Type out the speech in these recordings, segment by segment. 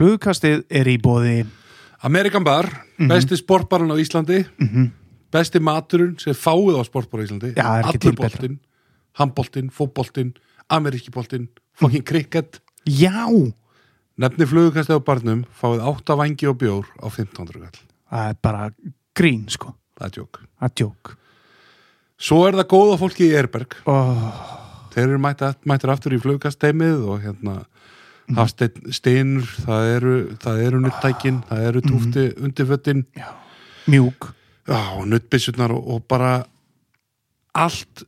Flugkastið er í bóði Amerikan Bar, Mhm. besti sportbarinn á Íslandi. Besti maturinn sem fáið á sportbar á Íslandi. Já, allur boltinn, handboltinn, fótboltinn ameríski boltinn, fucking cricket. Já, nefni flugukastið á barnum fáið 8 vangi og bjór á 1500 kall það er bara grín sko. Það er tjók Það er djók svo er það góða fólki í Erberg oh, þeir eru mættir aftur í flugkasteimið og hérna Mhm. hafsteinn steinur, það eru það eru nuttækin, það eru túfti Mhm. undirföttin Mjúk. Og nuttbissurnar og, og bara allt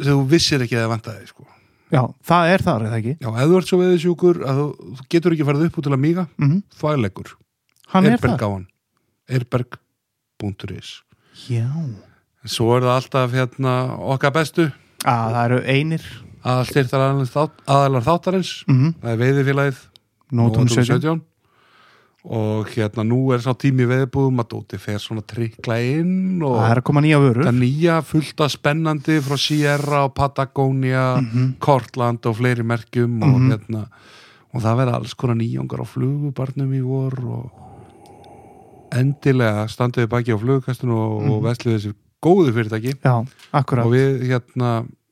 sem þú vissir ekki að það vantaði sko. Já, það er þar, er það ekki? Já, ef þú ert svo veðisjúkur að þú, þú getur ekki farið upp út til að míga Mm þvægleikur, Hann er Erberg það á hann. Erberg.is Já. Svo er það alltaf hérna okkar bestu. Að Það eru einir aðalstyrtar þátt, aðalar þáttarins. Mm það er veiðifélagið. Nótum Nótum 17 og hérna nú er sá tími veðbúðum að Dóti fer svona trikla inn og Það er að koma nýja vörur. Það nýja fullta spennandi frá Sierra og Patagonia Mhm. Kortland og fleiri merkjum og Mhm. hérna og það verða alls konar nýjongar á flugubarnum í vor og endilega standuði baki á flugukastinu og, Mhm. og vesluði þessi góðu fyrirtæki. Já, og við hérna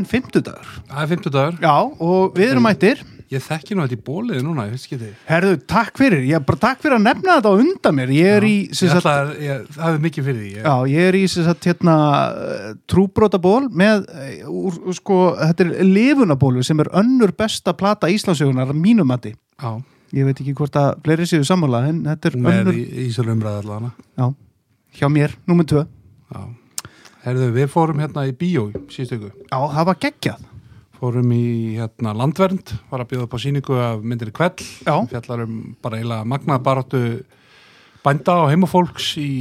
er komin fimmtudagur. Það er 50 dagur Já, og við erum mættir. Ég þekki nú þetta í bóliði núna, ég veist ekki þið Herðu, takk fyrir, ég bara takk fyrir að nefna þetta á undan mér. Ég er í, sem Ég sagt, ætla að, ég, það er mikið fyrir því ég, já, ég er í, sagt, hérna eh, trúbrótaból með, eh, úr, sko, þetta er lifunabólu sem er önnur besta plata Íslandsögunar að mínum mati. Já. Ég veit ekki hvort að fleiri séu sammála en þetta er með önnur, í, í sér umræða allavega. Já, hjá mér, númer tvö. Já, herðu, við fórum hérna í bíó síðustu ykkur. Já, það var geggjað Fórum í hérna landvernd, var að bjóða upp á síningu af myndir kveld. Já. Fjallar um bara eiginlega magnað baráttu bænda og heimafólks í,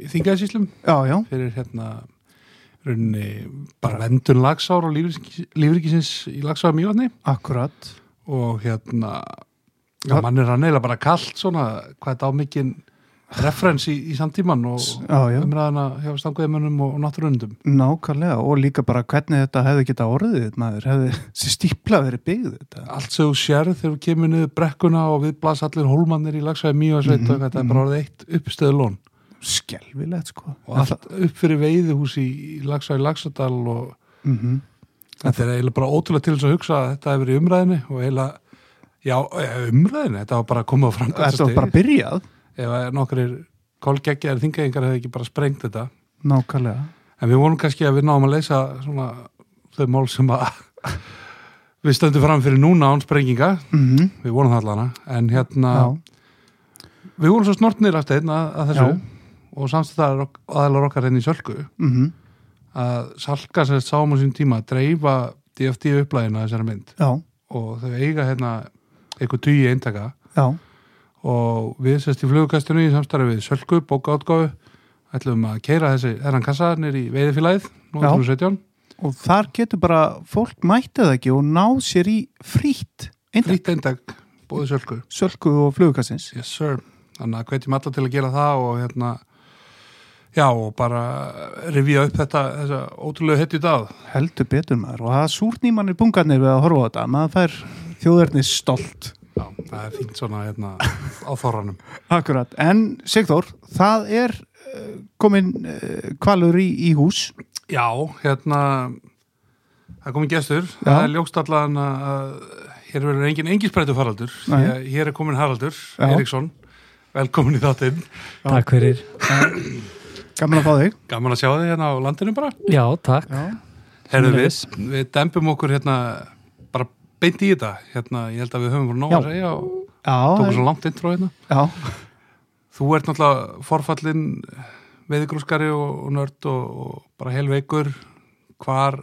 í þingaðsíslum Já, já, fyrir hérna runni bara vendun lagsár og lífrikisins í lagsár mjögni akkurat og hérna Já. mann er að neila bara kallt svona hvað þetta á mikinn referens í, í samtíman og umræðana hjá stanguðimönnum og náttúrundum nákvæmlega og líka bara hvernig þetta hefði geta orðið maður, hefði þessi stípla verið byggð þetta. Allt sem þú sérð þegar þú kemur niður brekkuna og við blas allir hólmannir í lagsvæði mjög að sveita Mhm, þetta er bara orðið eitt uppstöðu lón skelvilegt sko. Og allt upp fyrir veiðihús í, í lagsvæði lagsadal og mm -hmm. þetta er eiginlega bara ótrúlega til þess að hugsa að þetta hefur verið umræðinni og eiginlega já, umræðinni, þetta var bara að koma á Þetta ef að nokkur kolgeggjar þingaðingar hefði ekki bara sprengt þetta. Nákvæmlega. En við vonum kannski að við náum að leysa svona þau mál sem að við stöndum fram fyrir núna án sprenginga. Mm við vonum það allana en hérna Já, Við vorum svo snortnir aftur einn að, þessu Já. og samstæðar aðalar okkar henni í Sölku. Mm að Salka sérst sáum á sín tíma að dreifa DFD upplæðina þessari mynd. Já, og þau eiga hérna eitthvað tugi eintaka. Já og við sérst í flugukastinu í samstarfi við Sölku, bókaátgáfu ætlum að keira þessi þennan kassa nýr í. 2017 og þar getur bara fólk mættið ekki og náð sér í frýtt eindag, frýtt eintak, bóði Sölku. Sölku og flugkassins yes sir, þannig að hvetjum alla til að gera það og hérna já og bara rifja upp þetta þessa ótrúlega hetju dag heldur betur maður. Og það súrt nýmannir bungarnir við að horfa á þetta. Maður fær þjóðverðni stolt það er fínt svona hérna á þorranum. Akkurat, en Sigþór, það er uh, komin kvalur í, í hús Já, hérna það er komin gestur, Já. það er ljóst allan að hér verður engin engisbreitu faraldur því Nei. hér er komin Haraldur Já. Eriksson, velkomin í þáttinn Takk fyrir. Gaman að fá þig gaman að sjá þig hérna á landinu bara Já, takk. Herðu við, við dempum okkur hérna beint í þetta hérna, ég held að við höfum voru nóg að segja og tókum svo langt intro hérna. Já, Þú ert náttúrulega forfallin veiðgrúskari og, og nörd og, og bara helveikur. Hvar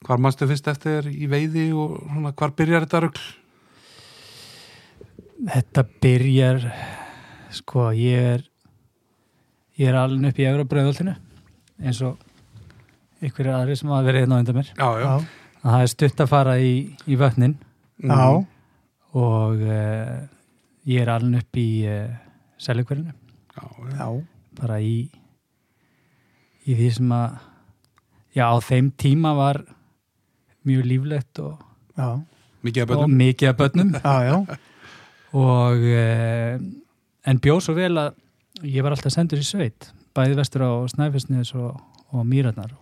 Hvar mannstu fyrst eftir í veiði og svona, hvar byrjar þetta rugl? Þetta byrjar sko ég er ég er alveg upp í Euróbröðvöldinu eins og ykkur er aðri sem hafa verið hérna á undan mér. Já, já. Já, að það er stutt að fara í, í vötnin. Mhm. já, og uh, ég er alveg upp í uh, selugverðinu já. já, bara í í því sem að já á þeim tíma var mjög líflegt og, já, Mikið af börnum. já, já, og uh, en bjóð svo vel að ég var alltaf sendur í sveit bæði vestur á Snæfellsnes og, og Mýratnar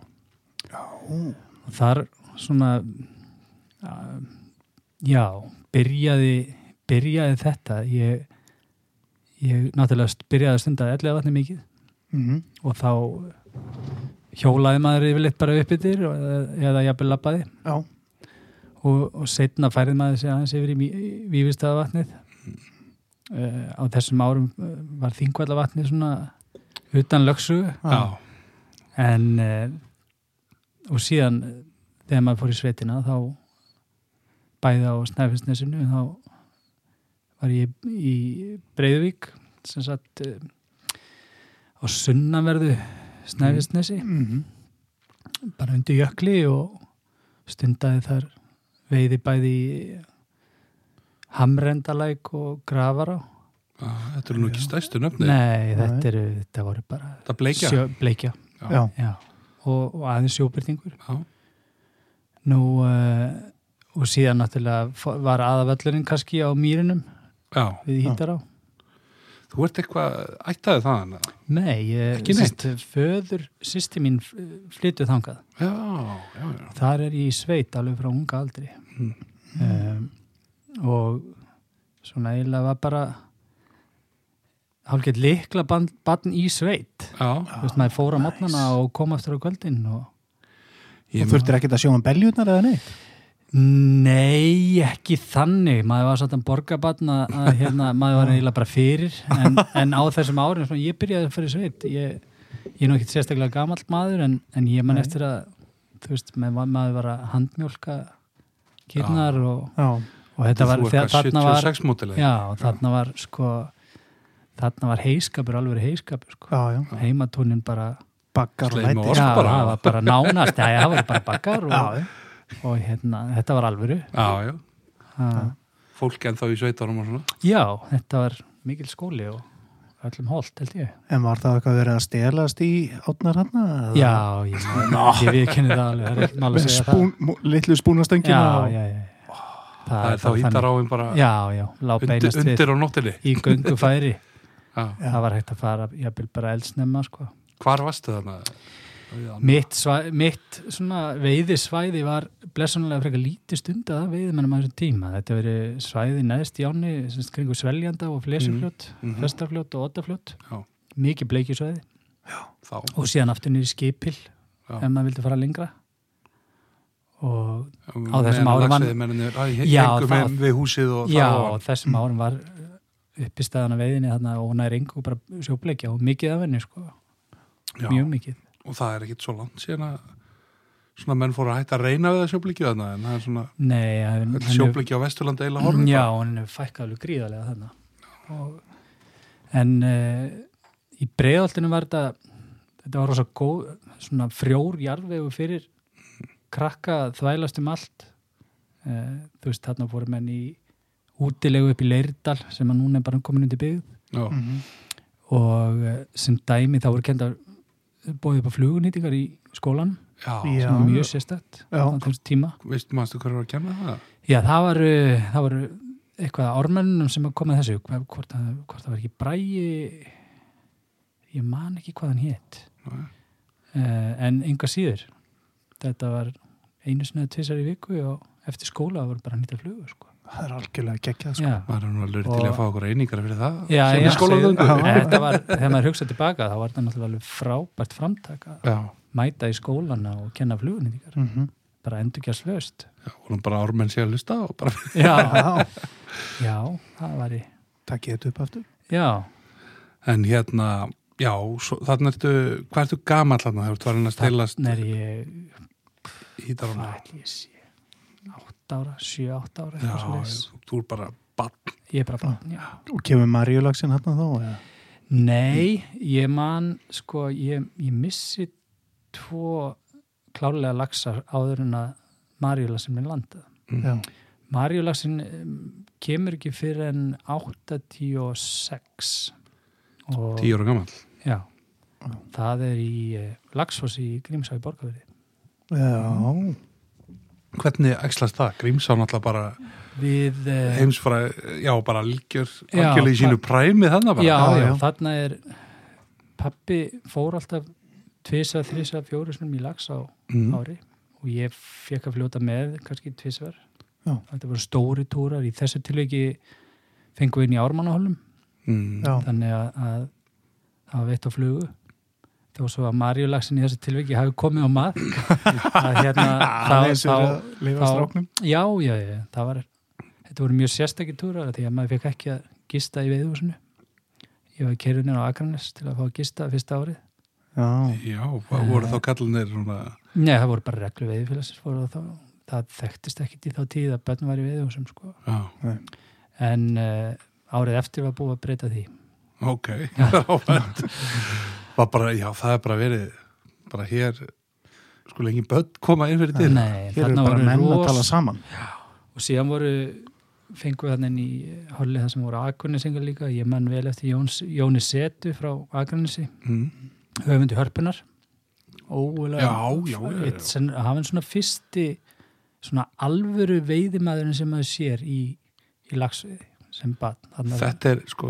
og þar svona já, byrjaði byrjaði þetta. Ég, ég náttúrulega byrjaði að stunda ellega vatni mikið. Mhm, og þá hjólaði maður yfirleitt bara upp yfir eða, jafnvel labbaði. Já, og, og setna færið maður sig aðeins yfir í vífistaða vatnið uh, á þessum árum uh, var þingvalla vatnið svona utan lögsu Já, en uh, og síðan þegar maður fór í sveitina þá bæði á Snæfellsnesinu þá var ég í Breiðuvík sem sagt uh, á sunnanverðu Snæfellsnesi. Mhm, bara undir jökli og stundaði þar veiði bæði í hamrendalæk og grafara já, þetta eru nú ekki stærstu nöfni. Nei, þetta, eru, þetta voru bara bleikja. sjö, bleikja. Já, já. Og, og aðeins sjóbyrtingur Já, nú uh, og síðan náttúrulega var aðavöllurinn kannski á mýrinum já. við Já. hýtar á Þú ert eitthvað ættaði þaðan? Nei, ég, sýst, föður sýsti mín flyttuð þangað Já, já, já. þar er ég í sveit alveg frá unga aldri Mm. um, og svona eiginlega var bara hálfgett likla barn í sveit Já, Þú veist, maður fór á mótnana og kom aftur á kvöldin og og þurftir ekkert að sjá um beljurnar eða neitt? Nei, ekki þannig. Maður var svolítið borgarbarn að að, hérna, maður var eiginlega bara fyrir. En, en á þessum árum, svona, ég byrjaði að fyrir sveit. Ég, ég er nú ekki sérstaklega gamalt maður en, en ég man Nei. eftir að þú veist, maður, var að handmjólka kýrnar og, já, og þetta var, Þú þegar, þarna var 76 mótileg. já, og þarna var sko þarna var heiskapur, alveg heiskapur sko. já, já, heimatúnin bara baggar og og læti ost já, bara. það var bara nánast já, það var bara bakkar og, og hérna, þetta var alvöru Já, já. ha. Fólk ennþá í sveitunum og svona. Já, þetta var mikil skóli og öllum holt, held ég. en var það eitthvað verið að stelast í átnar hann Já, ég, ég viðkynni það alveg, það er spún, litlu það. spúnastöngina Já, og- já, já. Það er þá hittar þannig. áinn bara Já, já, undir, undir á nóttinni. í. Já. Það var hægt að fara, ég vil bara eldsnemma, sko. Hvar varstu þarna? Mitt, svæ, mitt veiðisvæði var blessunlega frekar lítið stundað að veiðmennum á þessum tíma. Þetta verið svæði neðst í áni, kringu Sveljanda og Flesjufljót, Mhm. Festarfljót og Ottafljót. Já. Mikið bleikjusvæði Þá. og síðan aftur í skipil Já. ef maður vildi fara lengra og Á þessum árum var- Já, Já, það- og já, þessum árum var uppi staðan að veiðinni og nær engu bara sjóbleikja og mikið af henni sko, já, mjög mikið. Og það er ekkit svo langt síðan að svona menn fóru að hætta að reyna við það sjóblikju þarna en það er svona Nei, er- hann hefur- sjóblikju á Vesturlandi eila horfið Já, hann hefur fækkað alveg gríðarlega þarna. Og, en uh, í breiðoltinu var þetta þetta var rosa góð svona frjór jarðvegu fyrir krakka að þvælast um allt. Uh, þú veist, þarna fóru menn í útilegu upp í Leirdal sem að núna er bara komin undir byggð. Já, Mhm. og eh, sem dæmi þá voru kenda bóðið upp á flugunýtingar í skólan já, mjög sérstætt Já. á þessum tíma veistu maður hver var að kenna það? Já, það var, uh, það var eitthvað ármennunum sem kom með þessu Hvað- hvort, hvort það var ekki bræi ég man ekki hvað hann hétt Nei. uh, en enga síður þetta var einu eða tvisar í viku og eftir skóla var bara að flugu sko. Það er algjörlega geggjað sko. Maður er nú alveg til að fá okkur einingar fyrir það? Já, sem já. er var, þegar maður hugsaði tilbaka þá var þetta náttúrulega alveg frábært framtaka já, mæta í skólana og kenna flugunýtingar Mhm. bara endur ekki að slöst og bara ármenn sé að lusta og bara já, já, já, það var í takkið þetta upp aftur. Já, en hérna, já, svo, þarna ertu hvað ertu gamall þarna, þegar þú var hann að stelast þannig er ég hýtar hún hvað ætli ég sé? 8 ára, 7-8 ára Já, þú er bara bann ég er bara bann, já Og kemur Maríulagsin hann þá? eða? Nei, ég man sko, ég, ég missi tvo klárlega laxar áður en að Marjulasin minn landað. Já. Marjulasin um, kemur ekki fyrir en 86 og tíu ára gammal já, það er í uh, Laxfoss í Grímsá í Borgaveri. Já. Hvernig æxlast það? Grímsá náttúrulega bara Við, uh, heimsfara, já bara líkjör Já, algjörlega í sínu præmi þannig bara já, Já, já, já. þarna er pappi fór alltaf tvisa, þrisa, fjórisnum í lax á mm. ári og ég fekk að fljóta með kannski tvisvar Já. þetta voru stóri túrar í þessu tilveiki fengum við inn í ármannahólum Mm. Já. þannig að, að það var veitt á flugu þó svo að Marjulagsin í þessu tilveiki hafi komið á mat. Að hérna þá, þá, já, já, já, það var þetta voru mjög sérstakki túrar því að maður fekk ekki að gista í veiðhúsinu ég var kerunir á Akranes til að fá að gista fyrsta árið. Já. já, hvað voru þá kallinir svona, Nei, það voru bara reglu veiðfélagsins voru þá, það þekktist ekkit í þá tíð að börn var í veiðhúsum sko. já, en uh, árið eftir var búið að breyta því. Ok. Áhætt. var bara, já, það er bara verið bara hér sko lengi börn koma inn fyrir dyr Nei, Hér eru bara menn að tala saman. og síðan voru fengum við þarna inn í hollið það sem voru Akurnesingar líka, ég mann vel eftir Jóns, Jóni Setu frá Akurnesi mm. höfundi hörpunar ógulega Já, já, já, já. Eitt sem- hann var svona fyrsti svona alvöru veiðimaðurinn sem maður sér í, í lagsveiði sem Þarna- þetta er sko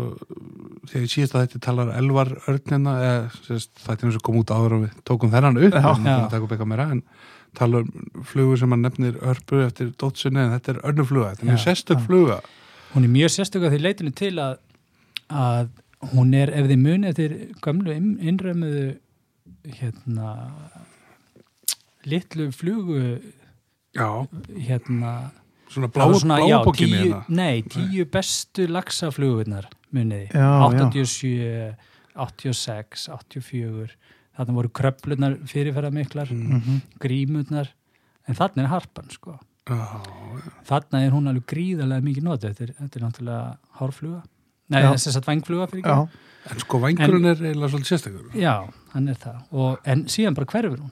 þegar ég síðast að þetta talar elvar örnina eða þetta er eins og kom út áður og við tókum þennan upp Já. Já. meira, en tala um flugu sem hann nefnir örpu eftir dótsinni en þetta er önnur fluga, þetta er mjög sérstök fluga hún er mjög sérstöku að því leitinu til að, að hún er ef þið muni eftir gamlu inn- innrömmuðu hérna litlu flugu já, hérna svona blá, blábókinni tíu, hérna. nei, tíu bestu laxaflugurnar muniði, Já, já. 87 86, 84 þarna voru kröflunar fyrirferða miklar Mm. Mhm. grímurnar en þarna er harpan sko. Já, þarna er hún alveg gríðarlega mikið notið þetta er, þetta er náttúrulega hárfluga. Nei, þess að vangfluga fyrir Já. en sko vangurinn er eiginlega svolítið sérstakur. Já, hann er það. Og, en síðan bara hverfur hún.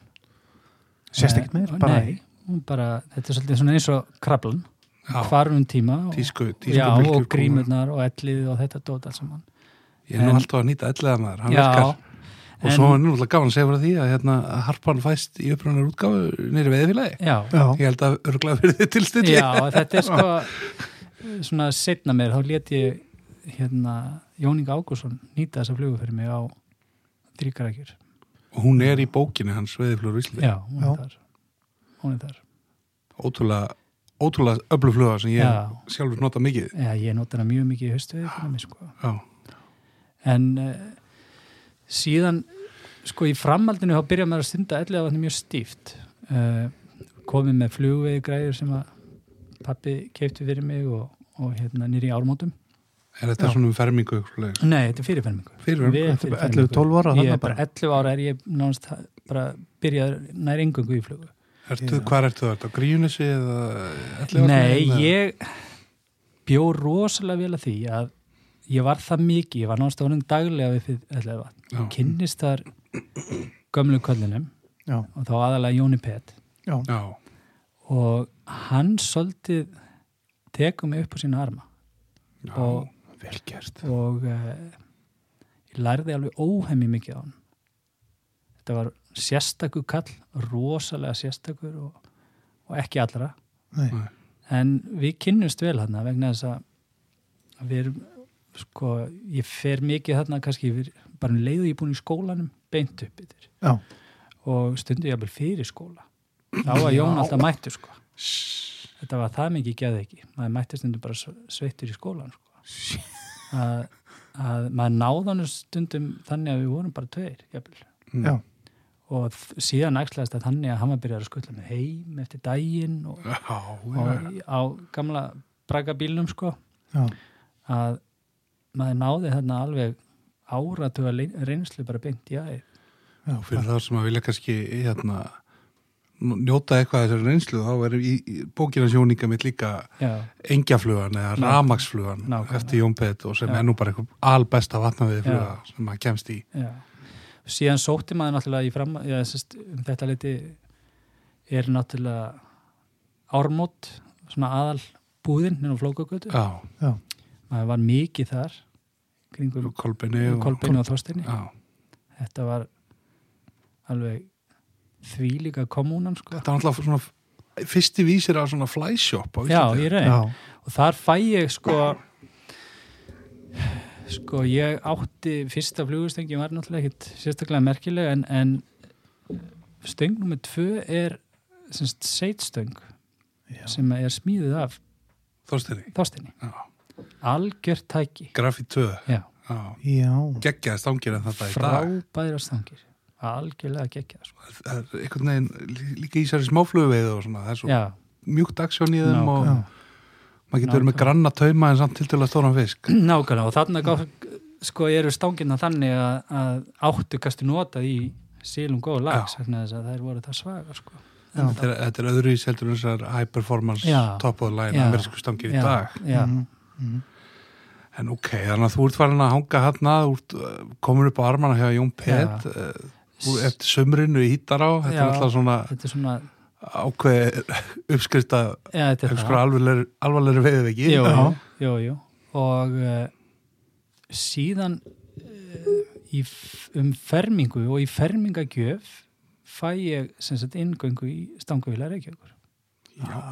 Meir, Eh, bara- Nei, bara, þetta er svolítið svona eins og krablan Já. hvarfum tíma og, tísku, tísku já, og grímurnar og ellið og þetta dót allt saman. Ég er nú alltaf að nýta elliða maður, hann Já, virkar. Og en- svo er nú alltaf gaman að segja frá því að hérna, að harpan fæst í uppröðunar útgáfu nýri Já. ég held að örgulega fyrir þið tilstilli já, þetta er sko svona setna mér, þá let ég hérna, Jóning Ágússon nýta þessa flugu fyrir mig á þrýkarækjur og hún er í bókinni hans veðiflur Íslandi Já, hún Já. er þar hún er þar. Ótrúlega, ótrúlega öflufluga sem ég Já. sjálfur nota mikið. Já, ég nota hana mjög mikið í mig sko. En uh, síðan sko í framhaldinu þá byrja maður að stunda ellega vatni mjög stíft. Uh, komið með flugvegi græður sem að pappi keipti fyrir mig og, og hérna nýri ármótum. Er þetta Já. svona um fermingu nei, þetta er fyrirfermingu Fyrirfermingu? Við Þetta er bara fyrirfermingu. 11-12 ára ég er bara? 11 ára er ég nánast bara byrjað nær engungu í flugu Ertu, hvað ertu þetta? Gríunissi eða nei, ég bjó rosalega vel að því að ég var það mikið, ég var ánum daglega við Já. kynnist þar gömlu köllinum Já. og þá aðalega Jóni Pett Já. Já, og hann svolítið tekum mig upp á sína arma já, og, og uh, ég lærði alveg óhemmi mikið á hann þetta var sérstakur kall rosalega sérstakur og, og ekki allra Nei. Nei. en við kynnumst vel hann vegna þess að við erum sko, ég fer mikið þarna kannski yfir, bara um leiðu ég búin í skólanum beint upp yfir Já. og stundu ég að fyrir skóla þá var Jón alltaf mættur sko þetta var það mikið geði ekki maður mætti stundum bara sve- sveittur í skólan sko. að, að maður náðan stundum þannig að við vorum bara tveir jafnvel. Já. og síðan æxlaðist það þannig að hann var byrjað að skuttla með heim eftir daginn og, Já, og já. á gamla bragabílnum sko Já. að maður náði þarna alveg áratuga reynslu bara beint í aðeins Og fyrir það sem að vilja kannski hérna, njóta eitthvað af þessari reynslu þá er í, í bókina sjóninga mitt líka já, engjaflugan eða ramagsflugan eftir Jón Pett og sem Já. er nú bara eitthvað albesta vatnaviði fluga Já. sem maður kemst í já síðan sótti maður náttúrulega í fram já, sest, um þetta leiti er náttúrulega ármót svona aðal búðin nýra á flókagötu, maður var mikið þar kringum Kolbeini og Kolbeinu og Þorstinni þetta var alveg þvílíka kommunan sko. þetta var alltaf svona fyrsti vísir af svona flyshop á já, raun. Já, og þar fæ ég sko sko ég átti fyrsta flugustöngin var náttúrulega ekkit sérstaklega merkileg en, en stöng nummer tvö er semst seitstöng já. sem er smíðið af Þorstinni þostinni Já. algjört tæki Grafí 2 já, Já, já. geggjaði stangir en þetta í dag frábæra stangir algjörlega geggjað sko. er einhvern veginn lí- líka í sér smá og svona, það er svo já, mjúkt aksjón í þeim Ná, og já. Maður getur verið með granna tauma en samt til til að stóran fisk. Nákvæmlega og þarna gá, sko eru stangirna þannig að, að áttu kastu notað í sílum góð lags Já. vegna þess að þær voru það svagar sko. Þetta er, þetta er öðru í seldur þessar high performance top of the line amerísku stangir í já, dag. Já, Mhm, mhm. en ok, þannig að þú ert farin að hanga ert uh, komin upp á armana hjá Jón Pett þú eftir sömrinu í hýttar á þetta Já. er alltaf svona þetta er svona ákveð uppskrifta konar alvarlegri, alvarlegri veiðveki jú, Já. jú, jú. og uh, síðan uh, um fermingu og í fermingagjöf fæ ég sagt inngöngu í stangavila Reykjavíkur Já,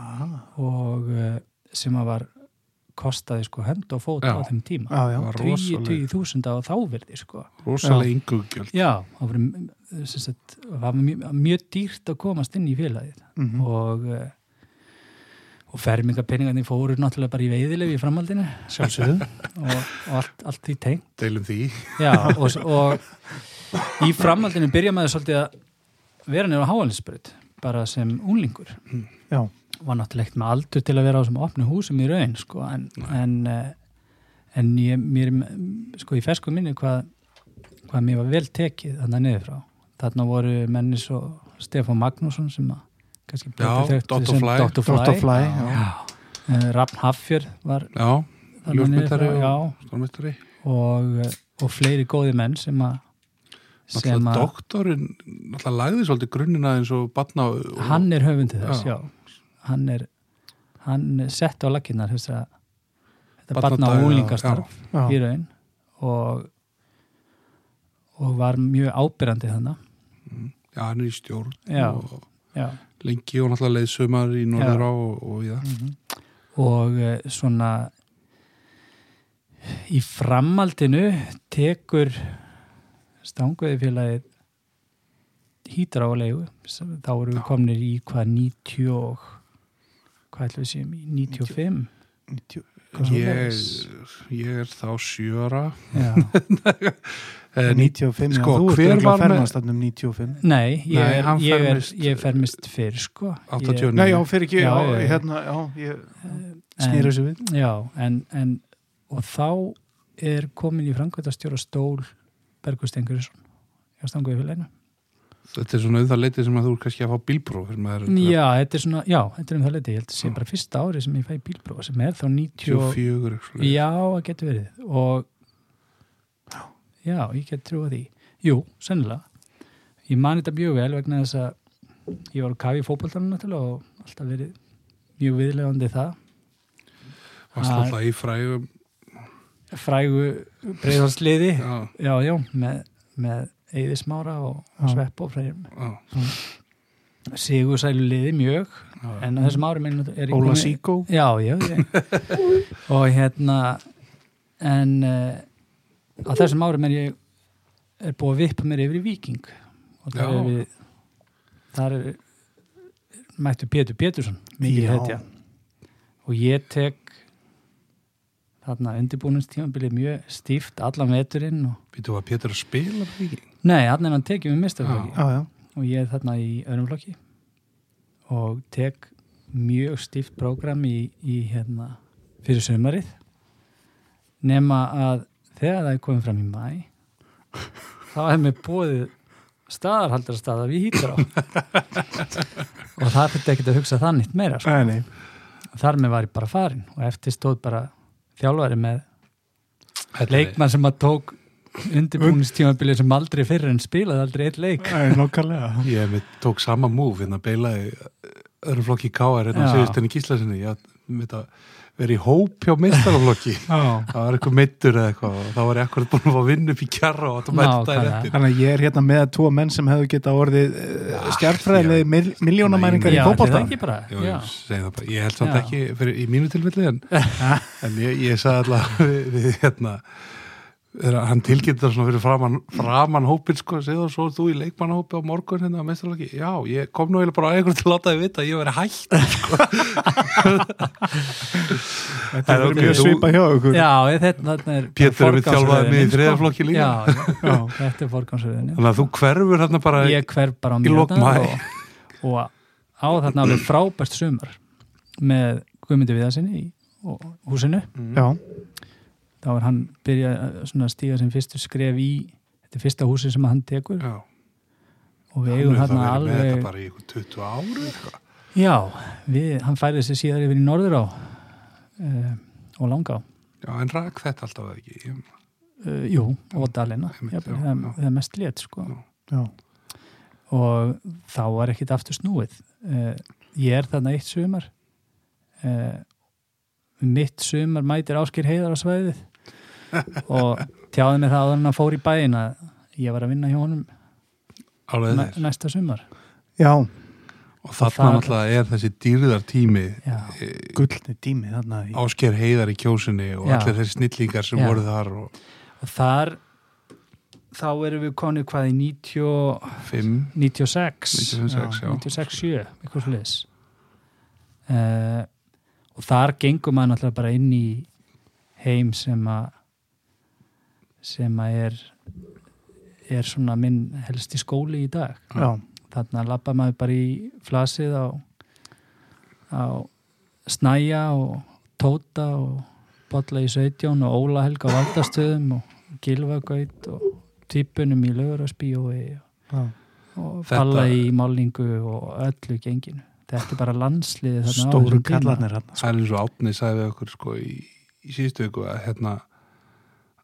og uh, sem að var kostaði sko hönd og fót Já. á þeim tíma. Já, já. Það var 20 rosaleg, þúsunda á þáverði sko. Rosaleg yngugjöld já, það var, mm, sem sagt, var mjög, mjög dýrt að komast inn í félagið. Mhm. og uh, og fermingapenningarnir fóru náttúrulega bara í veiðilegu í framhaldinu. Sjálfsögðu. Og, og allt, allt því tengt. Deilum því. Já, og, og í framhaldinu byrja maður svolítið að vera nefnir á háalinsbröð bara sem unlingur Já, var náttúrulega ekkert með aldur til að vera á þessum opnu húsum í raun sko, en, en, eh, en ég, mér, sko í fersku minni hvað, hvað mér var vel tekið þannig niður frá. Þarna voru menni svo Stefán Magnússon sem að kannski Já, þekktur Dr. Fly. Dr. Fly. Dr. Fly, já. Já. Eh, Rafn Haffjör var þarna frá, og stórmyndari og, og fleiri góði menn sem að sem náttúrulega að doktorinn náttúrulega lagði svolítið grunnina eins og batna og, hann er höfundið þess, Já. já. Hann er hann sett á lakinnar þess að þetta barna og úlingastarf í raun. Og og var mjög ábyrrandi þannig já, hann er í stjórn Já. og já. lengi og náttúrulega leið sumar í norður á og, og í það og uh, svona í framaldinu tekur stanguði félagið leigu. Þá eru við Já. komnir í hvað 90 og hvað ætlum við séum í? 95 90 Hvað ég, ég er þá sjöra já. eh, 95, sko, já, þú ert var með- fermast þarna um 95 nei, ég, Nei, er, ég, er, fermist- ég fermist fyrr sko. 89. Nei, já, fyrir ekki, Já, já, hérna, já, ég Ég- snýra þessu við. Já, en, en og þá er komin í framkvæmtastjóra stól Bergur Stengurisson hjá stanguði félaginu. Þetta er svona auðvitað leitið sem að þú er kannski að fá bílpróf Já, þetta er svona, já, þetta er um það leiti, ég held að sé bara fyrsta ári sem ég fæ bílprófa sem er þá 90 og, 24 eitthvað svoleiðis. Já, það getur verið og já, ég get trúa því. Jú, sennilega. Ég man þetta mjög vel vegna þess að ég var að kafi í fótboltanum náttúrulega og alltaf verið mjög viðlegandi það. varst Ah. alltaf í frægum Frægu breyðarsliði já, Já, já, með, með Eðismára og, og Já. Svepp og freyrum. já, Sigursælu liði mjög, já. en á þessum árum er er Óla Síkó Já, já, og hérna, en uh, á þessum árum er ég er búið að vippa mér yfir í Viking og Já. er við, þar er mættu Pétur Pétursson, mikið hetja. Og ég tek þarna undirbúinstímabilið mjög stíft allan veturinn og Býtu að Pétur að spila með Víking? Nei, hann er hann tekið með já, og ég er þarna í öðrum flokki. Og tek mjög stíft prógram í, í hérna fyrir sömarið nema að þegar það er komið fram í mæ þá er mér búið staðarhaldara staða við hýtur á og það fyrir ekki að hugsa nýtt meira sko. Nei, nei. þar með var ég bara farin og eftir stóð bara þjálfari með leikmann sem að tók undirbúinistímabilið sem aldrei fyrir en spilaði aldrei eitt leik Nei, nokkarlega. Ég mitt tók sama múf hérna beilaði öðrum flokki í K.R. hérna síðust enn í Gíslasinni ég mitt að vera í hóp hjá meistaraflokki Já. það var eitthvað meittur eða eitthvað og þá var ég akkurat búin að fá að vinna upp í kjarra og það mætti það Nákvæmlega. eftir Þannig að ég er hérna með tvo menn sem hefðu geta orðið uh, stjárfræðilegi mil, miljónamæringar í já. ég, segi það bara. ég held samt Já. ekki fyrir, í mínu tilfelli en, en ég, ég sagði alltaf við, við hérna hann tilkynntar svona fyrir framan, framan hópin sko, segðu svo þú í leikmannhópi á morgun hérna á mestralagi, já, ég kom nú bara að einhvern til að láta þið vita að ég veri hætt Þetta er mjög svipa hjá ykkur. Já, ég- þetta þarna er Pétur er við þjálfaði mig í sko. þriðaflokki líka Já, já, þetta er forgangsröðinni þannig að þú hverfur hérna bara Ég hverf bara á maí. og, og á þarna alveg frábært sumar með Guðmundi Viðarsinni í og- húsinu Já, þá var hann byrjað að svona stíga sem fyrstu skref í þetta er fyrsta húsi sem hann tekur. Já, og við hann eigum það með alveg þetta bara í ykkur 20 ári eitthvað. já, við, hann færði sig síðar yfir í norður á uh, og langa á já, en rak þetta alltaf eða ekki? Uh, jú, og dalina. Það, það er mest létt sko. Já. já. og þá var ekkit aftur snúið. Uh, ég er þarna eitt sumar. Uh, mitt sumar mætir áskir heiðar á svæðið og tjáði mig það áður en að fór í bæin að ég var að vinna hjá honum næ, næsta sumar. Já, og þarna náttúrulega er þessi dýrðar tími já, gullni tími þarna í... ásker heiðar í kjósinni og Já. allir þessi snillingar sem Já. voru þar og og þar þá erum við konið hvað í 90, 5, 96 96, já. 96, 7 eitthvað sliðis uh, og þar gengum maður náttúrulega bara inn í heim sem að sem að er er svona minn helsti skóli í dag. Já, þarna lappa maður bara í flasið á, á snæja og tóta og bolla í 17 og Óla Helga á valdastöðum og gilvagaut og típunum í lögurarspíói og, já. og balla í málingu og öllu genginu. Þetta er bara landsliðið þarna á Stóru kallarnir hann. það er eins og átni sagði við okkur sko í, í síðustu viku að hérna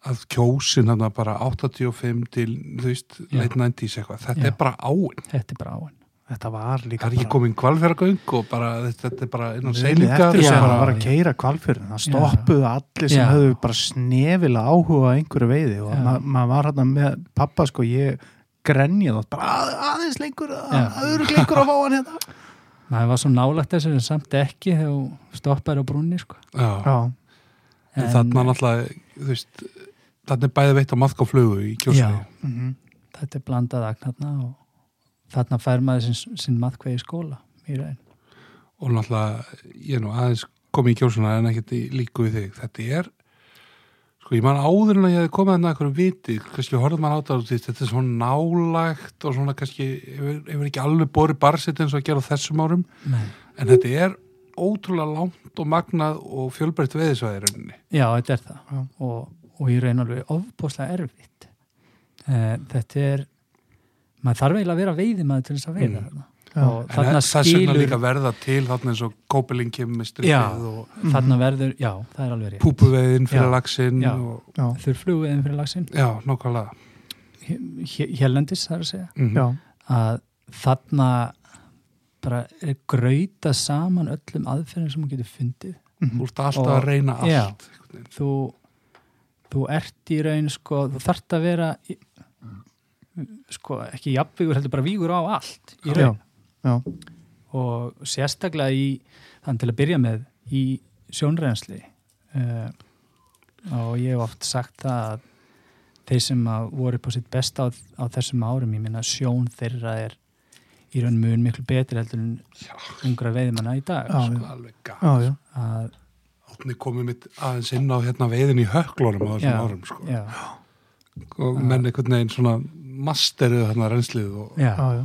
að kjósin hérna bara 85 til þú veist, Já. late 90s eitthvað þetta Já. er bara áin þetta er bara áinn Þetta var líka það er ekki komin kvalfjörgöng og bara þetta, þetta er bara innan seilingar eftir þess að það var að keira kvalfjörðin það stoppuðu allir sem Já. höfðu bara snefilega áhuga á einhverju veiði og Já. ma maður var hérna með pappa sko ég grenjað átt bara að, aðeins lengur aðeins lengur að fá hann hérna maður var svo nálagt þessu en samt ekki þegar þú stoppar á brúnni sko. Já. Já, en þarna náttúrulega þú veist, þarna er bæði veitt að maðka flugu í kjósinni mhm. þetta er blandað agn þarna og þarna fær maður sinn, sinn maðkveði í skóla í raun og náttúrulega ég er nú aðeins komið í kjósuna en ekkert líku við þig þetta er sko ég man áður en að ég hefði komið að einhverju viti kannski horfði maður á þetta og þetta er svona nálægt og svona kannski hefur, ekki alveg borið barsitt eins og að gera á þessum árum Nei. en þetta er ótrúlega langt og magnað og fjölbreytt veðisvæði í rauninni já, þetta er það Já. og, og í raun alveg ofbúslega erfitt. Eh, þetta er maður þarf eiginlega að vera veiði maður til þess að veiða Mm. og en þarna þess vegna skilur líka verða til þarna eins og kópeling kemur með Já. og þarna verður, já, það er alveg rétt. Púpuveðin fyrir laxinn þurrfluguðin fyrir lagsin já, nokkvæmlega hérlendis, það er að segja. Mm já, að þarna bara grauta saman öllum aðferðin sem hún getur fundið. Mhm. Þú ert alltaf Og- að reyna allt. Já. þú, þú ert í raun sko, þú þart að vera í, sko, ekki jafnvígur heldur bara vígur á allt í já, raun. já, og sérstaklega í þannig til að byrja með í sjónreynsli uh, og ég hef oft sagt að þeir sem að voru upp á sitt besta á, á þessum árum, ég minna sjón þeirra er í raun mun miklu betri heldur en ungra veiðmanna í dag Já, sko, alveg já, já. að, Átni komið mitt aðeins inn á hérna veiðin í höklunum á þessum Já. árum sko. já, og menn einhvern veginn svona masterið hérna reynslið og, já, já, já.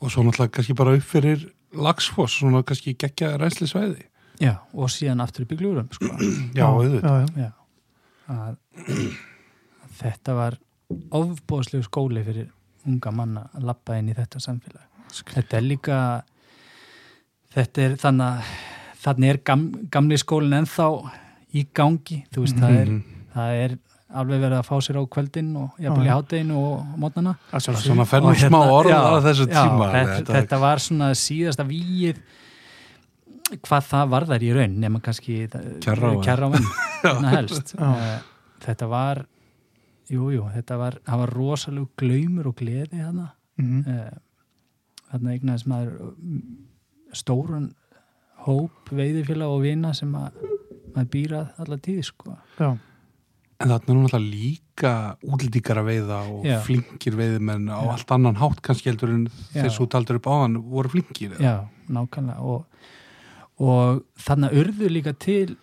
og svo náttúrulega kannski bara upp fyrir lagsfoss, svona kannski geggja reynslisvæði já, og síðan aftur upp í glúrum sko. já, auðvitað þetta var ofbóðslegu skóli fyrir, unga manna að lappa inn í þetta samfélag þetta er líka þetta er þannig að þannig er gam, gamli skólinn ennþá í gangi, þú veist, það, er, Mhm. það er alveg verið að fá sér á kvöldin og jafnvel í Já. hátteginu og mótnana. Svona fenn og Og smá hérna- orð já, á þessu já, tíma þetta, þetta var svona síðasta víið hvað það var þær í raun nema kannski Já. Eh, þetta var jújú, jú, þetta var, var rosalug glaumur og gleði hana Mhm. þarna eignaðis maður mm, stórun hóp veiðifélag og vina sem að maður býrað alla tíð sko. Já. En þarna er alltaf líka útlýtingar að veiða og Já. flinkir veiðimenn á Já. allt annan hátt kannski heldur en Já. þess út aldrei upp á hann voru flinkir. eða? Já, nákvæmlega og, og þarna urðu líka til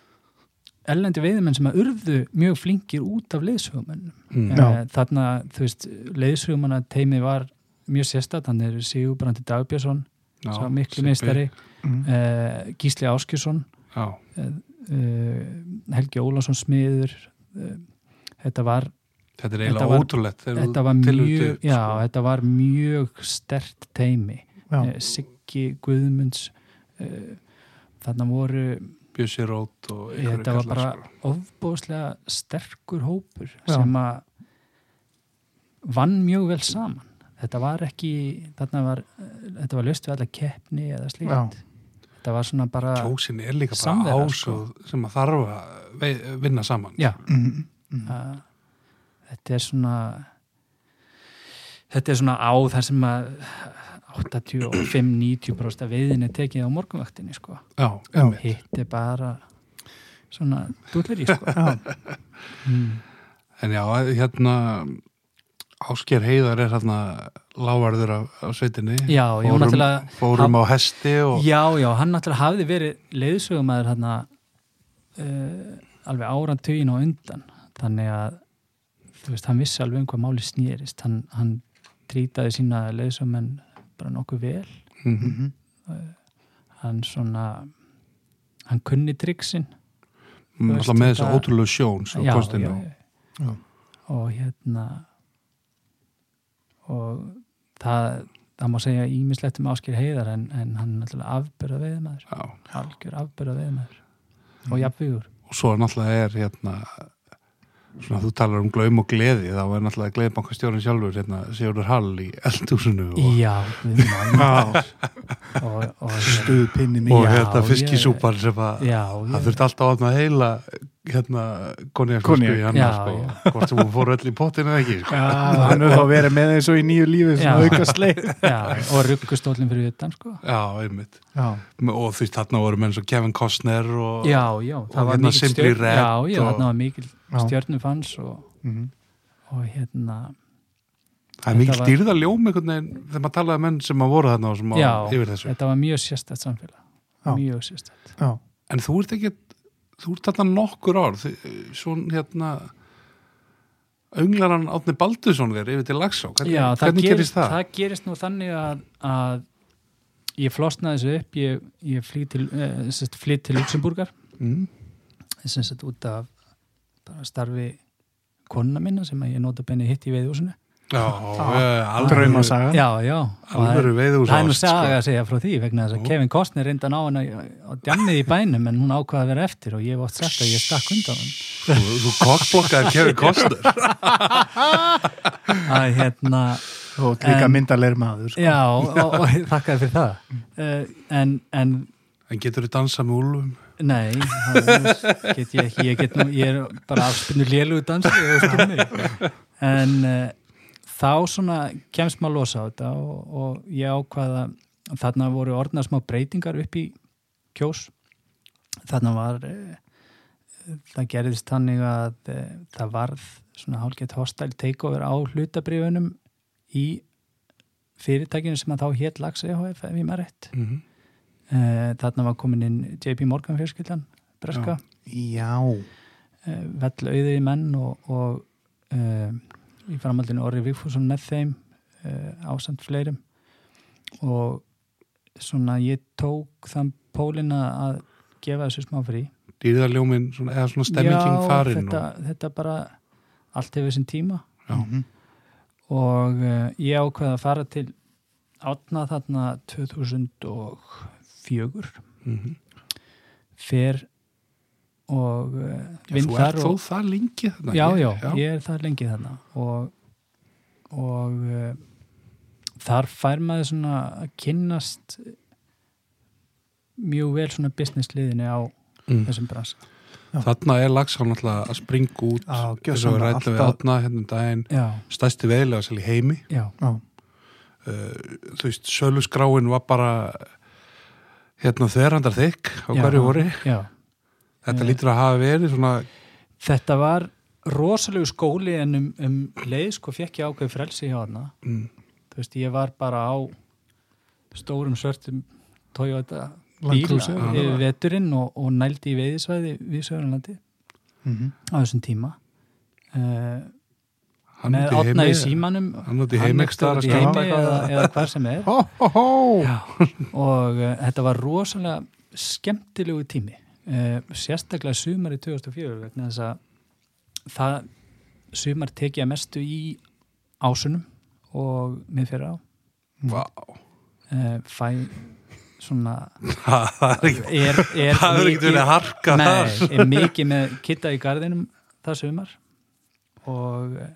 ellendi veiðimenn sem að urðu mjög flinkir út af leiðsögumennum Mm. Já. þarna, þú veist, leiðsögumanna teimi var mjög sérstætt, hann er Sigurbrandi Dagbjörnsson, Já, sá miklu meistari Mhm. uh, Gísli Áskjusson Já, uh, Helgi Ólafsson smiður uh, þetta var þetta er Þetta eiginlega var- ótrúlegt. þegar þetta var mjög já, sko. þetta var mjög stert teimi Já. uh, Siggi Guðmunds uh, þarna voru Bjössi Rót og einhverjir þetta var bara sko. ofbóðslega sterkur hópur Já. sem að vann mjög vel saman þetta var ekki þarna var, eh, þetta var löst við alla keppni eða slíkt. Þetta var svona bara Kjósin er líka bara Samvera, ásöð sem að þarf að vinna saman. já, Mhm. Mhm. að, þetta er svona þetta er svona á þar sem að 85-90% af veiðin er tekið á morgunvaktinni sko. Já, Já. hitt er bara svona dullir í sko. Já. mm. En já, hérna Ásker Heiðar er hérna lávarður af, af sveitinni. já, já, fórum, náttúrulega fórum á hesti og Já, já, hann náttúrulega hafði verið leiðsögumæður hérna uh, alveg árantugin og undan þannig að þú veist, hann vissi alveg um hvað máli snýrist hann, hann trýtaði sína leiðsögumenn bara nokkuð vel Mhm. Mhm. hann svona hann kunni triksin Mm, alltaf með þess að ótrúlega sjón svo já, kostinu. já, Já. og hérna og það það má segja ímislegt um Áskir Heiðar en, en hann er náttúrulega afbyrða veiðmaður Já. algjör afbyrða veiðmaður Mhm. og jafnvígur Og svo er náttúrulega er hérna svona þú talar um glaum og gleði þá er náttúrulega gleðbankastjórin sjálfur hérna Sigurður Hall í eldhúsinu og, Já, minn almáttugur. og, og, Stuðpinni og hérna fiskisúpar sem að það ég, þurfti alltaf að opna heila hérna konjaksflösku Konjak. í hann sko, hvort sem hún fór öll í pottinu eða ekki sko. Já, hann er þá verið með eins og í nýju lífi svona auka sleið já, og ruggustólinn fyrir utan sko. Já, einmitt Já, og því þarna voru menn svo Kevin Costner og já, já, það Og var hérna mikil Simply stjörn Red já, já, og- þarna var mikil Já. stjörnufans og, Mhm. og hérna það er mikil var- dýrða ljóm einhvern veginn þegar maður talaði um menn sem að voru þarna og sem að Já, yfir þessu þetta var mjög sérstætt samfélag Já. mjög sérstætt já, En þú ert ekki, þú ert þarna nokkur ár, svona hérna, önglaran Átni Baldursson þér yfir til Lagsá, hvernig, Já, hvernig gerist það? það gerist nú þannig að, að ég flosnaði þessu upp ég, ég flýt til, eh, til Luxemburgar Mm. sem sagt út af starfi konuna minna sem ég nota benni hitt í veiðhúsinu Draumasaga já, já og það er- alvöru veiðús það er nú saga að segja frá því vegna þess að. Kevin Costner reynda ná hana á djammið í bænum en hún ákvaða að vera eftir og ég hef oft sagt að ég stakk undan hún Þú, þú kokkblokkaði Kevin Costner. að hérna og líka myndalegir maður sko. já, og, og, og þakkaði fyrir það uh, en, en En getur þú dansað með úlfum? Nei, get ég ekki, ég, get nú, ég er bara afspinnu lélugu dansi en uh, þá svona kemst maður að losa á þetta og, og ég ákvaða þarna voru orðna smá breytingar upp í kjós. Þarna var uh, það gerðist þannig að uh, það varð svona hálfgett hostile takeover á hlutabrifunum í fyrirtækinu sem að þá hétt Lax EHF ef ég maður rétt. Mm -hmm. Þarna var komin inn JP Morgan fjölskyldan, breska, já, vell auðið í menn og, og uh, í framhaldinu Orri Vigfússon með þeim uh, ásamt fleirum og svona ég tók þann pólina að gefa þessu smá frí Dýrðarljómin, svona, eða svona stemmingin Já, farin. þetta, þetta bara allt hefur sinn tíma Já. Mhm. og uh, ég ákveða að fara til átna þarna 2004 Mhm. fer og uh, vinn Þú þar ert þó það lengi þarna já, ekki? já, ég er þar lengi þarna. Og, og uh, þar fær maður svona að kynnast mjög vel svona business liðinni á Mm. þessum bransa Þarna er Laxá náttúrulega að springa út Já, eins og við rættum við alltaf- átna hérna um daginn. Já, stærsti veðilega sel í heimi. Já, Já, þú veist, söluskráin var bara hérna þverjandar þykk á Já. hverju voru. já þetta Eh. lítur að hafa verið svona Þetta var rosalegu skóli en um, um leið sko fekk ég ákveð frelsi hjá hana. mm, Þú veist, ég var bara á stórum svörtum Toyota bíl yfir veturinn og, og nældi í veiðisvæði við Söðurlandi Mhm. á þessum tíma. Uh, hann með átna í símanum hann úti í hann heimi eða, eða hvað sem er. Hó, hó, hó Já, og uh, þetta var rosalega skemmtilegu tími uh, sérstaklega sumar í 2004 vegna þess að það sumar tekið að mestu í ásunum og miðfjara á. Vá, uh, fæ svona það er ekki er, er það er ekki verið að harka nei, þar. er mikið með kitta í garðinum það sumar og uh,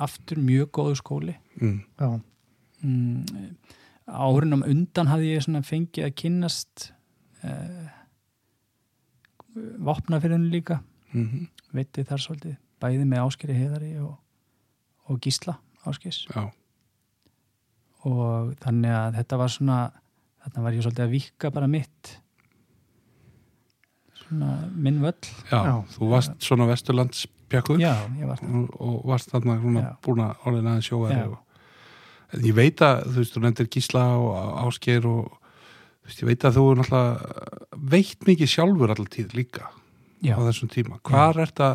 aftur mjög góðu skóli. Mm, Já, mm, árunum undan hafði ég svona fengið að kynnast uh, vopnafyrðinu líka mm, veitti þar svolítið, bæði með áskeri heiðari og, og gísla áskis já, og þannig að þetta var svona þarna var ég svolítið að vika bara mitt svona minn völl já, Já. þú varst svona vesturlandspjakkur já, ég var það og, varst þarna svona Já. búin að orðin aðeins sjóðari Já. og, en ég veit að þú veist, þú nefndir Gísla og Ásgeir og veist, ég veit að þú er náttúrulega veit mikið sjálfur alltaf tíð líka já, á þessum tíma, hvar er þetta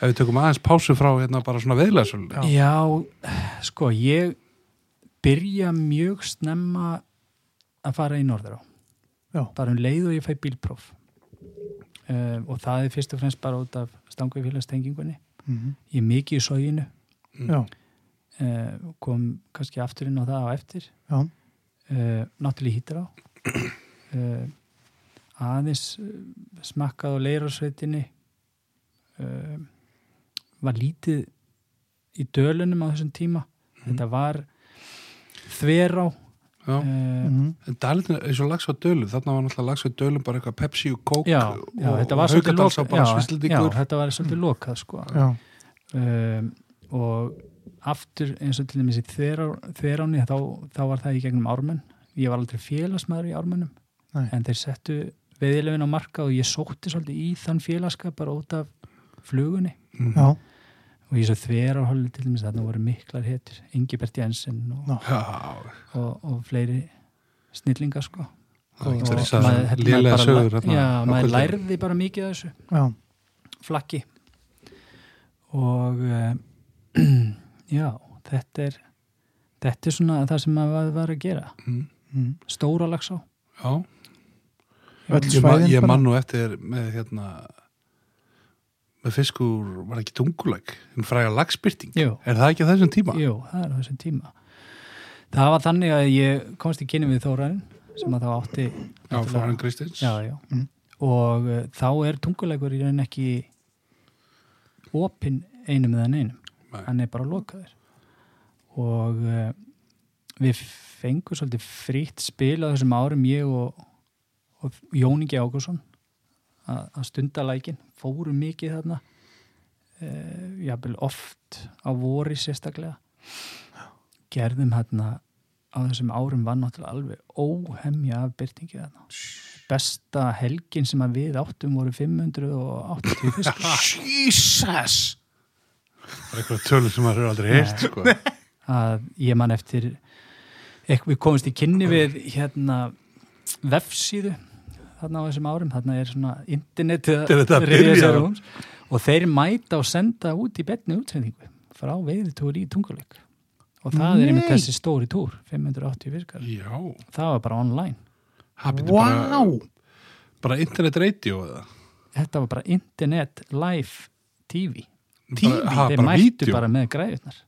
ef við tökum aðeins pásu frá hérna bara svona veðlæsölu já, sko ég byrja mjög snemma að fara í norður á já, bara um leið og ég fæ bílpróf. Uh, og það er fyrst og fremst bara út af stangvifélagstengingunni Mhm. ég er mikið í sóginu já, uh, kom kannski aftur inn á það á eftir. Já, uh, náttúrulega hýttir á uh, aðeins uh, smakkað á leirarsveitinni uh, var lítið í dölunum á þessum tíma. Þetta var þverá. Já. uh, Mhm. En dalinn eins og lags á dölum, þarna var náttúrulega lags á dölum bara eitthvað Pepsi og Coke já, já, og, Haukadals á bara já, já, þetta var svolítið lokað sko. Um, og aftur eins og til dæmis í þverá, þveráni þá, þá var það í gegnum ármenn ég var aldrei félagsmaður í ármennum Nei. en þeir settu veðilefin á marka og ég sótti svolítið í þann félagskap bara út af flugunni. Já, og ég svo þverárhóli til dæmis þarna voru miklar hetur Ingibert Jensen og. Já, og, og fleiri snillingar sko. Það Og þess að maður- bara- sögur hérna já, á maður lærði bara mikið af þessu. Já, flakki. Og uh, já, þetta er þetta er svona það sem maður var að gera. Mm, Mhm. stóra lagsá Já, ég, ma svæðin ég bara. man nú eftir með hérna með fiskur var ekki tungulæk en fræga lagsbyrting, Jú. er það ekki á þessum tíma? Jú, það er á þessum tíma það var þannig að ég komst í kynni við Þórarin sem að þá átti Já, Flórin Kristins já, já. Mm. og uh, þá er tunguleikur í raun ekki opinn einum eða neinum Nei. hann er bara lokaður og uh, við fengum svolítið frítt spil á þessum árum ég og, og Jóningi Ágúrsson að að stunda lækin. Fórum mikið þarna uh, jafnvel oft á vori sérstaklega. Gerðum hérna á þessum árum var náttúrulega alveg óhemja af byrtingi þarna. Besta helgin sem að við áttum voru 580 fiskar Jesus! Það er eitthvað tölur sem maður hefur aldrei heyrt sko. að ég man eftir við komumst í kynni við hérna vefsíðu þarna á þessum árum, þarna er svona internetið er og þeir mæta og senda út í betni útsendingu frá veiðitúr í tunguleik og það er einmitt Nei. þessi stóri túr 580 virkar, Já, það var bara online. Vá bara, bara internet radio eða? Þetta var bara internet live TV TV, þeir bara mættu vídeo? bara með græðunar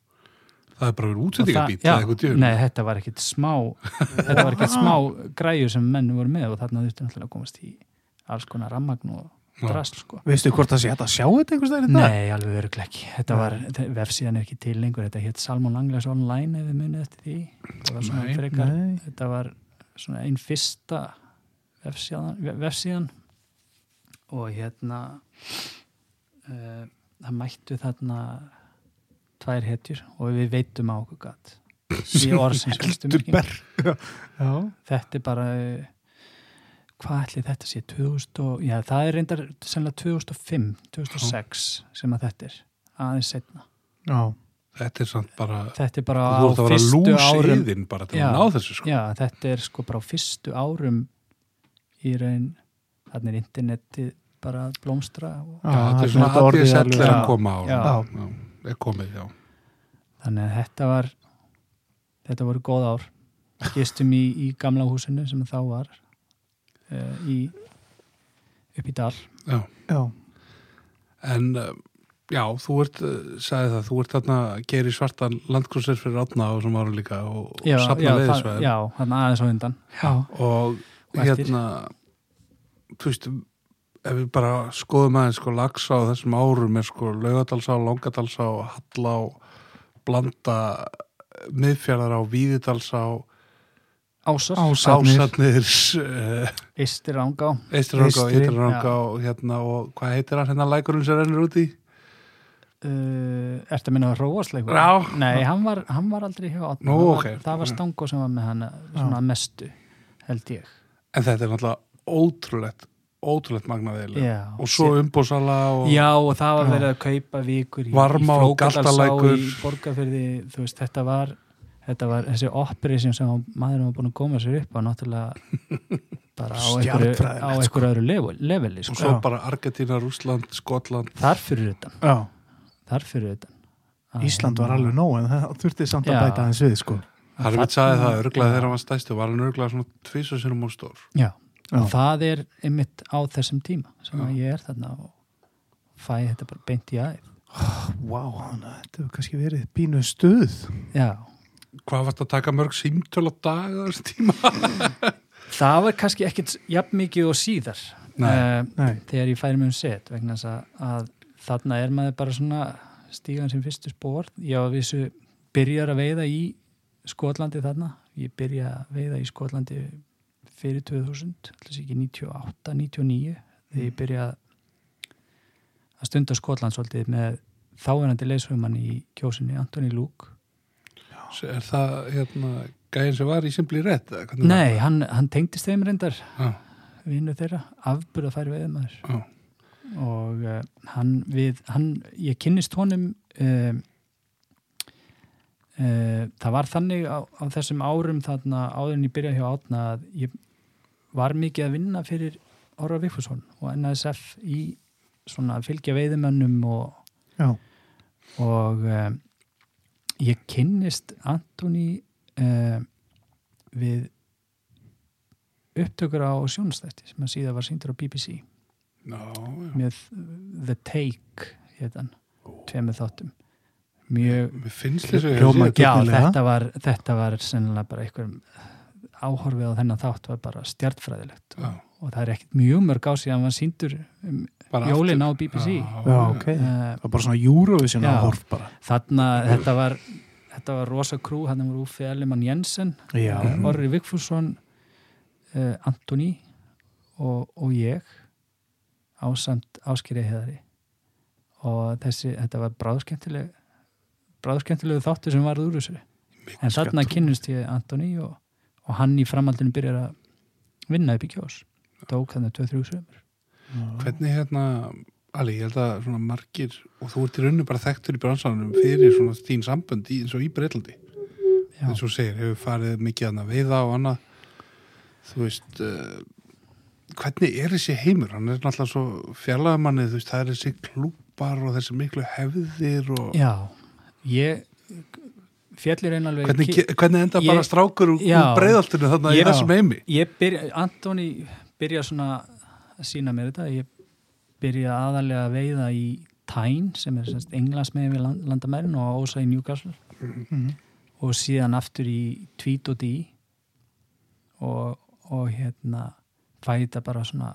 Það er bara verið útsendingabít það- eitthvað já. Nei, þetta var ekkit smá þetta var ekkit smá græju sem menn voru með og þarna þurfti náttúrulega að komast í alls konar rammagn og Já. drast sko. Veistu hvort það sé að sjá þetta einhvers dag? Nei, alveg öruglega ekki þetta var, vefsíðan er ekki til lengur þetta hétt Salmon Langles Online ef við munið eftir því þetta var svona Nei, frekar þetta var svona einn fyrsta vefsíðan, ve- vefsíðan og hérna uh, það mættu þarna tvær hetjur og við veitum á okkur gatt í orðsins fyrstu. Já. þetta er bara eh, hvað ætli þetta sé 2000 og, já það er reyndar sennilega 2005, 2006 sem að þetta er aðeins setna Já. Þetta er samt bara, þetta er bara á fyrstu árum bara til Já. að ná þessu sko. já þetta er sko bara á fyrstu árum í raun þannig er internetið bara blómstra og, Já, þetta er svona alveg- er að Já. koma á. Já. Já, er komið, já. þannig að þetta var þetta voru góð ár. Gistum í, í gamla húsinu sem þá var uh, í upp í dal. Já, Já. en uh, já, þú ert, uh, sagði það, þú ert þarna að gera í svartan landkrúsir fyrir átna og sem ára líka og, og já, safna já, þannig aðeins á undan. Já, og Og hérna þú veist ef við bara skoðum aðeins sko lagsa á þessum árum er sko laugadalsá, langadalsá halla á blanda miðfjörðar á víðidalsá ásar, Ásarnir. ásatnir ánga eistiranga og Eystri, ytriranga og hérna og hvað heitir hann hérna lækurinn sem rennur út í uh, ertu að minna að róasleikur? Já. nei, hann var, hann var aldrei hjá. Nú, var- ok. það var Stango sem var með hann svona að mestu, held ég en þetta er náttúrulega ótrúlegt ótrúlegt magnaðilega já, og svo umbósala og Já, og það var verið að kaupa vikur í, Varmá í og Galtalækur. í Borgarfyrði, þú veist, þetta var þetta var þessi operation sem maðurinn var búin að koma sér upp á náttúrulega bara á einhverju, á sko. einhverju öðru level, leveli og sko. svo Já. bara Argentina, Rússland, Skotland þar fyrir utan, Já. þar fyrir utan Að Ísland var hérna- alveg nóg en það þurfti samt að bæta aðeins við sko. Harfitt sagði það, örglaði þegar hann var stæstu og var hann örglaði svona tvísa sinum og stór Já, Já. og það er einmitt á þessum tíma sem Já. að ég er þarna og fæ þetta bara beint í æð Vá, þannig að þetta hefur kannski verið bínu stuð Já, Hvað varst að taka mörg símtöl á dag á þessu tíma? það var kannski ekkit jafn mikið og síðar Nei. Eh, Nei. þegar ég færi mig um set vegna þess að, að þarna er maður bara svona stígan sem fyrstu spór ég á vissu byrjar að veiða í Skotlandi þarna ég byrja að veiða í Skotlandi fyrir 2000, alltaf ekki 98, 99 þegar ég byrja að stunda Skotland svolítið með þáverandi leyshugumann í kjósinni Antoni Lúk Er það hérna gæðin sem var í Simpli var Nei, hann, hann tengdist þeim reyndar vinnu þeirra, afburða færi veiðmaður Já. og uh, hann við, hann, ég kynnist honum uh, uh, það var þannig á, á þessum árum þarna áður en ég byrjaði hjá átna að ég var mikið að vinna fyrir Orra Vigfússon og NSF í svona að fylgja veiðimönnum og, Já. og uh, ég kynnist Antoni uh, við upptökur á sjónastætti sem að síðan var síndur á BBC Já, já. með The Take hétan, tveimur þáttum mjög, Mér finnst þessu Hljómar já þetta var þetta var sennilega bara einhver áhorfið á þennan þátt var bara stjartfræðilegt og, og það er ekkert mjög mörg á síðan var síndur um, jólin á. BBC Já, Já, ok. uh, Það var bara svona Eurovision áhorf bara. þarna þetta var þetta var rosa krú, hann var Úfi Ellimann Jensen. Orri Vigfússon uh, Antoni og, og ég ásamt áskýrið heðari og þessi, þetta var bráðskemmtileg bráðskemmtilegu þáttu sem varð úr þessu en þarna kynnust ég Antoni og, og hann í framhaldinu byrjar að vinna upp í kjós. Tók þannig 2-3 sömur Hvernig hérna, Ali, ég held að svona margir, og þú ert í rauninu bara þekktur í bransanum fyrir svona þín sambönd í, eins og í Breitlandi, Já, eins og segir, hefur farið mikið að veiða og annað, þú veist, uh, hvernig er þessi heimur? Hann er náttúrulega svo fjarlagamannið, þú veist, það er þessi klúpar og þessi miklu hefðir og já. Ég fjallir einn alveg hvernig, hvernig enda Ég- bara strákur úr, Já. úr breiðaltinu þarna í Já. þessum heimi? ég byrja, Antoni byrja svona að sína mér þetta ég byrja aðalega að veiða í Tyne sem er með við land, landamærin og á Ósa í Newcastle Mhm. og síðan aftur í tvít og dí og, og hérna fæ þetta bara svona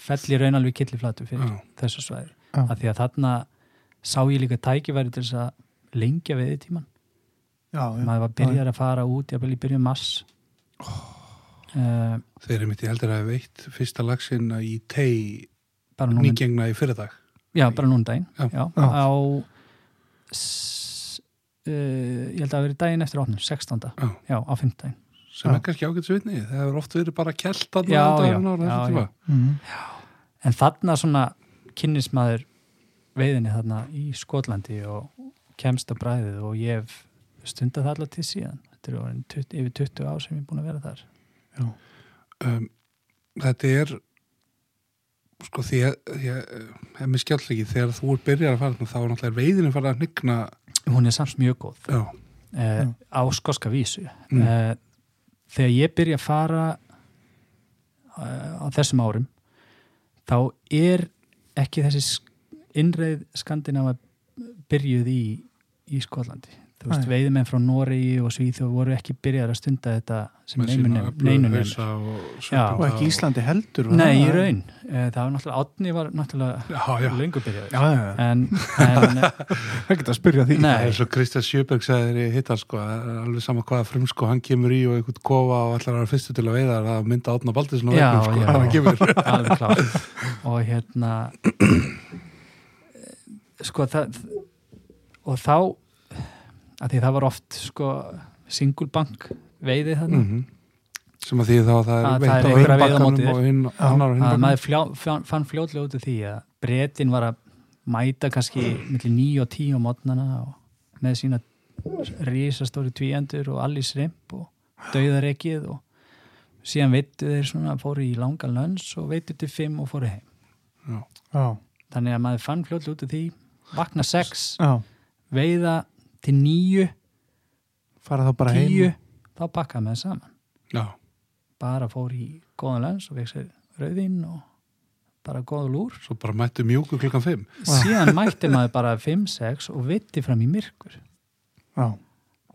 fell í raun alveg killiflatu fyrir Já. þessu svæði Já. af því að þarna sá ég líka tækifæri til þess að lengja veiði tíman Já, já. maður var byrjar að fara út jafnvel í byrjun mars oh. Þeir eru mitt, ég heldur að veitt fyrsta lagsinn í tei nýgengna í fyrirdag. já, bara núna daginn já, Já. á s, uh, ég held að það veri daginn eftir opnum 16. Já. á 15. sem Já. er kannski ágætt svitni. Það hefur oft verið bara kelt að Já, já. Mhm. en þarna svona kynnismæður veiðinni þarna í Skotlandi og kemst á bræðið og ég hef stundað það allar til síðan. Þetta er orðin 20, yfir 20 ár sem ég er búin að vera þar. Um, þetta er sko því að, að hef mér skjáll ekki, þegar þú er byrjar að fara þá er náttúrulega veiðinu fara að hnygna hún er samt mjög góð. Já, eh, á skoska vísu. Mm. eh, þegar ég byrja að fara eh, á þessum árum þá er ekki þessi innreið skandinafa byrjuð í, í Skotlandi þú veist, veiðmenn frá Noregi og Svíþjóð voru ekki byrjar að stunda þetta sem hausa og ekki Íslandi heldur var Nei, í raun, Eh, það var náttúrulega Átni var náttúrulega já, já. en, en Það geta að spyrja því. Eins og Kristján Sjöberg sagði í hittar sko, er alveg sama hvaða frumsko hann kemur í og einhvern kofa og ætlar að vera fyrstu til að veiða það mynda átna Baldursson á Já, vegnum sko, já. hann kemur. Og hérna sko það og þá að því það var oft sko single bank veiði þarna. Mhm. sem að því þá að það Að er það veitt er á móti bakkanum og hinn annar á hinn að maður fljá, fann, fann fljótlega út af því að bretin var að mæta kannski millir 9 og 10 á mótnana og með sína risastóri tvíendur og allir shrimp og dauðarekið og síðan veittu þeir svona fóru í langan lönns og veittu til 5 og fóru heim. Já. Já, þannig að maður fann fljótlega út af því vakna 6, já, veiða til 9 fara þá bara heim. 10, þá bakkaði maður saman. Já, bara fór í góðan lönns og veik sér rauðinn og bara góða lúr. Svo bara mættu mjúku klukkan 5 síðan mætti maður bara 5-6 og vitti fram í myrkur. Já,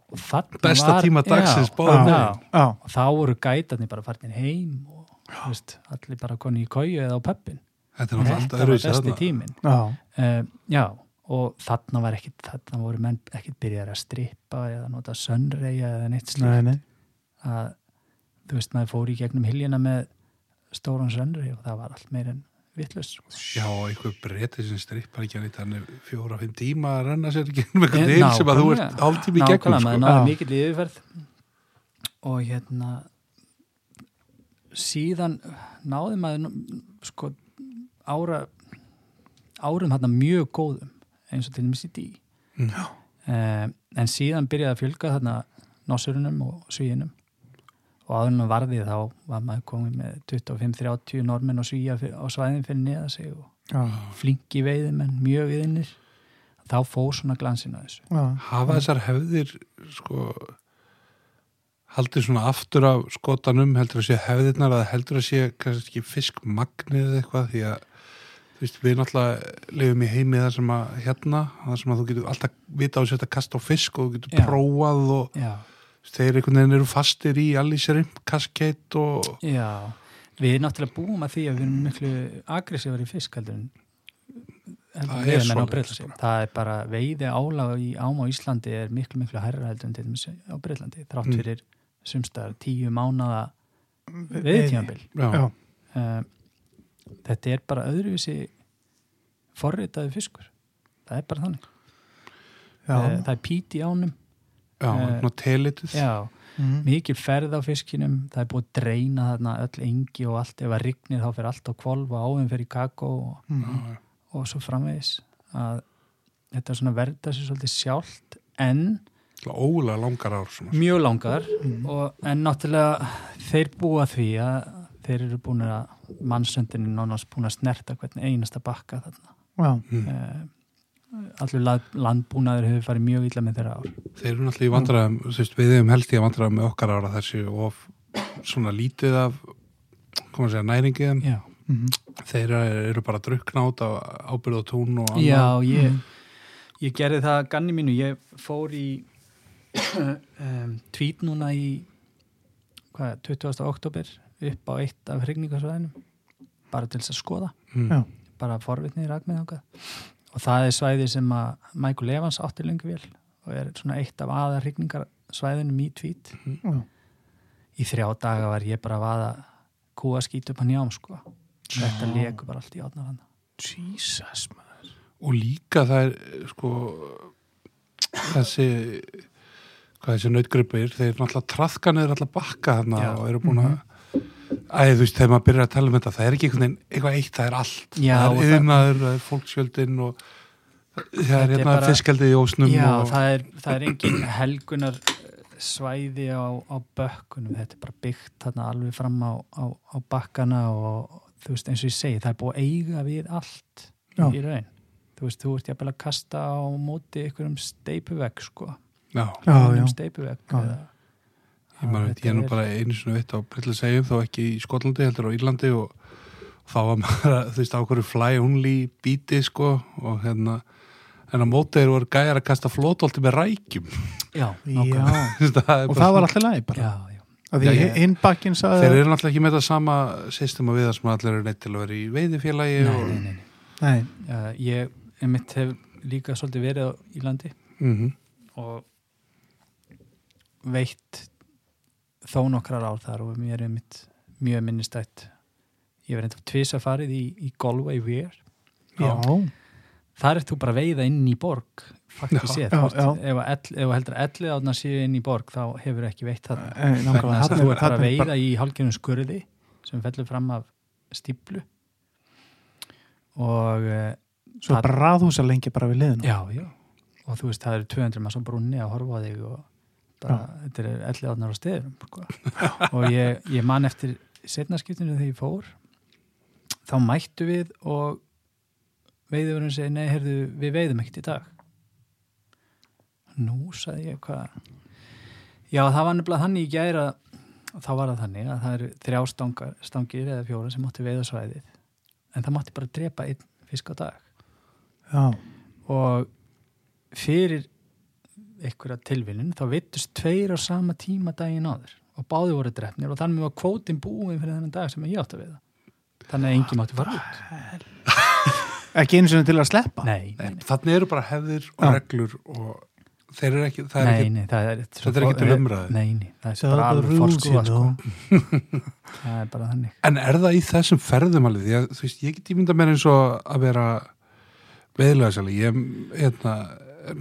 og besta var, tíma dagsins já, og þá voru gætarnir bara farin heim og veist, allir bara koni í kóju eða á peppin þetta var besti tíminn. Já, uh, já og þarna var ekkit þarna voru menn ekkit byrjar að strippa eða nota sönnreia eða neitt slíkt. Nei, nei. Að þú veist maður fór í gegnum hiljuna með stóran sönnreia og það var allt meir en vittlust já, einhver breyti sem strippar ekki að nýtt hann er fjóra, fimm tíma að renna sér ekki með einhvern Eh, heil sem að þú ert hálftími í gegnum nákvæmlega, sko. maður Já. mikill yfirferð. Og hérna síðan náði maður sko ára árum hérna mjög góðum eins og til dæmis í dí Mm. eh, en síðan byrjaði að fjölga þarna nosurunum og svíinum og áður en að varði þá var maður komið með 25-30 normenn og svíja á svæðin fyrir neða sig og Já, flinki veiðimenn, mjög viðinir þá fór svona glansinn á þessu. Já, hafa þessar hefðir sko haldið svona aftur af skotanum heldur að sé hefðirnar að heldur að sé kannski fiskmagnið eða eitthvað? Því að þú veist, við náttúrulega lifum í heimi þar sem að hérna, þar sem að þú getur alltaf vita á að setja kast á fisk og þú getur Já. prófað og Já, þeir einhvern veginn eru fastir í allir shrimp, kaskeit og Já, við náttúrulega búum að því að við erum miklu aggressívar í fisk heldur en Það en er bara. Það er bara veiði álag í ám á Íslandi er miklu miklu hærra heldur en til dæmis á Breitlandi þrátt Mm. fyrir sumstaðar tíu mánada veiðtímabil. já, Uh, þetta er bara öðruvísi forritaði fiskur. Það er bara þannig. já, Uh, það er pít í ánum. já, Eh, svona telituð Já, Mhm. mikil ferð á fiskinum það er búið að dreina þarna öll engi og allt, ef það rignir þá fyrir allt á kvolf og áinn fyrir kakó og, Mhm. og svo framvegis að þetta er svona verða sér svolítið sjálft en ólega langar ár svona. mjög langar Mhm. og, en náttúrulega þeir búa því að þeir eru búin að mannsöndinni nánast búin að snerta hvern einasta bakka þarna já, mm. uh, allur land, landbúnaður hefur farið mjög illa með þeirra ár þeir eru náttúrulega í vandræðum þú veist, við hefum held í að vandræðum með okkar ára þessi og svona lítið af koma að segja næringið þeim. Mhm. þeir eru bara át á ábyrð og tún og annað Já, ég, ég gerði það að ganni mínu, ég fór í um, tvít núna í hvað, 20. oktober upp á eitt af hrigningarsvæðinum bara til þess að skoða. Mm. Bara forvitni í ragmiðangað og það er svæði sem að Michael Evans átti lengi vel og er svona eitt af aða hrigningarsvæðinum í tvít Já. í þrjá daga var ég bara að vaða kúa skýt upp hann hjám sko. Þetta leku bara allt í átnar hann Jesus maður. Og líka það er sko þessi hvað þessi nautgripir, þeir náttúrulega trafka neður alltaf bakka þarna Já. og eru búin að æði þú veist, þegar maður byrjar að tala um þetta það er ekki einhvern veginn eitthvað eitt, það er allt. Já, það er yðnaður, það er fólksjöldin og það er hérna fiskaldið í ósnum Já, og, það er, það er engin helgunar svæði á, á bökkunum. Þetta er bara byggt þarna alveg fram á, á, á bakkana og þú veist eins og ég segi, það er búið að eiga við allt Já. í raun. Þú veist, þú ert jafnvel að kasta á móti einhverjum steipuvegg sko. Já, Já, já. einhverjum steipuvegg eða, ég, man, veit, ég er nú bara einu svona veitt á Brillis segjum þó ekki í Skotlandi, heldur á Írlandi og, þá var maður að, þú veist, á hverju fly only bíti sko og hérna en á móti þeir voru gæjar að kasta flótolti með rækjum. Já, Já, það er og það var alltaf læg bara. Já, Þeir eru náttúrulega ekki með það sama systema við það sem allir eru neitt til að vera í veiðifélagi Nei, og... nei, nei, nei. Nei, Uh, ég einmitt hef líka svolítið verið á, í landi Mhm. og veitt þó nokkrar ár þar og mér er mitt mjög minnistætt. Ég verið enda tvisa farið í, í Galway Weir. Þar ert þú bara að veiða inn í borg fakti séð, ef, að að heldur ellið átna séu inn í borg þá hefur ekki veitt það Eh, nákvæmlega, þú ert bara að veiða í hálfgjörnum skurði sem fellur fram af stíplu og uh, Svo bara raðhúsa lengi bara við liðinu já, já. Og þú veist, það eru 200 maður sem brunni að horfa á þig og bara, þetta er ellið átnar á steðurum sko. og ég, ég man eftir setnaskiptinu þegar ég fór þá mættu við og veiðurinn segi, nei, heyrðu, við veiðum ekkert í dag. Nú, sagði ég, hvað já, það var nefnilega þannig í gæra þá var það þannig að það eru þrjá stangar, stangir eða fjóra sem mátti veiða svæðið. En það mátti bara drepa einn fisk á dag. Já, og fyrir einhverja tilvinnun þá vittust tveir á sama tíma daginn áður og báði voru drefnir og þannig var kvótin búin fyrir þennan dag sem ég átti að veiða þannig að enginn mátti fara út ekki einu sinni til að sleppa nei, nei, nei, Þannig eru bara hefðir og reglur og þeir eru ekki, það er nei, ekki nei það er, Þetta er ekki til umræðu. nei, nei, það er Það bara alveg you sko. know. það er bara þannig En er það í þessum ferðum alveg? Því að, þú veist, ég get ímynda mér eins og að vera veðilega sæli. Ég hérna,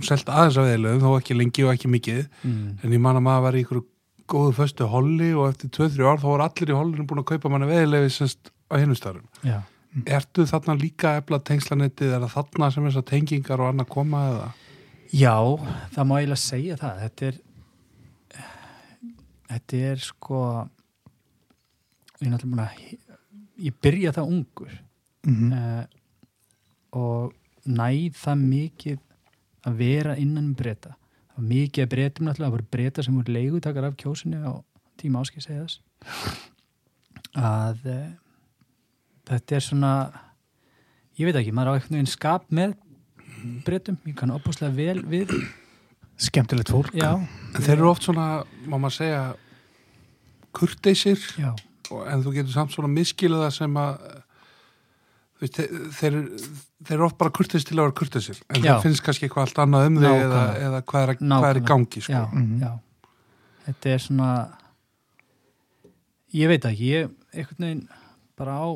selt aðeins að veðilegum, þó ekki lengi og ekki mikið. mm. En ég man að maður var í ykkur góðu föstu holli og eftir 2-3 ár þá voru allir í hollinu búin að kaupa manni veðilegi semst á hinu staðrum. já, Ertu þarna líka að efla tengslanettið? Er það þarna sem þessar tengingar og annað koma eða? Já, það má eiginlega segja það. Þetta er, þetta er sko, ég er náttúrulega búin að, ég byrja það ungur Mhm. uh, og næð það mikið að vera innan um breyta. Það var mikið að breytum náttúrulega, það voru breyta sem voru leigutakar af kjósinu á tíma áskil segja þess. Að uh, þetta er svona, ég veit ekki, maður á einhvern veginn skap með breytum, ég kann opaslega vel við. Skemmtilegt fólk. Já, En þeir eru oft svona, má maður segja, kurteisir. Já, og- en þú getur samt svona miskilið það sem að veist, þeir, þeir, þeir eru oft bara kurteis til að vera kurteisir en Já. það finnst kannski eitthvað allt annað um þig eða, eða hvað, er, að- hvað er í gangi sko. já, Mhm. já Þetta er svona ég veit ekki, ég einhvern veginn bara á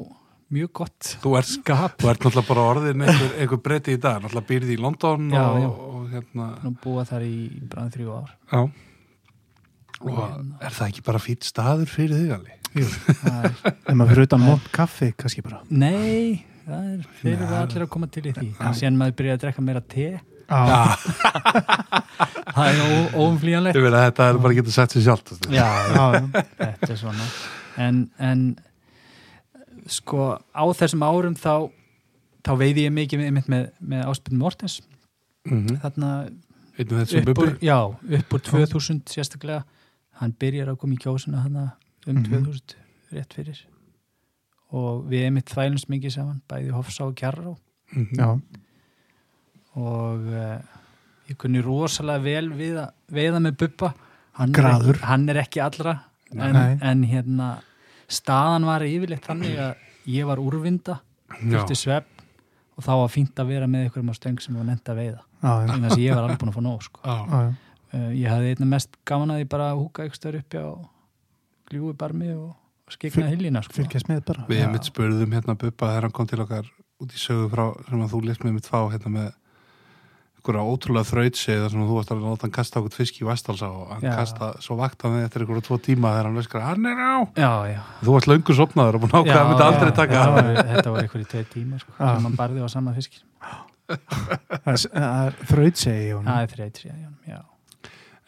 mjög gott þú, ert, skap þú ert náttúrulega bara orðin einhver, einhver breyti í dag, náttúrulega býrði í London Já, og, já. og hérna búa þar í bræðin þrjú ár já. Og er það ekki bara fýtt staður fyrir þig alveg? Ef maður fyrir utan mótt kaffi, kannski bara. Nei, það er fyrir Nei, allir að koma til í því. Síðan maður byrja að drekka meira te. Já, það er ó- óumflýjanlegt. Ég veit að þetta er bara að geta sett sér sjálft Já, já, já, þetta er svona. En, en sko á þessum árum þá þá veiði ég mikið með, með, með Áspinn Mortens. Mm -hmm. þarna Einu þessum upp úr, já, upp úr 2000 sérstaklega hann byrjar að koma í kjósuna hana um Mhm. 2000 rétt fyrir og við einmitt þvælumst mikið saman bæði Hofsá og Kjarrá Mhm. já, og uh, ég kunni rosalega vel við að veiða með buppa hann, hann er ekki allra en, en hérna staðan var yfirleitt þannig að ég var úrvinda þurfti svepp og þá var fínt að vera með ykkur um á stöng sem var nefnt að veiða þannig að ég var alveg búin að fá nóg sko. já, já. Uh, ég hafði einna mest gaman að ég bara húka ykkur stöður uppi á gljúi barmi og, og skikna Fyl- hiljina sko. fylgjast með bara. Við mitt spurðum hérna Bubba þegar hann kom til okkar út í sögu frá sem að þú lest með mitt fá hérna með einhverja ótrúlega þrautsið þar sem þú varst að láta hann kasta okkur fisk í Vestalsá og hann Já. kasta, svo vakta hann eftir einhverja tvo tíma þegar hann öskar, hann er á! Já, já. Þú varst löngu sopnaður og búin að ákveða að Já, myndi aldrei taka já, það var- þetta var einhverju tveir tíma sko, sem hann barði á sama Það er- það er þraut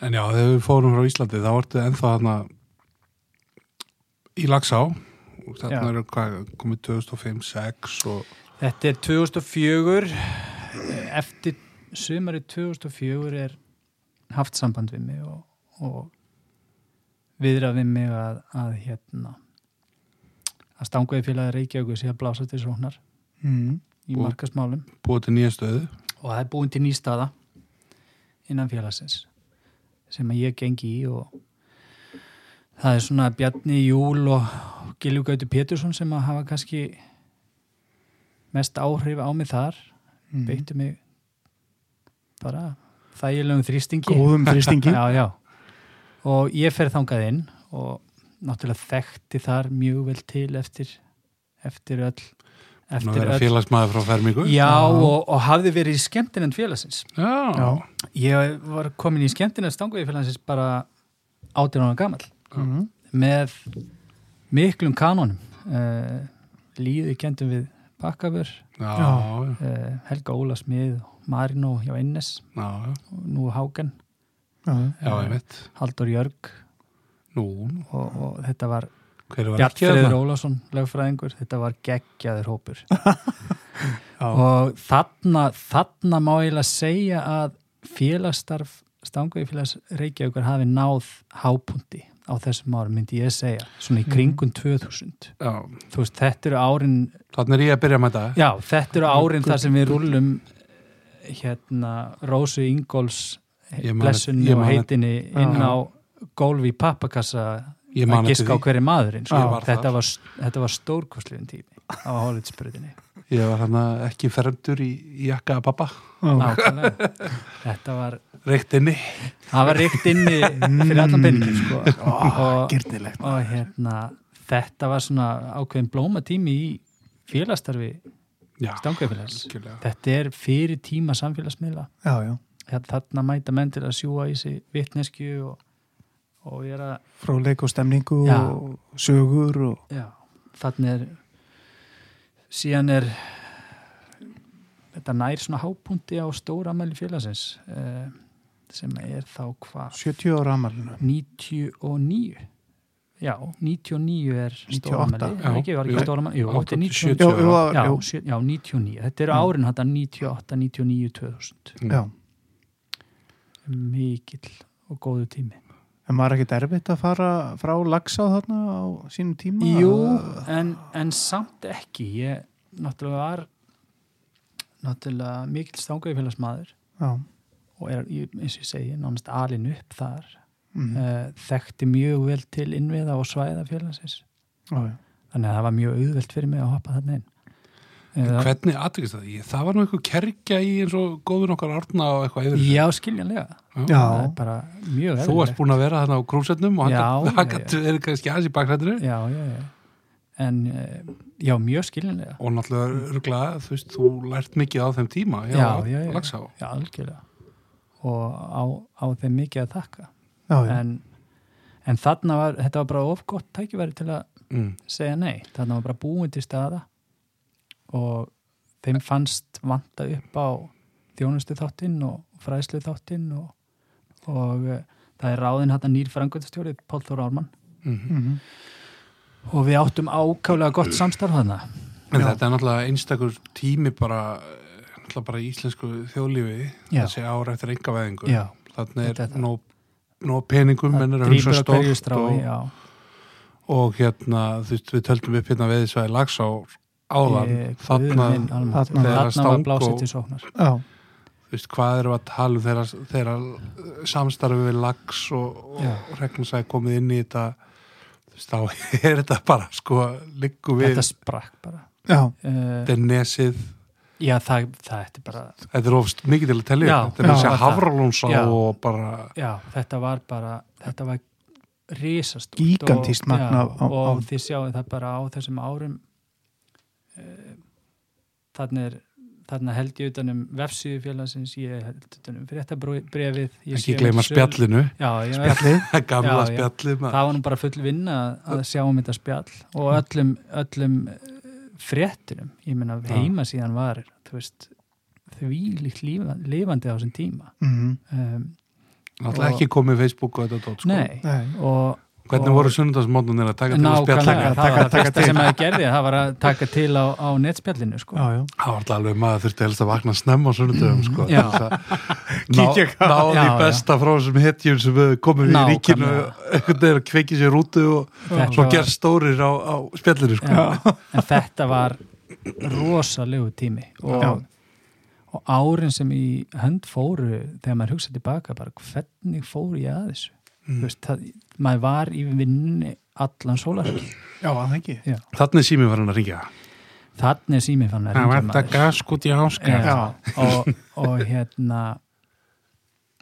En já, þegar við fórum frá Íslandi þá vartu ennþá þarna í Lagsá þarna eru komið 2005-06 og þetta er 2004 eftir sumari 2004 er haft samband við mig og, og viðra við mig að, að hérna að stanguði félagi Reykjavík sé að blása til sóknar mm. í markasmálum búið til nýja stöðu. Og það er búin til nýstaða innan félagsins sem ég gengi í og það er svona Bjarni Júl og Gilju Gauti Pétursson sem að hafa kannski mest áhrif á mig þar Mm. beittu mig bara þægilegum þrýstingi góðum þrýstingi já, já. og ég fer þangað inn og náttúrulega þekkti þar mjög vel til eftir eftir öll að eftir vera öll félagsmaður frá fermingu. Já, og, og hafði verið í skemmtinend félagsins. Já. Já. ég var komin í skemmtinend stanguði félagsins bara átján ára gamall. Mhm. með miklum kanonum uh, líði kendum við Já, Já. já, uh, Helga Óla Smið og Marino hjá Innes. Já, já, nú Háken. Já, já, ég veit Haldur Jörg. Nú, nú, og, og þetta var Bjartfriður? Ólafsson lögfræðingur, þetta var geggjaður hópur. Og þarna, þarna má eiginlega segja að félagsstarf Stanguði félags Reykjavíkur hafi náð hápundi á þessum árum myndi ég segja, svona í kringum 2000 Já, þú veist, þetta eru árin þannig er ég að byrja með þetta já, þetta eru árin þar sem við rúllum hérna Rósu Ingóls Ég blessunni ég og heitinni inn á gólfi pappakassa Ég að giska á hverju maðurinn sko. Var þetta, var, þetta var stórkostliðin tími á hálfitsbrutinni Ég var hann ekki fermdur í, jakka að pappa. Nákvæmlega. Þetta var, Reykt inni. Það var ríkt inni fyrir allan peningin sko. og, Gyrnilegt og hérna þetta var svona ákveðin blóma tími í stangveifélags algjörlega. þetta er fyrir tíma samfélagsmiðla. Já, já, Hérna, þarna mæta menn til að sjúa í sig vitneskju og, og ég er að fróðleik og stemningu Já. og sögur og já, þarna er síðan er þetta nær svona hápunti á stóra amæli félagsins uh, sem er þá hvað? 70 ára amalinu 99 já, 99 er 98, stóra amæli já. ekki, var ekki stóra amæli, jú, 80, 90, 70. Já, já, já, sjö- já, 99 þetta eru Mm. árin þetta 98, 99, 2000 já. mikill og góðu tími En maður er ekkert erfitt að fara frá lagsa þarna á sínum tíma? Jú, en, en samt ekki ég náttúrulega var náttúrulega mikill stanguðifélagsmaður Já. og er, eins og ég segi, nánast alin upp þar Mm. uh, þekkti mjög vel til innviða og svæða félagsins Já, já. þannig að það var mjög auðvelt fyrir mig að hoppa þarna inn uh, Hvernig aðtökist það? Það var nú eitthvað kerkja í eins og góður okkar árna og eitthvað yfir. Já, skiljanlega Já. það er bara mjög Þú varst búin að vera þarna á krúsetnum og gæti verið kannski aðeins í bakrættinu Já, já, já en uh, já, mjög skiljanlega og náttúrulega örgulega, þú veist, þú lært mikið á þeim tíma Já, já, já. Lagsá. já, algjörlega og á, á þeim mikið að þakka Já, já. en, en þarna var, þetta var bara of gott tækifæri til að Mm. segja nei, þarna var bara búin til staða og þeim fannst vanta upp á þjónustu þáttinn og fræðslu þáttinn og, og uh, það er ráðin hann nýr frangöndastjóri Pál Þór Ármann Mm. Mhm. og við áttum ákálega gott samstarf þarna En Já. þetta er náttúrulega einstakur tími bara, eh, náttúrulega bara íslensku þjóðlífi, Já. þessi ára eftir engaveðingu. Já, Þannig er nóg, nóg peningum, menn er að hugsa á stórt og, og hérna, þú veist, við töldum upp hérna veðisvæði Lagsá áðan, þarna, Guð minn almáttugur. þarna- þegar þarna var stang blásið og- til sóknar. Já. þú þú veist, hvað eru að tala um þeirra, þeirra samstarfi við lags og, og regnsæði komið inn í þetta? Þá er þetta bara sko, liggu við þetta sprakk bara. Já, uh, þetta er nesið, já, það, það er bara þetta er ofst mikið til að telja, Já, þetta er þessi Já. og bara já, þetta var bara þetta var risast Gígantískt magn af- af- og af- þið sjáu það bara á þessum árum þannig er þarna held ég utanum vefsíðu félagsins, ég held utanum fréttabrefið ekki gleyma spjallinu spjallið gamla Já, já. spjallið það var nú bara full vinna að sjá um þetta spjall og öllum, öllum eh, fréttunum, ég meina Já. heima síðan var þú veist því líkt lifandi á þessum tíma mm um, náttúrulega og- ekki komið Facebook og þetta dót, sko. nei, Nei. og hvernig voru sunnundagsmónunir að taka til að spjalla nákvæmlega, það taka- var það taka fyrsta til. sem að gerði það var að taka til á, á netspjallinu sko. Já, já það var alltaf alveg maður þurfti helst að vakna snemma á sunnundagum sko. Já. Þess að Kíkja ná, hvað- náði Já, já. besta frá þessum hetjum sem komum í ríkinu einhvern veginn að kveiki sér útu og Þetta svo var- gerst stórir á, á spjallinu sko. Já, en þetta var rosalegu tími og, og árin sem í hönd fóru þegar maður hugsa tilbaka bara hvernig fóru ég að þessu Mm. Veist, það, maður var í vinni allan sólarheng Já, það ekki? Þannig er símið farin að ringja þannig er sími fann að hringja maður. gask út í áskar Já, og, og hérna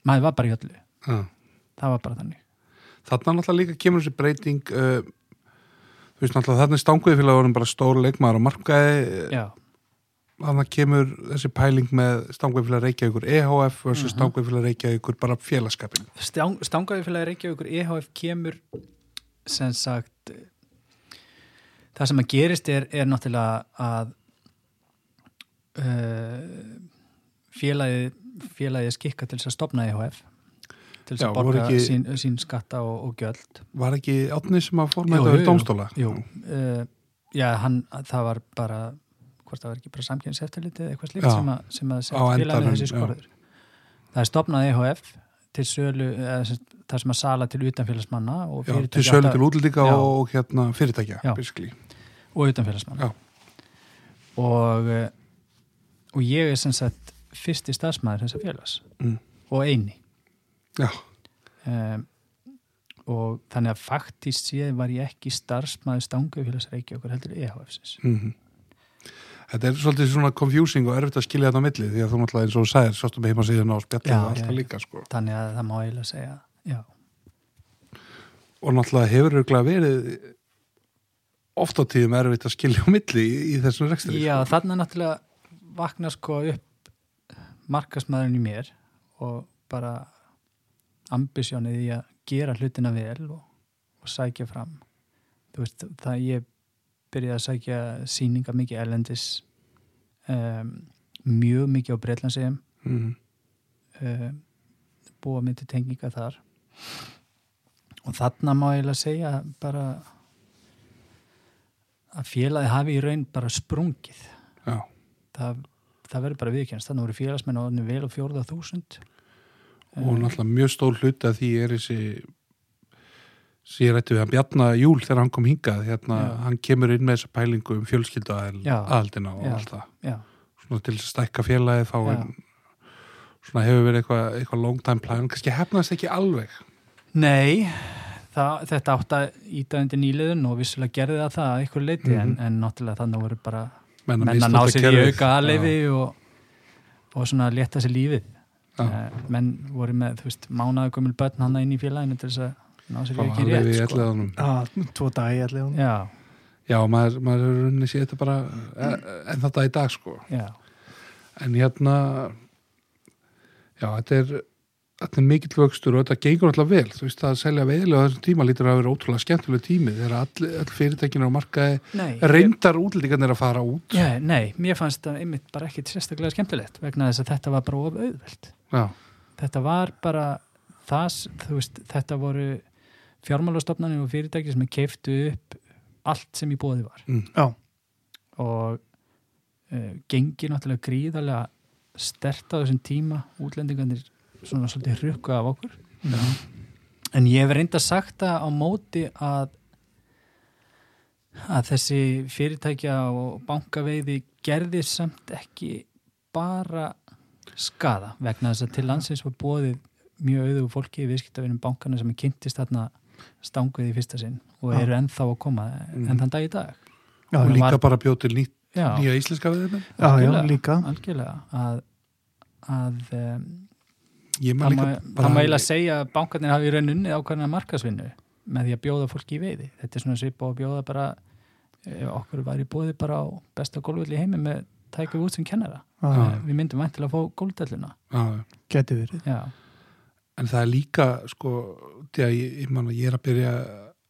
maður var bara í öllu. Já. það var bara þannig. Þarna náttúrulega líka kemur þessi breyting uh, þú veist þarna er stanguði fyrir að vorum bara stór leikmaður og markaði já, þannig kemur þessi pæling með stanguði fyrir að reykja ykkur EHF versus Mhm. mm stanguði fyrir að reykja ykkur bara félagskapin Stang, stangaði félagi Reykjavíkur EHF kemur sem sagt það sem að gerist er, er náttúrulega að uh, félagi félagi er skikka til þess að stopna EHF til þess að borga ekki- sín, sín skatta og, og gjöld. Var ekki átni sem að Jú, með þetta jú, við jú. dómstóla? Jú, uh, já, hann, það var bara hvort það var ekki bara samkynnseftirlitið eða eitthvað slíkt Já. sem að, sem að setja félaginu endanum, þessi já. skorður það er stopnað EHF til sölu, það sem að sala til utanfélagsmanna og Já, fyrirtækja til sölu til Já. og hérna fyrirtækja Já. og utanfélagsmanna Já. og eh, og ég er sem sagt fyrsti starfsmæður þessa félags Mm. og eini Já. um, og þannig að faktist séð var ég ekki starfsmæður stangafélags Reykjavíkur heldur EHF-sins Mm Þetta er svolítið svona confusing og erfitt að skilja þetta á milli því að þú náttúrulega eins og þú sagðir, sástum heima síðan á spjallinu og alltaf líka sko. þannig að það má eiginlega segja já, og náttúrulega hefur örgulega verið oft á tíðum erfitt að skilja á milli í, í þessum rekstri já sko. þannig náttúrulega vakna sko upp markasmaðurinn í mér og bara ambisjónið í að gera hlutina vel og, og sækja fram þú veist, það ég byrjaði að sækja sýninga mikið erlendis um, mjög mikið á Breitlandsegjum mm. um, búa myndi tenginga þar. Og þarna má ég að segja bara að félagi hafi í raun bara sprungið. Já, það, það verður bara viðkjænst þannig voru félagsmenn á vel og fjórða þúsund. Og náttúrulega mjög stór hluti að því er þessi sem ég rætti við hann Bjarna Júl þegar hann kom hingað hérna, hann kemur inn með þessa pælingu um fjölskyldu Já. aðaldina og allt það. Svona til þess að stækka félagið þá er, svona hefur verið eitthvað eitthva long time plan, kannski hefnast ekki alveg. Nei það, þetta átt að íta undir nýliðun og vissulega gerði það það að ykkur leiti Mhm. en, en náttúrulega þannig voru bara menn menn að ná sér í auka aðleifi og, og svona létta sér lífið. Eh, menn voru með, þú veist, mánaðu gömul börn hann inn í félaginu til þess að ná sér í auki aðleifi í rétt sko. elleðanum Já, tvo dagi allir já, já, maður, maður er runni sér þetta bara e, en þetta í dag sko. Já, en hérna já, þetta er þetta er mikill vöxtur og þetta gengur alltaf vel. Þú veist að selja veiðilega á þessum tíma lítur að vera ótrúlega skemmtileg tími þegar all, all fyrirtækinu á markaði. Reyndar útlendingarnir að fara út. Já, nei, mér fannst það einmitt bara ekkit sérstaklega skemmtilegt vegna þess að þetta var bara of auðvelt. já, Þetta var bara það, þú veist, þetta voru fjármálastofnanir og fyrirtæki sem keiftu upp allt sem í bóði var. Mm, Já, og uh, gengi náttúrulega gríðarlega stert á þessum tíma. Útlendingarnir svona svolítið hrukku af okkur. En ég hef reynda sagt það á móti að að þessi fyrirtækja og bankaveiði gerði samt ekki bara skada vegna þess að til landsins var bóðið mjög auðugu fólki í viðskiptavinum bankana sem kynntist þarna stanguð í fyrsta sinn og eru ennþá að koma Mm. enn þann dag í dag. Já, og líka var- bara bjóð til nýtt, Já, nýja íslenska við þeim já, já, líka. Algjörlega. Að, að um, það má eiginlega segja að bankarnir hafi í raun unnið ákveðna markasvinnu með því að bjóða fólki í veiði. Þetta er svona svip og bjóða bara ef okkur var í bóði bara á besta gólfvöld í heimi með tækja út sem kennara. Já. við myndum væntilega að fá gólfdelluna. Já, já. geti verið já, en það er líka sko, því að ég, ég, man, ég er að byrja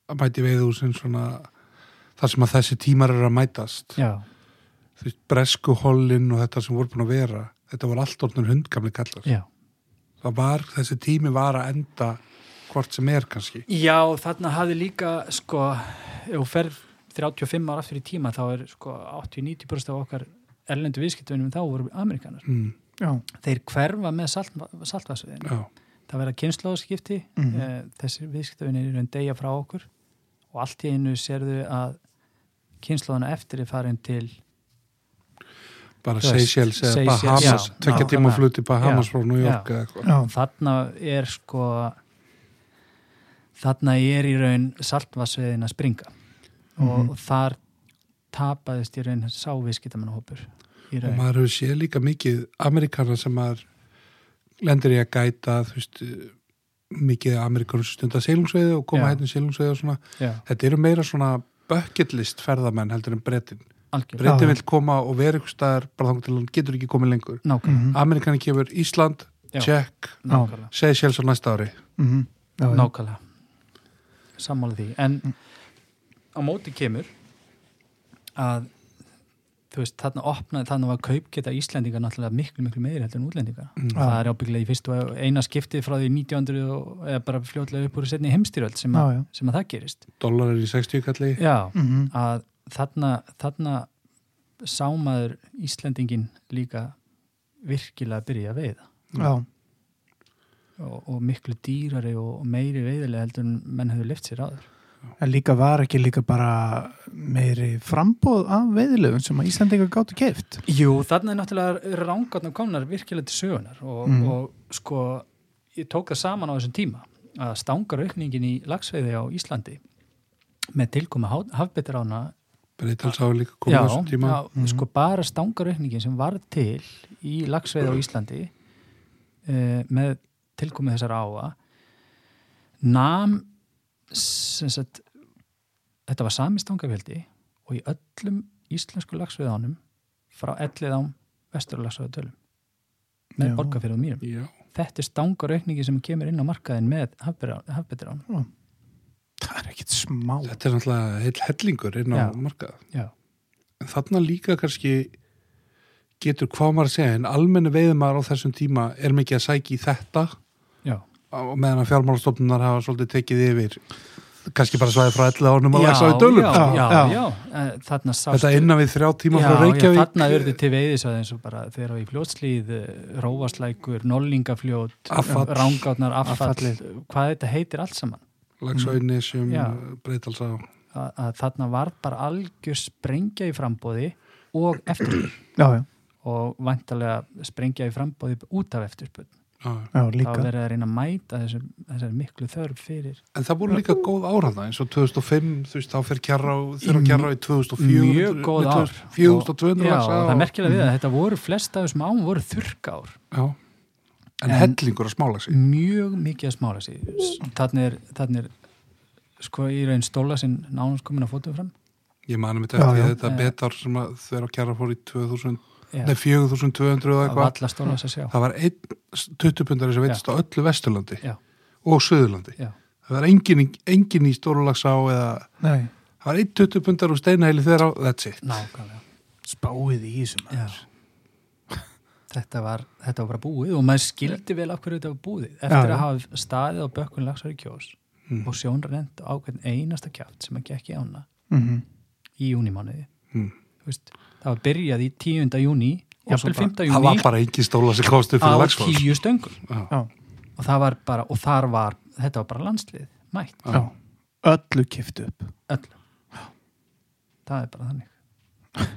að mæti veiðhúsin svona þar sem að þessi tímar eru að mætast. Já, þú veist, bresku hollin og þetta sem voru búin að vera þetta voru allt orðnur hundgamli kallar. Já. Það var, þessi tími var að enda hvort sem er kannski. Já, þarna hafði líka sko, ef þú fer 35 ára aftur í tíma þá er sko 80-90% af okkar erlendu viðskiptunum þá voru amerikanar. mm, já, Þeir hverfa með salt, saltvarsviðin. Það verða kynnslóðskipti, mm Mhm. eh, þessir viðskiptunir eru en deyja frá okkur. Og allt í einu sérðu að kynnslóðana eftir er farin til bara Seychelles eða Bahamas tvekja tíma fluti Bahamas Já, frá New York þarna er sko þarna er í raun saltvarsviðin að springa. Og, Mhm. og þar tapaðist í raun sá viðskiptamannahópur í og maður hefur séð líka mikið Amerikana sem maður lendir í að gæta þú veist mikið Amerikanu sem stundar seilungsveiði og koma hérna í seilungsveiði og svona Já, þetta eru meira svona bucket list ferðamenn heldur en brettin brettin vil koma og vera ykkur staðar bara þangur til hann getur ekki komið lengur Nákvæmlega. Mhm. Amerikani kemur Ísland, Nákvæmlega. Seychelles á næsta ári Mhm. já, já. Nákvæmlega. Sammála því. En Mm. á móti kemur að þú veist, þarna opnaði, þarna var kaupgeta Íslendinga náttúrulega miklu, miklu meiri heldur en útlendinga. Mm. Það er ábyggilega í fyrstu og eina skiptið frá því 1900 og, eða bara fljótlega upp úr setni heimstyröld sem, já. sem að það gerist. dólar er í 60 kalli Já, Mhm. að þarna, þarna sámaður Íslendingin líka virkilega að byrja að veiða já, og, og miklu dýrari og meiri veiðilega heldur en menn hefur lift sér áður. En líka var ekki líka bara meiri frambóð af veiðilöfum sem að Íslandingar gáttu keift Jú, þarna er náttúrulega rángatna komnar virkilega til sögunar og, Mm. og sko, ég tók það saman á þessum tíma að stangar aukningin í lagsveiði á Íslandi með tilkomi hafbettirána Breitalsá er líka komið já, þessum tíma já, Mhm. sko bara stangar aukningin sem var til í lagsveiði á Íslandi uh, með tilkomi þessar áa nam sem sagt þetta var sami stangafjöldi og í öllum íslensku lagsveiðánum frá ellið ám vesturlagsveiðatölum með Já. borgarfyrðum mýrum. Já, Þetta er stangaraukningi sem kemur inn á markaðin með hafbettirán. það er ekkit smá þetta er náttúrulega heil hellingur inn á Já. markað Já, en þarna líka kannski getur hvað maður að segja en almenni veiðumar á þessum tíma er mikið að sækja í þetta og meðan að fjármálastofnunar hafa svolítið tekið yfir kannski bara svæði frá 11 ánum að já, lagsa við dölum. já, Já, já. Eh, Þarna sástu þetta innan við þrjá tíma frá Reykjavík Já, þarna verður til veiðisvæði eins og bara þegar á í fljótslíð, róvaslækur, nollingafljót, rángátnar, affall, hvað þetta heitir allt saman. Breitalsá Að, að þarna var bara algjör sprengja í frambóði og já, og vantarlega sprengja í frambóði út af eftirspurn. Já. já, Það að reyna að mæta þessar, þessar miklu þörf fyrir En það voru líka góð áraða eins og 2005, þú veist, þá fer kjarra á, þeirra kjarra í 2004 mjög góð ár. 4200 Já, laxa og það er merkilega við að þetta voru flest af þessum ám voru þurrka ár. Já, en, En- hellingur að smála sig mjög mikið að smála sig þannig er, þannig er sko í raun stóla sinn nánast komin að fótum fram Ég Já, eftir já. þetta Eh. betar sem að þeirra kjarra fór í 2000, Já, nei 4200 eða eitthvað. Það var einn 20 pundari sem veitist á öllu Vesturlandi Já. og Suðurlandi. Já. Það var engin, engin í Stórulagsá eða Nei, það var einn 20 pundar úr steinahæli þeirra that's it. Nákvæmlega. Spáið í þessum Já. þetta, var, þetta var bara búið og maður skildi vel af hverju þetta var búið. Eftir Já, að hafa staðið á bökkun lagsar í kjós Mm. og sjónrend á hvern einasta kjátt sem að gekk í ána mm í júnimánuði Mm. veist, það var byrjað í 10. júni jafnvel 5. Það var júni bara engin stóla sem kostu á fyrir lagsfólk tíu stöngul Já. Já, og það var bara, og þar var þetta var bara landslið, mætt. Já, öllu kiftu upp. Öllu. Það er bara þannig.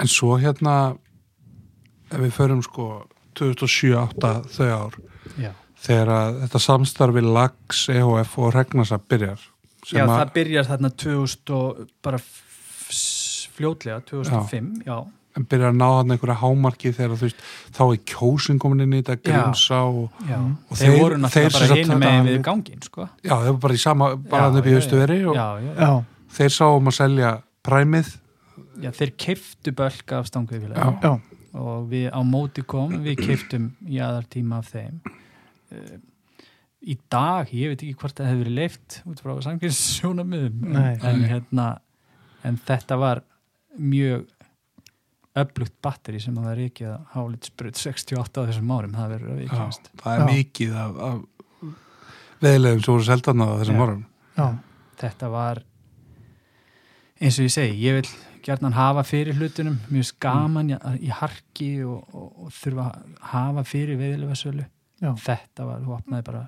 En svo hérna ef við förum sko 2007-2008 þau ár já, þegar að þetta samstarfi lags, EHF og Regnasa byrjar sem já að, það byrjar þarna 2000 og bara f- s- fljótlega 2005, já, en byrjar að ná hann einhverja hámarki þegar þú veist, þá er kjósin komin inn í þetta Já. grímsá og, já. Og þeir, þeir- voru náttúrulega bara þetta- megin við gangin sko. já, þeir voru bara í sama, bara Já, upp í já, haustu veri og já, já, já, þeir sáum að selja præmið já, þeir keiftu bölk af Já. já, og við á móti kom við keiftum í aðartíma af þeim uh, í dag, ég veit ekki hvort það hefur verið leift út frá samkynssjónamiðum Nei. en Nei. hérna en þetta var mjög öflugt batteri sem að það er ekki að hálitsbrut 68 á þessum árum, það verður já, vikjast það er Já. mikið af, af veðilegum voru seldan á þessum Já. árum. Já, þetta var eins og ég segi, ég vil gerðan hafa fyrir hlutunum, mjög skaman í, í harki og, og, og þurfa að hafa fyrir veiðilega sölu Já. þetta var, þú opnaði bara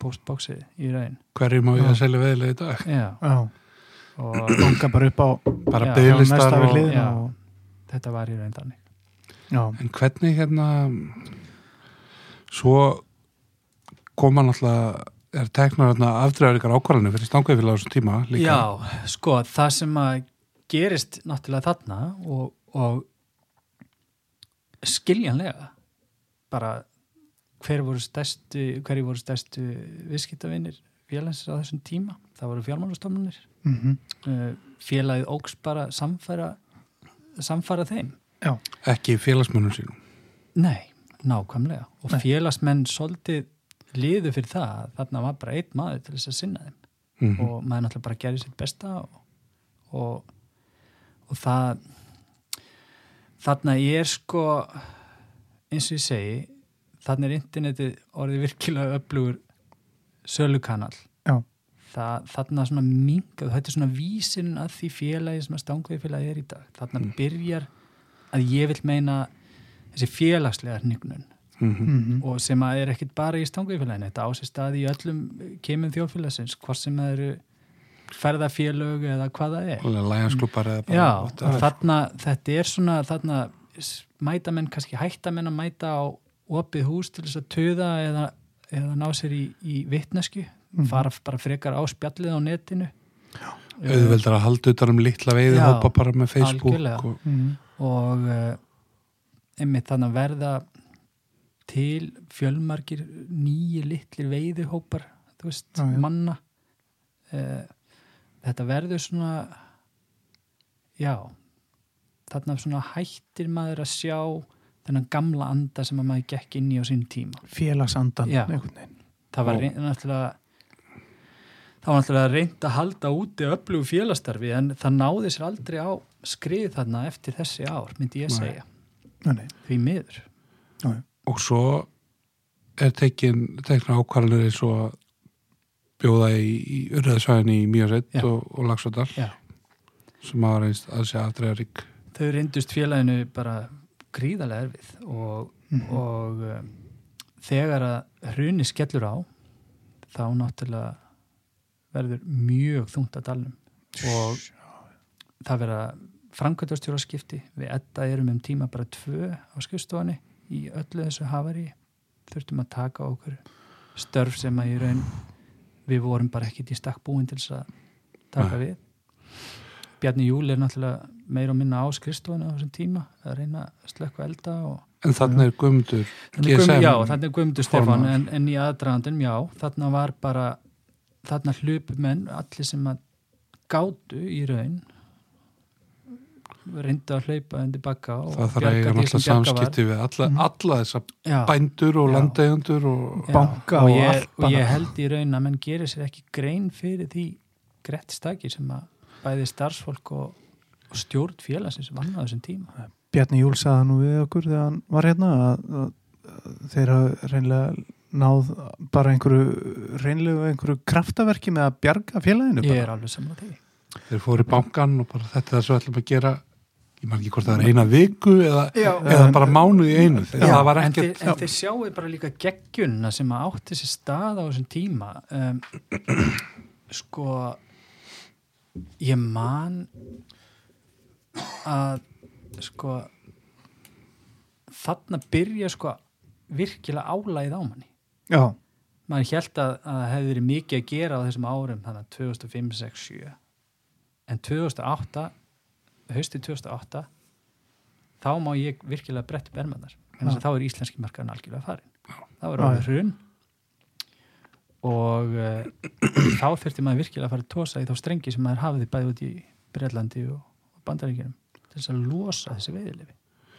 postboxið í raun. Hverju má ég að selja veðilega í dag? Já, já og ganga bara upp á bara bygglistar og, Já. og, þetta var í já, en hvernig hérna svo koma náttúrulega er teknar hérna afdreifar ykkar ákvarðanir fyrir stangveifila á þessum tíma líka? Já, sko, það sem að gerist náttúrulega þarna og, og skiljanlega bara hver voru stærstu, hverju voru stærstu viðskiptavinir félagsins á þessum tíma? Það voru fjármálastofnunir mm uh, félagið ógs bara samfæra samfæra þeim? Ekki félagsmönnum sínum? Nei, nákvæmlega. Og Nei. félagsmenn svolítið liðu fyrir það að þarna var bara einn maður til þess að sinna þeim. Mm og maður náttúrulega bara gerir sitt besta og, og, og það þarna er sko eins og ég segi þarna er internetið orðið virkilega öflugur sölukanal. Já. Það, þarna svona minkað, þetta er svona vísin að því félagi sem að stangvegi félagi er í dag. Þarna Mm. byrjar að ég vil meina þessi félagslega hnignun. -hmm. mm og sem að er ekkit bara í stangveifélaginu þetta á sér stað í öllum kemum þjóðfélagsins, hvort sem það eru ferðafélög eða hvað það er. Lægansklúpar eða bara Já, þarna, þetta er svona þarna mæta menn kannski hætta menn að mæta á opið hús til þess að töða eða, eða ná sér í, í vitnesku Mhm. fara bara frekar á spjallið á netinu auðveldar að halda utan um litla veiði Já, hópa bara með Facebook og, -hmm. og uh, einmitt þannig að verða til fjölmargir nýju litlir veiðihópar þú veist, Já, já. manna uh, þetta verður svona já þarna svona hættir maður að sjá þennan gamla anda sem að maður gekk inn í á sín tíma félagsandan Já. það var Já. náttúrulega það var náttúrulega reynd að halda úti öflugu félastarfi en það náði sér aldrei á skrið þarna eftir þessi ár, myndi ég segja Nei, nei. því miður og svo er tekin tekna ákvarðanir eins og að bjóða í, í urðaðsvæðinni í Mjörsveit Já. og, og Lagsvöldal sem hafa reynst að sé afdreifar þau reyndust félaginu bara gríðarlega erfið og, Mhm. og um, þegar að hruni skellur á þá náttúrulega verður mjög þungt að dalnum. Og það verða framkvæmtastjóra skipti við etta erum um tíma bara tvö á skrifstofunni í öllu þessu hafari þurftum að taka okkur störf sem að í raun við vorum bara ekkit í stakk búin til þess að taka við. Bjarni Júl er náttúrulega meira og minna á skrifstofunni á þessum tíma að reyna að slökka elda og en þannig er Þannig GSM já, þannig er Guðmundur Stefán en, en í aðdragandum, já, þarna var bara þarna hlupu menn allir sem að gátu í raun reyndu að hlaupa undir bakka og það þarf að eiga náttúrulega samskipti við alla, Mhm. alla þessa Já, bændur og landeigundur og já, banka og, og ég, og ég held í raun að menn gerir sér ekki grein fyrir því grett staki sem að bæði starfsfólk og, og stjórn félagsins vann á þessum tíma. Bjarni Júl sagði nú við okkur þegar hann var hérna að, að, að þeir hafa reynlega náð bara einhverju reynlega einhverju kraftaverki með að bjarga félaginu ég bara. er alveg saman á því. Þeir fóru í bankan og bara þetta er það sem við ætlum að gera. Ég man ekki hvort það er eina viku eða, Já. eða bara mánuð í einu. Já, það var en, þið, en þið sjáu bara líka geggjunna sem að átti sér stað á þessum tíma. Um, sko ég man að sko þarna byrja sko virkilega álægið á manni já, maður held að, að það hefði verið mikið að gera á þessum árum þannig að 2005, 6, 7 en 2008 haustið 2008 þá má ég virkilega brett upp þess Já. að þá er íslenski markaðan algjörlega farin þá er Já, já. hrun. Og uh, þá þurfti maður virkilega að fara að tósa í þá strengi sem maður hafiði bæði út í Breitlandi og, og Bandaríkjunum til þess að losa þessi veiðilefi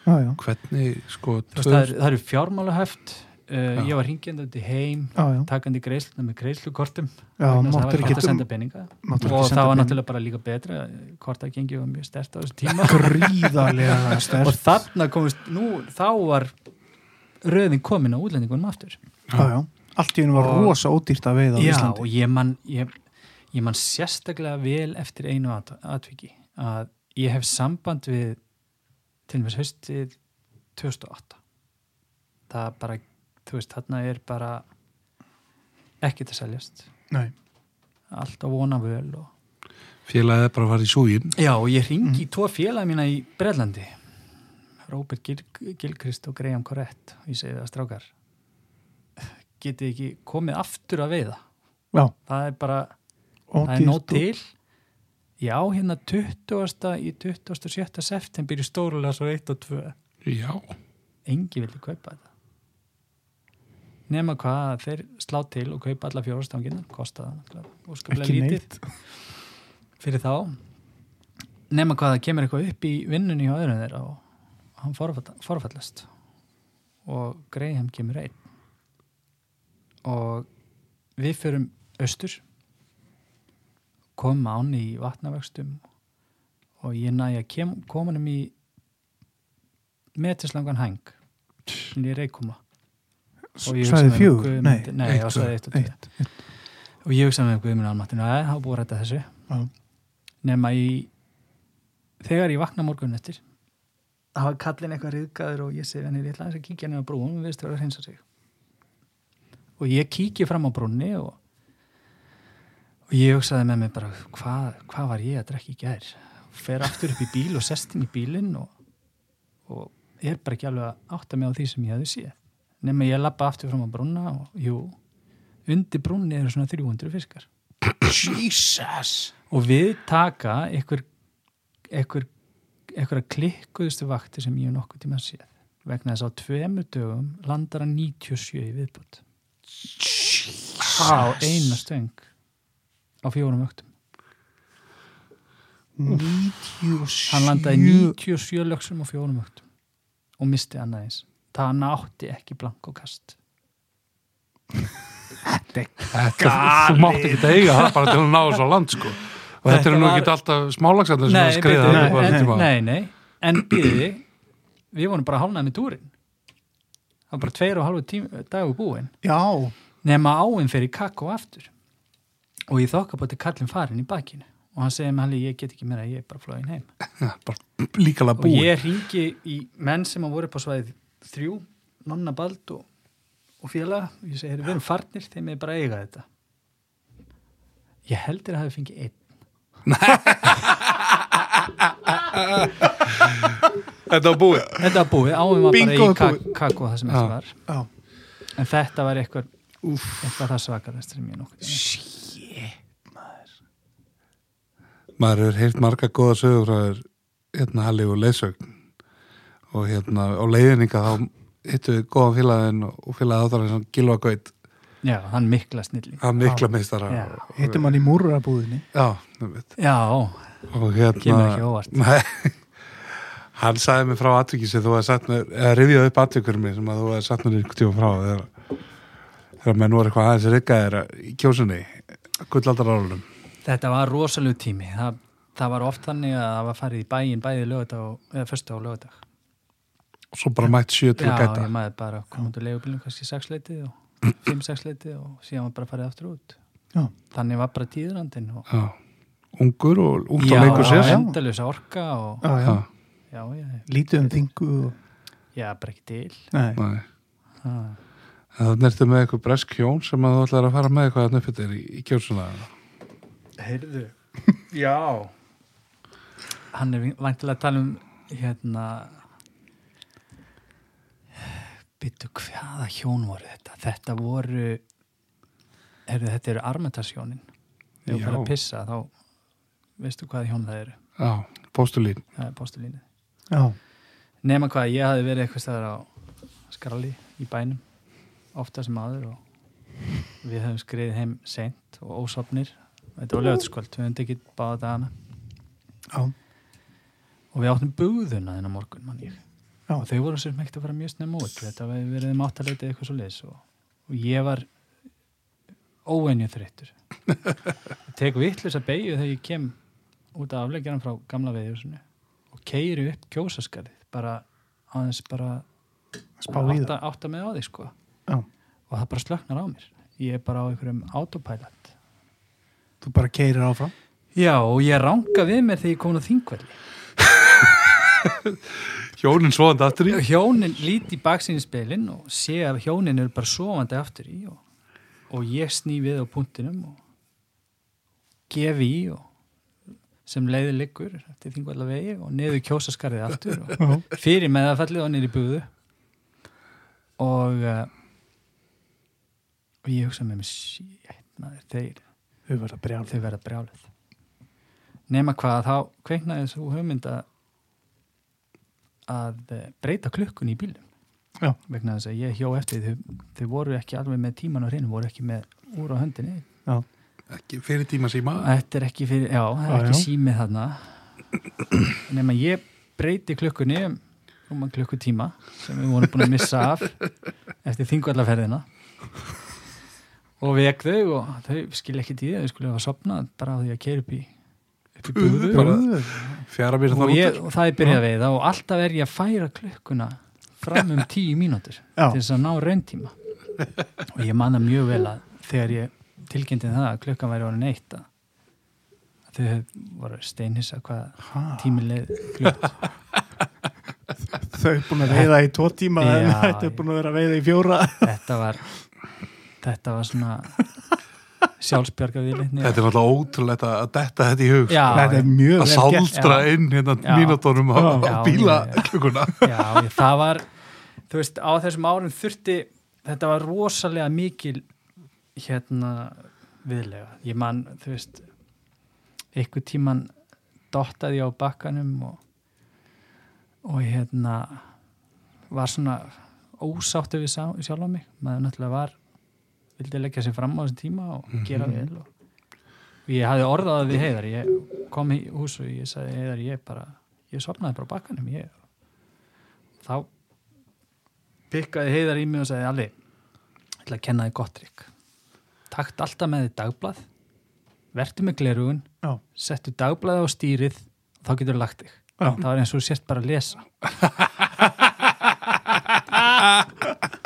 já, já, hvernig sko veist, það, er, það eru fjármálahöft uh, ég var ringjandi heim já, já, takandi greiðsluna með greiðslukortum. Að það var ekki að senda peninga. og það var senda náttúrulega bara líka betra hvort að gengi var mjög stert á þessu tíma. Gríðarlega og stærst þarna komist, nú, þá var röðin komin á útlendingunum aftur. Já, já, allt í hennu var Og- rosa ódýrt að veiða á já, Íslandi. og ég man ég, ég man sérstaklega vel eftir einu at atviki að ég hef samband við til og með haustið 2008 það bara, þú veist, þarna er bara ekkert að seljast. Nei. allt á vona völ og félagið er bara að fara í súgin Já, og ég ringi í tvo félag mína í Breitlandi Robert Gil Gilchrist og Graham Corrett. Og ég segi það strákar. Getið ekki komið aftur að veiða? Já, það er bara, það er og- til. Já, hérna 20. í 27. september í stórulega svo 1 og 2 já, engi vildi kaupa þetta nema hvað þeir slá til og kaupa alla fjórastangina kosta það náttúrulega óskaplega lítið. Fyrir þá. Nema hvað það kemur eitthvað upp í vinnunni hjá öðrum þeirra og hann forfall- forfallast. Og Graham kemur einn. Og við förum austur. Komum án í vatnavöxtum og ég næja komunum í metislangan hang. Í Reykjumla með fjögur, nei, nei, eitt, á svæði eitt og eitt. og ég hugsa með Guðmund Almattinu að það búið að rætta þessu. Já. nema í þegar ég vakna morgun eftir það var kallin eitthvað riðgaður og ég segi henni, ég ætla að kíkja henni á brún við veist að hreinsa sig og ég kíkja fram á brúnni og, og ég hugsaði með mig bara hvað, hvað var ég að drekka í gær? Fer aftur upp í bíl og sest inn í bílinn og, og er bara ekki alveg að átta mig á því sem ég hefði séð nema ég lappa aftur fram á brúnna og jú, undir brúnni eru svona 300 fiskar. Jesus! Og við taka einhver, einhver, einhverja klikkuðustu vakti sem ég nokkuð tíma séð. Vegna þess að á tvemu dögum landar hann 97 í viðbútt á eina stöng á fjórum öktum 97 hann landaði 97 lögsum á fjórum öktum og misti annað það hann átti ekki blank og kast. Þetta, þú mátt ekki eiga það bara til að ná þessu á land sko. Og þetta, Þetta eru nú var- ekki alltaf smálagsandar sem að skriða bíddu, þetta upp á en, þessum tíma. nei, nei, en býði við vorum bara hálnaði með túrin. Það var bara tveir og halvu tíma, dagur búinn. Já, nema áinn fyrir kakko aftur. Og ég þokka til kallin farin í bakinu. Og hann segir með hann ég get ekki meira, ég er bara flóin heim. Bara líkala og búin ég ringi í menn sem að voru upp á svæðið þrjú, nonna bald og, og félaga. Og ég segi, við erum farnir þeim er bara að eiga þetta. Ég heldur að hafi fengið einn. Þetta var búið. Þetta var búið, áinn var bara í er kak kakko það sem þetta var. Já, en þetta var eitthvað, eitthvað það svakarast sem ég nokkuð maður. Hefur heyrt marga góða sögur frá þér hérna Halli og Leysögn og hérna á leiðninga þá hittu við góðan félagin og félagið áttarinn sem Gilva Gaut. Já, hann mikla snilling hann mikla meistara. Hittum hann í múrabúðinni já, já, og hérna Kemur ekki óvart. Nei, hann sagði mig frá atviki sem þú hefði sagt mér eða rifjaði upp atvikur mig sem að þú hefði sagt mér einhvern tíma frá þegar, þegar menn voru eitthvað aðeins riggaðir í kjósunni gullaldar árunum Þetta var rosalegu tími. Það, það var oft þannig að það var farið í bæin bæði lögadag og, eða förstu á lögadag. Svo bara mætt sjö til Já, að gæta ég maður bara kom út úr leigubílum kannski sexleitið og fimm-sexleitið og síðan var bara farið aftur út. Já. Þannig var bara tíðrandinn og já. ungur og já, og leikur sér já. endalus orka og já, já, Já, já, já, lítið um þingu og, já, bara ekki til. nei, nei. Ha. En það nertu með eitthvað bresk hjón sem að þú ætlar að fara með eitthvað að nöfnir í, í kjósuna Heyrðu, já. Hann er væntilega að tala um hérna Býtu, hvaða hjón voru þetta? Þetta voru heyrðu, þetta eru armatarsjónin þegar þú fyrir að pissa þá veistu hvaða hjón það eru. Já, postulín. Það er postulínu Já, nema hvað, ég hafi verið eitthvað staðar á skralli í bænum ofta sem aður og við höfum skriðið heim seint og ósopnir þetta var lögðskvöld, við höfum tekið báða dagana. Já, og við áttum búðuna þennan morgun mann ég Já. þau voru sér mægt að fara mjög snemma út. Þetta var verið um áttaleiti eitthvað svo leis og, og ég var óvenju þreyttur. Ég tek vittlust að beigju þegar ég kem út af afleggjaran frá gamla veiðjúsinu og keiri upp kjósaskarið bara aðeins bara átta, átta með á því sko. Já. og það bara slöknar á mér. Ég er bara á einhverjum autopilot. Þú bara keirir áfram? Já og ég ranga við mér þegar ég kom á þingvelli Hjónin svoðandi aftur í. Hjónin líti í baksýninspeilin og sé að hjónin eru bara sofandi aftur í og, og ég sný við á punktinum og gef í og sem leiði liggur eftir þingvalla vegi og neðu kjósaskarið aftur og fyrir meðafallið og nýri búðu og uh, og ég hugsa með mér sétnaði þeir, þau verða brjálið nema hvað þá kveiknaði þessu hugmynd að að eh, breyta klukkun í bílum Já. vegna þess að ég hjó eftir því þau, þau voru ekki alveg með tíman á hreinu voru ekki með úr á höndinni. Ekki fyrir tíma síma? Þetta er ekki fyrir, já, það er Já, ekki já. símið þarna. Nema ég breyti klukkunni um rúman klukkutíma sem við vorum búin að missa af eftir þingvallaferðina. Og vek þau og þau skilja ekki tíði þau skulle hafa sopnað bara á því að keira upp í búðu Bara-. Fjara mér og, ég, og það er byrjað að veiða og alltaf er ég að færa klukkuna fram um tíu mínútur til þess að ná rauntíma. Og ég manna mjög vel að þegar ég tilkynnti það að klukkan væri orðin eitt að þau voru steinhissa hvað Ha, tími leið klukk Þau er búin að veiða í tvo tíma en þetta er búin að vera að veiða í fjóra. þetta var þetta var svona sjálfsbjarga viðleitni Þetta er alltaf ótrúlegt að að detta þetta í hug Já, Þetta er mjög að vel gert sáldra Já. inn hérna Já. mínútonum á, á Já, bíla já, það var þú veist, á þessum árum þurfti þetta var rosalega mikil hérna viðlega, ég man, þú veist einhver tíman dottaði ég á bakkanum og, og hérna var svona ósáttu við sjálf á mig. Maður náttúrulega var vildi leggja sér fram á þessum tíma og gera vel og, ég hafði orðað við heiðar ég kom í hús og ég sagði heiðar ég bara, ég sopnaði bara bakkanum ég. Þá pikkaði heiðar í mig og sagði Alli, ég ætla að kenna þig gott trikk. Takt alltaf með þig dagblað vertu með glerugun settu dagblaði á stýrið þá getur lagt þig. Það var eins og þú sért bara að lesa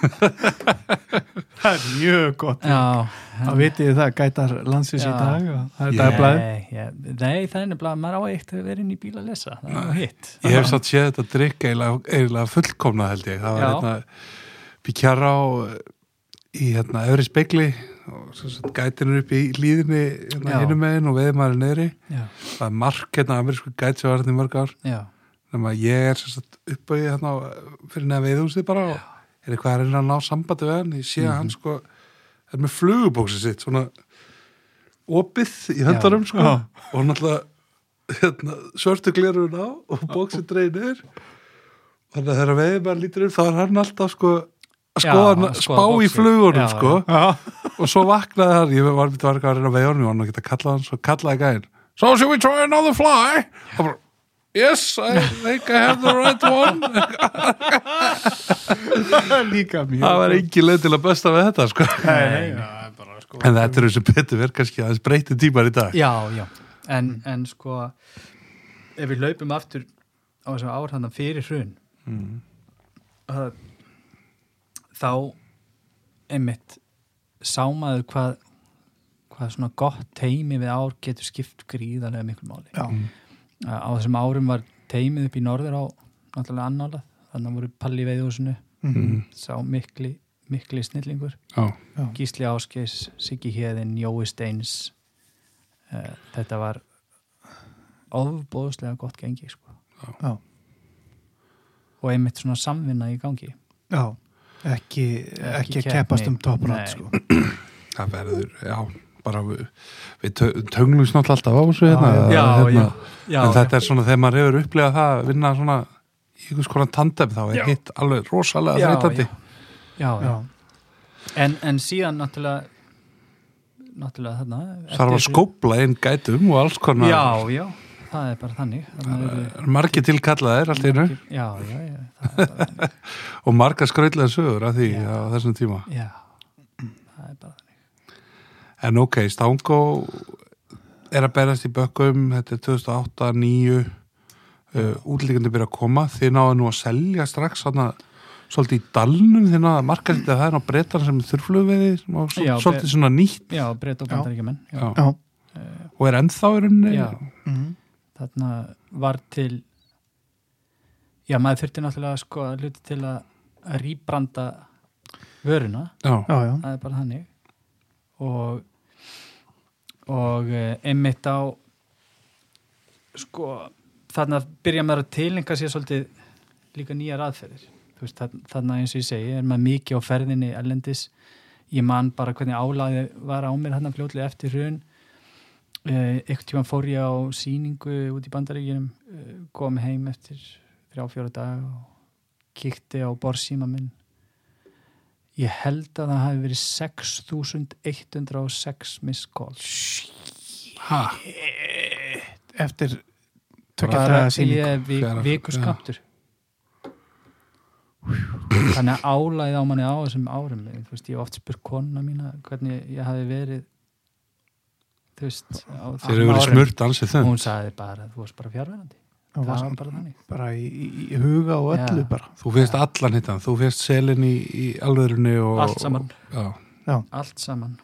Það er mjög gott. Já, Það vitið þið það, gætar landsins í dag og það er dagblæði nei, ég, nei, það er nefnilega maður á eitt að vera inn í bíl að lesa. Ég hef satt séð þetta drikk eiginlega, fullkomna held ég. Það var hérna Píkjara á í hérna öðri spekli og gætinur upp í hlýðinni hérna Já. hinum megin og maður neyri já, það er mark hérna amerísku gæt sem var hérna í mörg ár. Já, þannig að ég er upp á ég hérna fyrir neða veiðhúsið bara og er eitthvað að reyna að ná sambandi við hann? Ég sé að hann sko er með flugubóksið sitt svona opið í höndarum sko. Já. og náttúrulega hérna, svörtu glerun á og bóksið dreynir. Þannig að þegar veiðið maður lítur upp þá er hann alltaf sko að skoða, hann- spá í boxið. flugunum Já, sko. Já, og svo vaknaði hann, ég var myndi var eitthvað að reyna að veiða honum, ég var nú ekki að kalla hann, svo kallaði gæðin So should we try another fly? Og bara, yes, I think I have the right one. Líka mjög Það var engin leið til að besta við þetta sko. Nei, það er bara sko En þetta er sem betur verð kannski aðeins breyti tímar í dag. Já, já. En, en sko ef við hlaupum aftur á þessum þannig fyrir hrun mm. að þá einmitt sámaður hvað hvað svona gott teimi við ár getur skipt gríðarlega miklu máli. Já, á þessum árum var teimið upp í norður á náttúrulega annálað. Þannig voru Palli veiðhúsinu mhm, sá mikli, mikli snillingur. Já, já, Gísli Áskeis, Siggi Héðin, Jói Steins. Uh, þetta var ofbóðslega gott gengi sko. já. Og einmitt svona samvinna í gangi. Já, ekki, ekki, keppni. keppast um topprætt Nei. sko. það verður, já, bara við, við tö- tönglumst náttúrulega alltaf á þessu hérna, Já, já, hérna. já, en þetta er svona þegar maður hefur upplegað það að vinna svona í einhvers konar tandem þá er Já. hitt alveg rosalega Já, þreytandi. já, já. Já, En, en síðan náttúrulega náttúrulega þarna þarf að skópla inn gætum og alls konar Já, já, það er bara þannig. Er margir tilkallaðir allt í einu. Já, já, já og margar skrautlega sögur af því Já. á þessum tíma. Já, það er bara en ok, Stango er að berast í bökkum þetta er 2008, 2009 uh, útlíkandi byrja að koma. Þið náðu nú að selja strax svona, svolítið í dalnum náðu að marka þetta. Það er á breytan sem Já, svolítið svona nýtt. Já, breyta og Já. bandaríkjumenn já. Já. já, og er ennþá í rauninni? Já. mhm, Þarna var til Já, maður þurfti náttúrulega sko að hluti til að að rýbranda vöruna. Já, já, já, það er bara þannig. Og og eh, einmitt á sko þarna byrja maður að tilenga sér svolítið líka nýjar aðferðir. Veist, þarna, eins og ég segi er maður mikið á ferðinni ellendis ég man bara hvernig álæði var á mér hann fljótlega eftir hrun. Eh, einhvern tíma fór ég á sýningu út í bandaríkinum eh, kom heim eftir þrjá fjóra dag og kíkti á borsíma minn ég held að það hafi verið 6106 miss calls ha, eftir tökja bara daga sýningu ég vi, Fjara- viku já. skamtur þannig að álæði á manni á þessum árum veist, ég hef oft spurt konuna mína hvernig ég hafi verið þú veist á þeir eru verið smurt ansið þau hún sagði bara, þú varst bara fjárverandi Það var var bara þannig. bara í, í, huga og öllu Já. bara. Þú finnst allan hittan, þú finnst selin í, í alvörunni og allt saman, já. allt saman.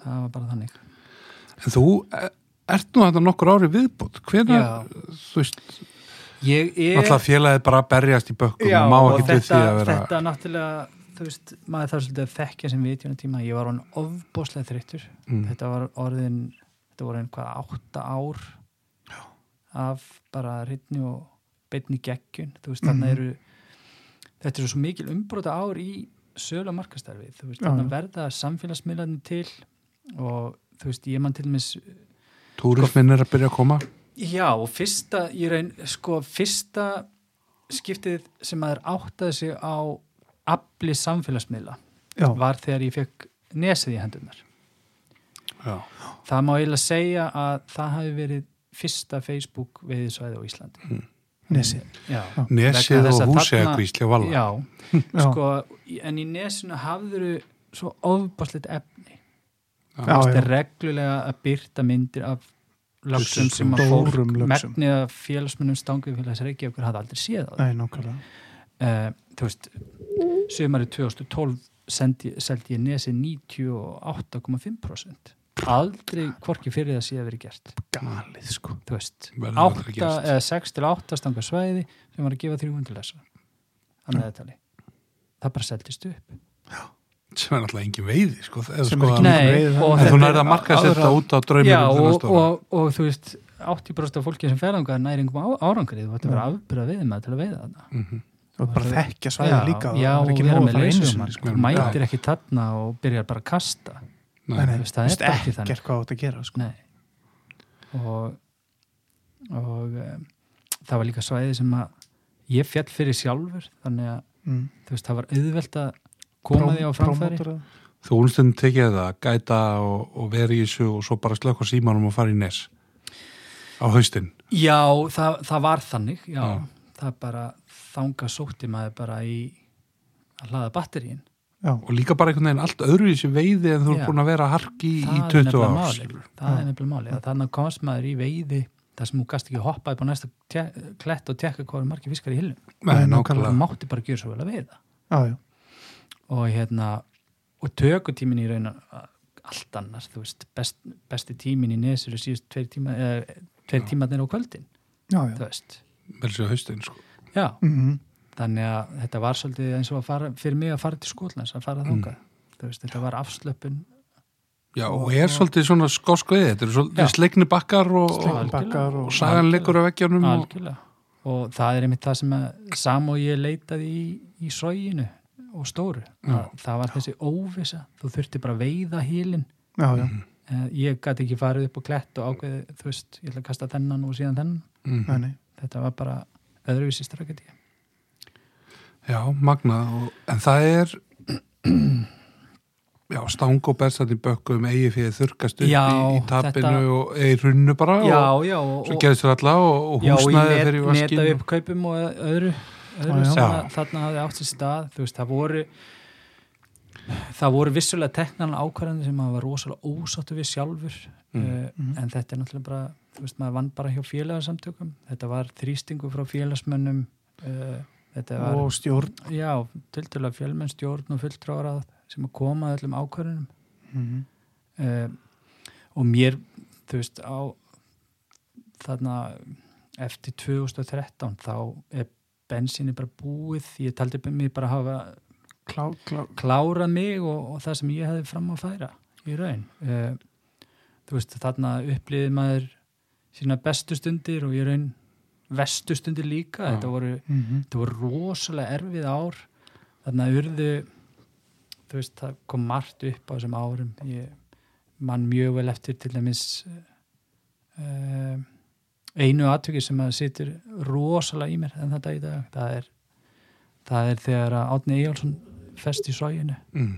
Það var bara þannig. En þú e- ert nú þetta nokkur ári viðbútt hvernig, Já. þú veist ég er Náttúrulega félagið bara að berjast í bökkum. Já, og má og ekki til þetta, því að vera þetta náttúrulega þú veist, maður þarf svolítið að þekkja sem vitjuna tíma, ég var hann ofbóslega þreyttur. Mm. þetta var orðin þetta voru einhvað átta ár. Já. Af bara ritni og beinni geggjun þú veist, þarna Mhm. eru þetta eru svo mikil umbróta ár í sölu og markastarfi, þú veist, já. verða samfélagsmiðlarnir til og þú veist, ég man til mis Túrisminn er að byrja að koma Já, og fyrsta, ég reyn, sko, fyrsta skiptið sem maður áttaði sig á afli samfélagsmiðla já, var þegar ég fekk nesið í hendunar. Já, Það má eiginlega segja að það hafi verið fyrsta Facebook veiðisvæði á Íslandi. nesi Já. Nesið Vegna þess og að húsið þarna- að kvísli og valla Já, já, sko, en í nesinu hafður svo ofbásleitt efni. já, já. er reglulega að byrta myndir af lögsum sem að fólk löxum. megnið að félagsmunum stangið félags Reykjavíkur hafði aldrei séð á það. uh, þú veist sömari 2012 sendi, seldi ég nesi 98,5% aldrei hvorki fyrir það sé að vera gert. Galið sko. Þú veist, Verður aldrei 8 gerst. eða 6 til 8 stanga svæði sem var að gefa 300 lesa það bara seldist upp. Sem er náttúrulega engin veiði sko, sko, Nei, og en þú nærði að marka að setja út á drauminu Já, og, og, og þú veist 80% af fólki sem ferðangar næringum á, árangri. Þú ætti að vera afbyrða veiði með til að veiða þarna. Mm og bara þekkja svæði já, líka já, og vera með sinni, sko. Já. Mætir ekki þarna og byrjar bara að kasta Nei, nei, veist, það er ekki þannig. ekkert hvað átt að gera sko. Nei og, og um, það var líka svæði sem að ég fjall fyrir sjálfur þannig að mm. veist, það var auðvelt að koma því á framfæri þú unstundin tekið það, gæta og, og vera í þessu og svo bara slökk á símanum og fara í nes á haustin Já, það, það var þannig já, Já. það bara þanga sótti maður bara í að hlaða batterín já, og líka bara einhvern veginn allt öðru í þessu veiði en þú er búin að vera harki í, í það er 20 nefnilega ár máli skilur. það er nefnilega máli, að þannig komst maður í veiði þar sem þú gast ekki hoppaði på næsta klett og tekka hvað er margir fiskar í hillum. Nákvæmlega. mátti bara gera svo vel að veiða. Já, já, og hérna og tökutímin í raun allt annars, þú veist, best, besti tímin í nesur er síðust tveir tíma eða tveir tímatnir á kvöldin, já, þú veist. Vel sér haustin sko. já, Mm þannig að þetta var svolítið eins og að fara, fyrir mig að fara til Skotlands að fara þú veist, þetta var afslöpun. Já, og er svolítið svona skósk veiði þetta Já. svolítið sleikni bakkar og, og, bakkar og og sagan liggur á veggjarnum og, og það er einmitt það sem að sam og ég leitaði í, í sóginu og stóru. Já. að, það var þessi óvisa, þú þurfti bara veiða hílin já, já, Eh, ég gæti ekki farið upp á klett og ákveði þú veist, ég ætla að kasta þennan og síðan þennan. Mm. þetta var bara öðruvísi strakati Já, magnað og, en það er já, stang og berstandi bökkum eigi fyrir þurrkast upp Já, í, í tapinu þetta- og eigi runnu bara já, og já, og, svo gerðist þér alla og, og já, og húsnaði í fyrir net, vaskin neta upp kaupum og öðru, öðru Já, já. sem Já. að þarna hafði átt sér stað þú veist, það voru það voru vissulega teknan ákvarðandi sem maður var rosalega ósáttu við sjálfur Mm. uh, Mhm. en þetta er náttúrulega bara þú veist, maður vann bara hjá félagsamtökum þetta var þrýstingu frá félagsmönnum uh, var og stjórn. Já, til til að fjölmenn stjórn og fulltráðarað sem að koma að öllum ákvarðunum mm uh, og mér þú veist á þarna eftir 2013 þá er bensinni bara búið ég taldi mig bara hafa klá, klá, klárað mig og, og það sem ég hefði fram að færa í raun. Uh, þú veist þarna upplýði maður sína bestu stundir og í raun vestu stundir líka. Þetta voru mm þetta voru rosalega erfið ár. Þannig að urðu þú veist, það kom margt upp á þessum árum. Ég man mjög vel eftir til dæmis uh, einu atviki sem að situr rosalega í mér en þetta í dag. Það er, það er þegar Átni Eyjálsson fest í sóginu mm.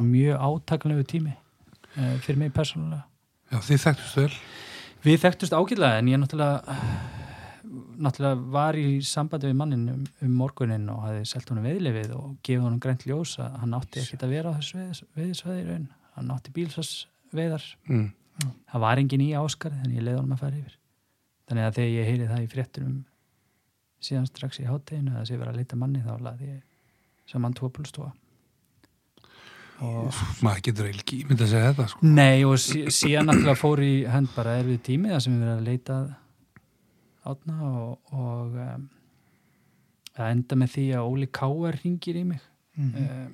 Mjög átakanlegu tími uh, fyrir mig persónulega. Já, þið þekktust vel. Við þekktust ágætlega en ég náttúrulega náttúrulega var í sambandi við mannin um, um morgunin og hafði selt honum veðlefið og gefið honum grænt ljós að hann átti ekkert að vera á þessu raun. Hann átti bílsvarsveiðar mm. það var engin í áskarið en ég leiði honum að fara yfir. Þannig að þegar ég heyri það í fréttunum síðan strax í hátteginu að sé vera að leita manni þá laði ég saman tvo pulstóa og maður getur eiginlega ímynd að segja þetta sko. Nei og sí, síðan náttúrulega fór í hend bara erfið tími þar sem við verðum að leita átna og, og um, að enda með því að Óli Káar ringir í mig mm um,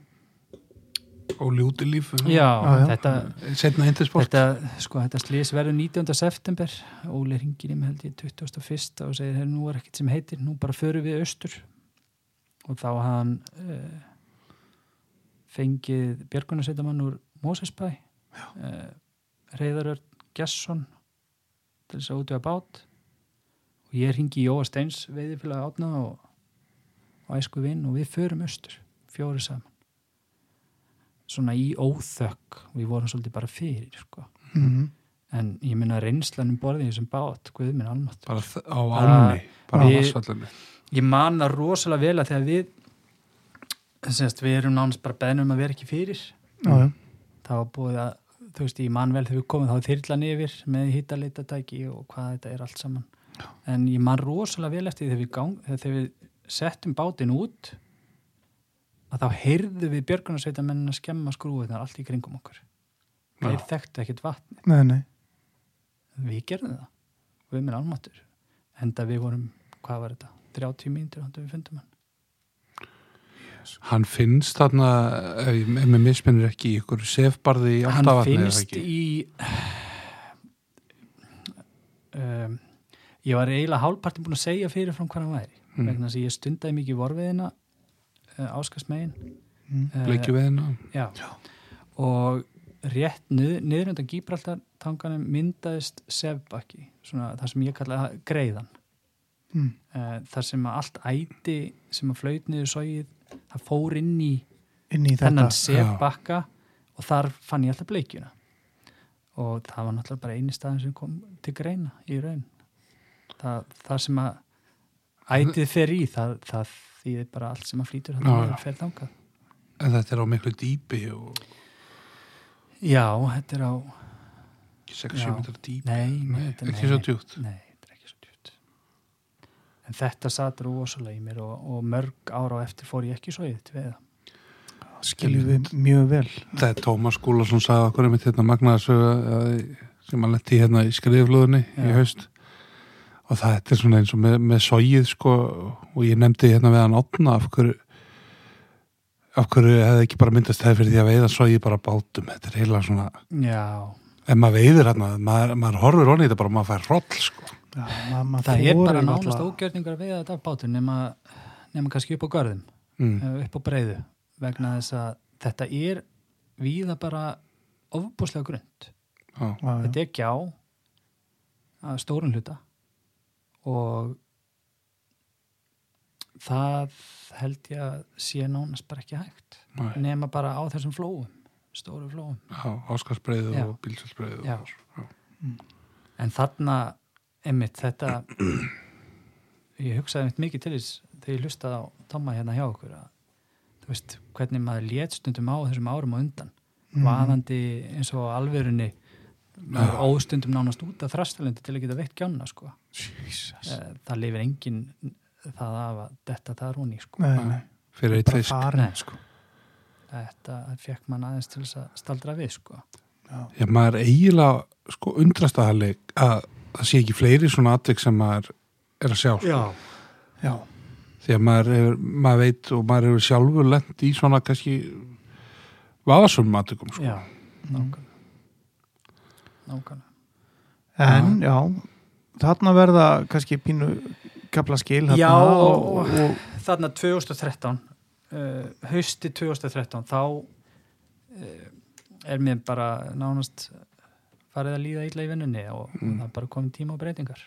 og ljúti líf já, Já, já. þetta þetta, sko, þetta slís verður 19. september Óli ringir í mig held ég 21. og segir, "Heyrðu, nú er ekkert sem heitir nú bara förum við austur og þá hann uh, fengið björgunarsveitamann úr Mósesbæ uh, Reyðarörn Gesson til þess að útvega bát og ég ringi Jóa Steins veiðifélag átna og, og æsku vinn og við förum austur fjóri saman. Svona í óþökk við vorum svolítið bara fyrir sko. -hmm. en ég minna reynslan um borðið í þessum bát, guð minn almátt bara á áni bara á asfallinu ég man það rosalega vel að þegar við semst, við erum nánast bara beðnum að vera ekki fyrir. Já, já, það var búið að, þú veist, ég man vel þegar við komum þá þyrlan yfir með hittalitatæki og hvað þetta er allt saman en ég man rosalega vel eftir þegar við, gang, þegar við settum bátinn út að þá heyrðu við björgunarsveitamennin að skemma skrúðunar allt í kringum okkur. Þeir Já. þekktu ekkert vatn nei, nei. Við gerðum það. Við minn almatur enda við vorum, hvað var þetta? 30 mínútur hann við fundum hann. Hann finnst þarna ef mér misminnir ekki í ykkur sefbarði í hann áttavatni eða finnst í um, ég var eiginlega hálfpartin búin að segja fyrir frá hvað hann væri Mm. vegna þess að ég stundaði mikið vorfiðina uh, áskastmegin mm. uh, bleikju við hennar já. og rétt nið, niður undan Gíbraltar tanganum myndaðist sefbakki svona það sem ég kalla greiðan Mm. uh, þar sem að allt æti sem að flaut niður sóið það fór inn í inn í þetta þennan sefbakka og þar fann ég alltaf bleikjuna og það var náttúrulega bara eini staðin sem kom til greina í raun það, það sem að ætið fer í það, það þýðir bara allt sem að flýtur já. að fer þangað. En þetta er á miklu dýpi og já, þetta er á 6-7 Já. metrar dýpi. Nei, Nei, þetta, ekki svo djúpt. nei, þetta er ekki svo djúpt. En þetta satt rosalega í mér og, og mörg ára á eftir fór ég ekki svo í þetta við skiljum við mjög vel. Það er Tómas Skúlason sagði okkur einmitt hérna magnaðarsögu sem hann letti hérna í skriflöðunni í haust og það er svona eins og með, með sóið sko. Og ég nefndi hérna við hann átna af hverju af hverju hefði ekki bara myndast það fyrir því að veiða sóið bara bátum? Þetta er heila svona já, ef maður veiðir hérna, maður, maður horfir honni þetta bara maður fær hroll sko. Já, ma ma það er bara náttúrulega- ógjörningar við þetta af bátur nema, nema kannski upp á görðum mm. eh, upp á breiðu vegna þess að þetta er víða bara ofbúslega já. þetta er gjá að stórun hluta og það held ég að sé nánast bara ekki hægt Nei. nema bara á þessum flóum stóru flóum Já. og Bílsöldsbreiðu Já. og- en þarna einmitt þetta ég hugsaði einmitt mikið til þess þegar ég hlustaði á Tomma hérna hjá okkur að þú veist hvernig maður lét stundum á þessum árum og undan Mhm. vaðandi eins og maður óstundum nánast út af þrastalendi til að geta veitt gjána sko. Jesus. Eh, það lifir engin það af að detta það rúni sko. Fyrir eitt fisk farin Nei. sko. þetta fekk mann aðeins til að staldra við sko. Já. Já, maður eiginlega sko undrast að það leik að það sé ekki fleiri svona atvik sem maður er að sjá sko. Já. Já, því að maður, hefur, maður veit og maður hefur sjálfur lent í svona kannski vafasum atvikum sko. Já, nákvæmlega nákvæmlega en já þarna verða kannski pínu kapla skil þarna Já, og, og- og, þarna 2013 uh, hausti 2013 þá uh, er mér bara nánast farið að líða illa í vinnunni og Mm. það er bara komið tíma á breytingar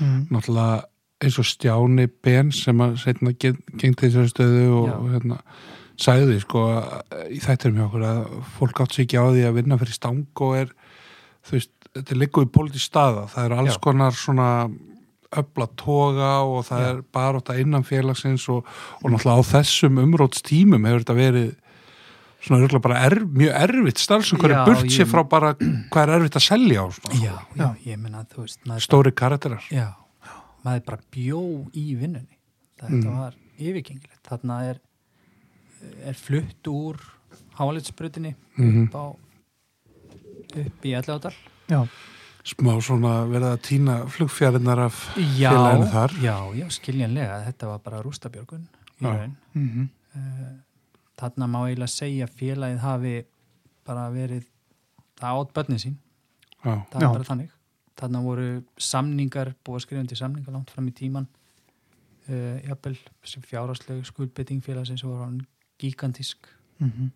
mm, náttúrulega eins og Stjáni Ben sem að setna gengt þessari stöðu og Já. hérna sagði sko í þættirum hjá okkur að fólk átt sér ekki á því að vinna fyrir stang og er þú veist, þetta er líka í pólitísk staða það eru alls Já. konar svona öfla toga og það Já. er bara þetta innan félagsins og, og náttúrulega á þessum umrótstímum hefur þetta verið svona örugglega bara er, mjög erfitt starfsum hverju Já, burt sér frá bara hvað er erfitt að selja á svona, Já, já, ég menna þú veist stóri karakterar já, maður bara bjó í vinnunni þetta Mm. var yfirgengilegt þarna er, er flutt úr hálitsbrutinni Mhm. upp á upp í Ellegadal já, smá svona verið að týna flugfjærinar af já, félaginu þar. já, já, skiljanlega. Þetta var bara rústabjörgun í raun. Mm Eh, þarna má eiginlega segja félagið hafi bara verið það átt börnin sín. Já, það Já. er bara þannig. Þarna voru samningar búið að skrifa undir samningar langt fram í tíman uh, jafnvel sem fjárhásleg skuldbytting félagsins voru hann gigantísk. Mm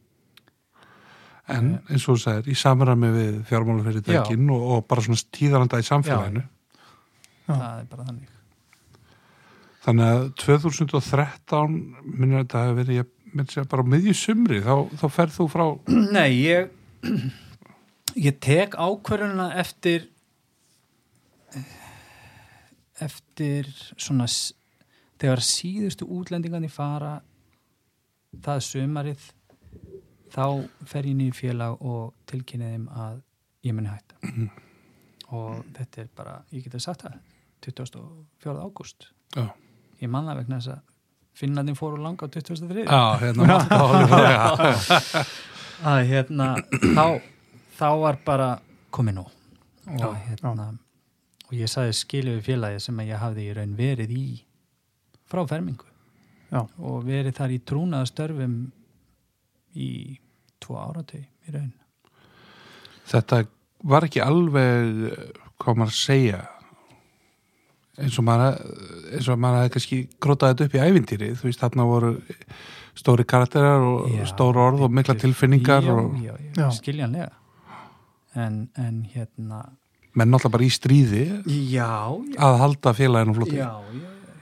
en eins og þú sagðir, í samræmi við fjármálafyrirtækin og, og bara svona tíðaranda í samfélaginu. Já. það er bara þannig. Þannig að 2013 minnur þetta að verið ég minn segja bara á miðju sumri þá, þá ferð þú frá Nei, ég ég tek ákvörðunina eftir eftir svona þegar síðustu útlendingarnir fara það sumarið þá fer ég nýjum félag og tilkynni þeim að ég muni hætta Mhm. og þetta er bara, ég geti sagt það 24. ágúst ég man það vegna þess að Finnlandin fóru langa á 23. já hérna að hérna þá, þá var bara komið nú og hérna og ég saði skilu við félagi sem að ég hafði í raun verið í frá fermingu Já. og verið þar í trúnaða störfum í tvo áratau í raun. Þetta var ekki alveg hvað maður að segja eins og maður eins og maður hefði kannski grótað þetta upp í ævintýri þú veist þarna voru stóri karakterar og Já, stór orð og mikla tilfinningar já, og já, já, Já. skiljanlega. En, en hérna menn náttúrulega bara í stríði já, að halda félaginu flótti já, já, já.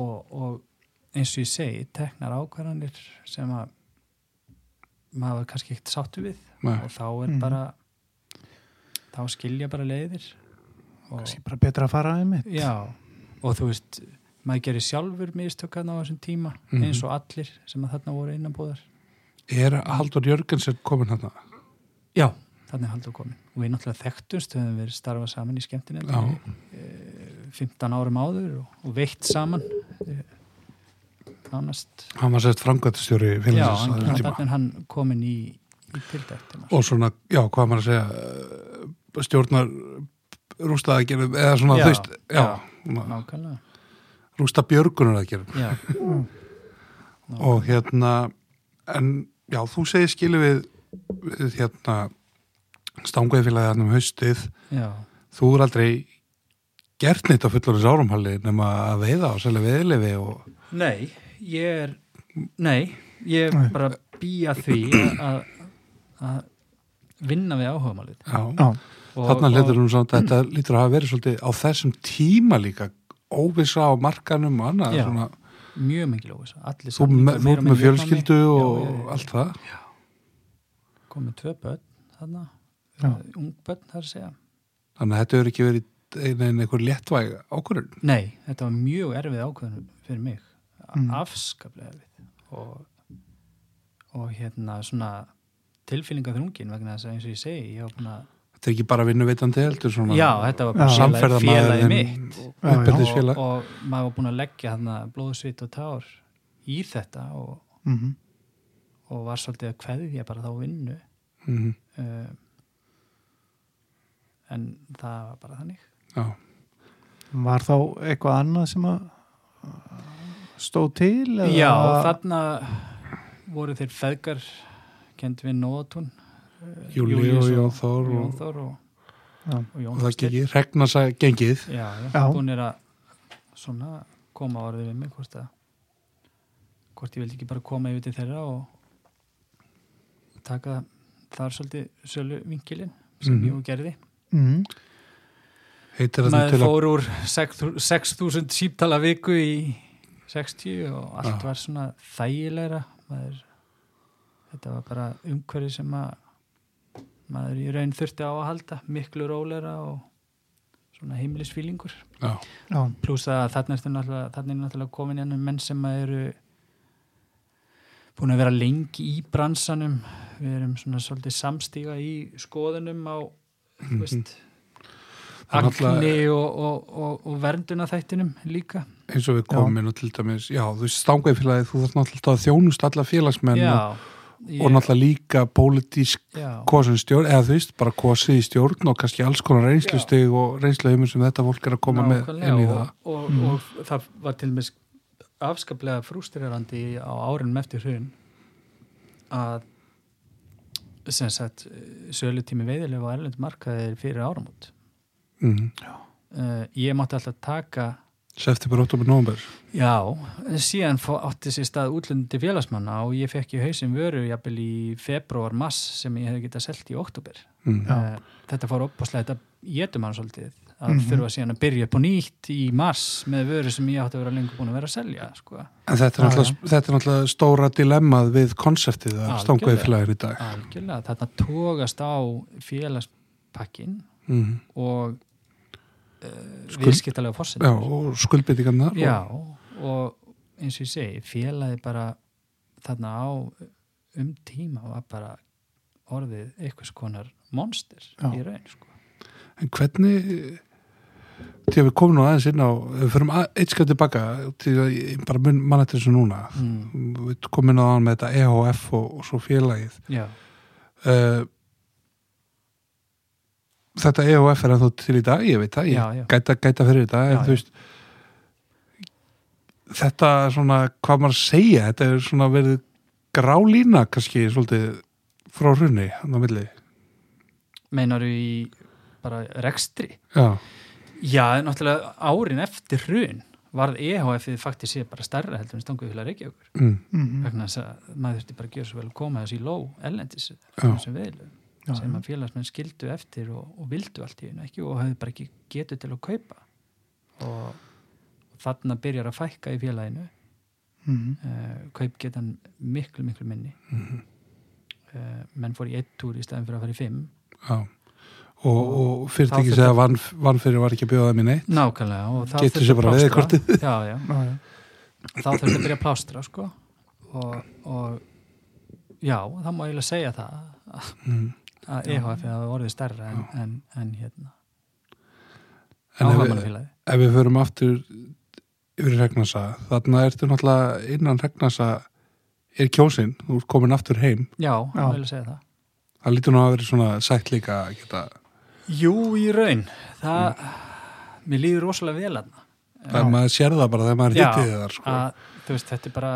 Og, og eins og ég segi teknar ákvarðanir sem að maður var kannski ekkert sáttu við Nei. og þá er Mhm. bara þá skilja bara leiðir og, kannski bara betra að fara einmitt já, og þú veist maður gerir sjálfur mistökkan á þessum tíma Mhm. eins og allir sem að þarna voru innanbúðar er Haldur Jörgensen komin hérna já, þannig er haldur komin og við náttúrulega þekktumst, við höfum verið starfað saman í skemmtinu Já. 15 árum áður og, og veitt saman eh, nánast. Hann var sett framkvæmtastjóri já, á hann, komin í, í tildæktina og svona, já, hvað maður að segja eh, stjórnar rústaða gerum, eða svona, Já, þú veist já, já. nákvæmlega. rústa björgunar að gerum já, og hérna en já, þú segir skilu við, við hérna stangveifélagi hann um haustið. Já, þú er aldrei gert neitt á fullorins árumhalli nema að veiða og selja veiðlefi og Nei, ég er Nei, ég er Nei. bara býja því að, að vinna við áhugamálið. Já, Já, Og- þarna og- hlutur hún svona þetta lítur að hafa verið svolítið á þessum tíma líka óvissa á markanum og annað Já. svona, mjög mikil óvisa allir þú samningar með, fjölskyldu og Já, já, já. allt það. Komið tvö börn þarna, Já. ung börn þar að segja. Þannig að þetta hefur ekki verið einhver léttvæg ákvörðun? Nei, þetta var mjög erfið ákveðun fyrir mig, Mm. afskaplega erfið og, og hérna svona tilfinninga þrungin vegna þess að eins og ég segi ég var búin að, þetta er ekki bara vinnuveitandi heldur svona já, þetta var bara Já. félagi, mitt Já, já. og, uppeldisfélag. Og maður var búin að leggja þarna blóðsvit og tár í þetta og, mhm, og var svolítið að kveðja bara þá vinnu. Mhm, uh, en það var bara þannig. Já, Var þá eitthvað annað sem að stóð til? eða- Já, þarna voru þeir feðgar kend við Nóatún Júli og Jón Þór Jón og, Þór og, og Jón og það Þorsteinn. ekki regnasa gengið Já, búin er að svona koma á orðið við mig hvort að hvort ég vildi ekki bara koma yfir til þeirra og taka þar svolítið sölu vinkilinn sem Mhm. ég og gerði Mhm, heitir þetta maður til að fór úr 6 6.000 síptala viku í 60 og allt Já. var svona þægilegra. Maður, þetta var bara umhverfi sem að maður í raun þurfti á að halda miklu róleira og svona heimilisfílingur. Já, Já, pluss að þarna er náttúrulega, komin ennum menn sem að eru búin að vera lengi í bransanum. Við erum svona svolítið samstíga í skoðunum á þú veist Það er náttúrulega- agni og, og, og, og vernduna þættinum líka. Eins og við komum og til dæmis, já, þú veist stangveifélagi þú þarf náttúrulega að þjónust alla félagsmenn já, og, og náttúrulega líka pólitísk já, kosin stjórn, eða þú veist, bara kosið í stjórn og kannski alls konar reynslustig og reynsluheimur sem þetta fólk er að koma með nákvæmlega, inn í það. og, Mm. og, það var til dæmis afskaplega frústrirandi á árunum eftir hrun að sem sagt sölutími veiðilega og erlend markaðir fyrir áramót mm. uh, ég mátti alltaf taka september, oktober, november já, en síðan átti sér stað útlundi félagsmanna og ég fekk í hausinn vöru jafnvel í februar, mass sem ég hefði getað selt í oktober mm. Já. uh, þetta fór uppáslega þetta getum hann svolítið að Mhm. þurfa síðan að byrja upp á nýtt í mars með vöru sem ég átti að vera lengur búin að vera að selja sko. en þetta er, náttúrulega, þetta er náttúrulega stóra dilemmað við konseptið að Algjörlega. stangveifélagin í dag algjörlega, þarna tógast á félagspakkin mm. og uh, Skuld- viðskiptalega já, fórsendur og skuldbyttingarnar Já, og, og eins og ég segi, félagi bara þarna á um tíma var bara orðið einhvers konar monster Já. í raun sko. en hvernig til að við komum nú aðeins inn á við förum eitt skjöld tilbaka til að ég bara mun manna til þessu núna mm. við komum inn á það með þetta EHF og, og svo félagið Já, uh, þetta EHF er ennþá til í dag, ég veit það, ég Já, já. Gæta, gæta fyrir þetta, en Já, þú veist þetta er svona hvað maður að segja, þetta er svona verið grálína kannski svolítið frá hrunni, hann á milli. Meinaru í bara rekstri? Já, Já, náttúrulega árin eftir hrun varð EHF-ið faktisk sé bara stærra heldur en stanguðfélag Reykjavíkur. Mm, mhm, vegna þess að maður þurfti bara að gera svo vel að koma þessi í ló ellendis sem viðlum já, sem að félagsmenn skildu eftir og, og vildu allt í einu ekki og hafði bara ekki getu til að kaupa. Og, og þarna byrjar að fækka í félaginu. Mhm, uh, kaup getan miklu miklu minni. Mhm. uh, menn fór í eitt túr í stæðin fyrir að fara í fimm. Já. Og, og fyrirtæki Þá segja vann, vann fyrir var ekki að bjóða þeim í neitt. Nákvæmlega og þá þurfti að plástra. þá þurfti að byrja að plástra sko. Og, og já, það má eiginlega segja það. Að, mm. Að EHF hafi orðið stærra en, en, en hérna. En ef við, áhagamannafélagi ef við förum aftur yfir regnasa, þarna ertu náttúrulega innan regnasa er kjósin, þú ert komin aftur heim. Já, Já. má eiginlega segja það. Það lítur nú að vera svona sætt líka að geta, Jú, í raun. Það, mér líður rosalega vel að það maður sér það bara þegar maður Já, hittið þar sko. að þú veist, þetta er bara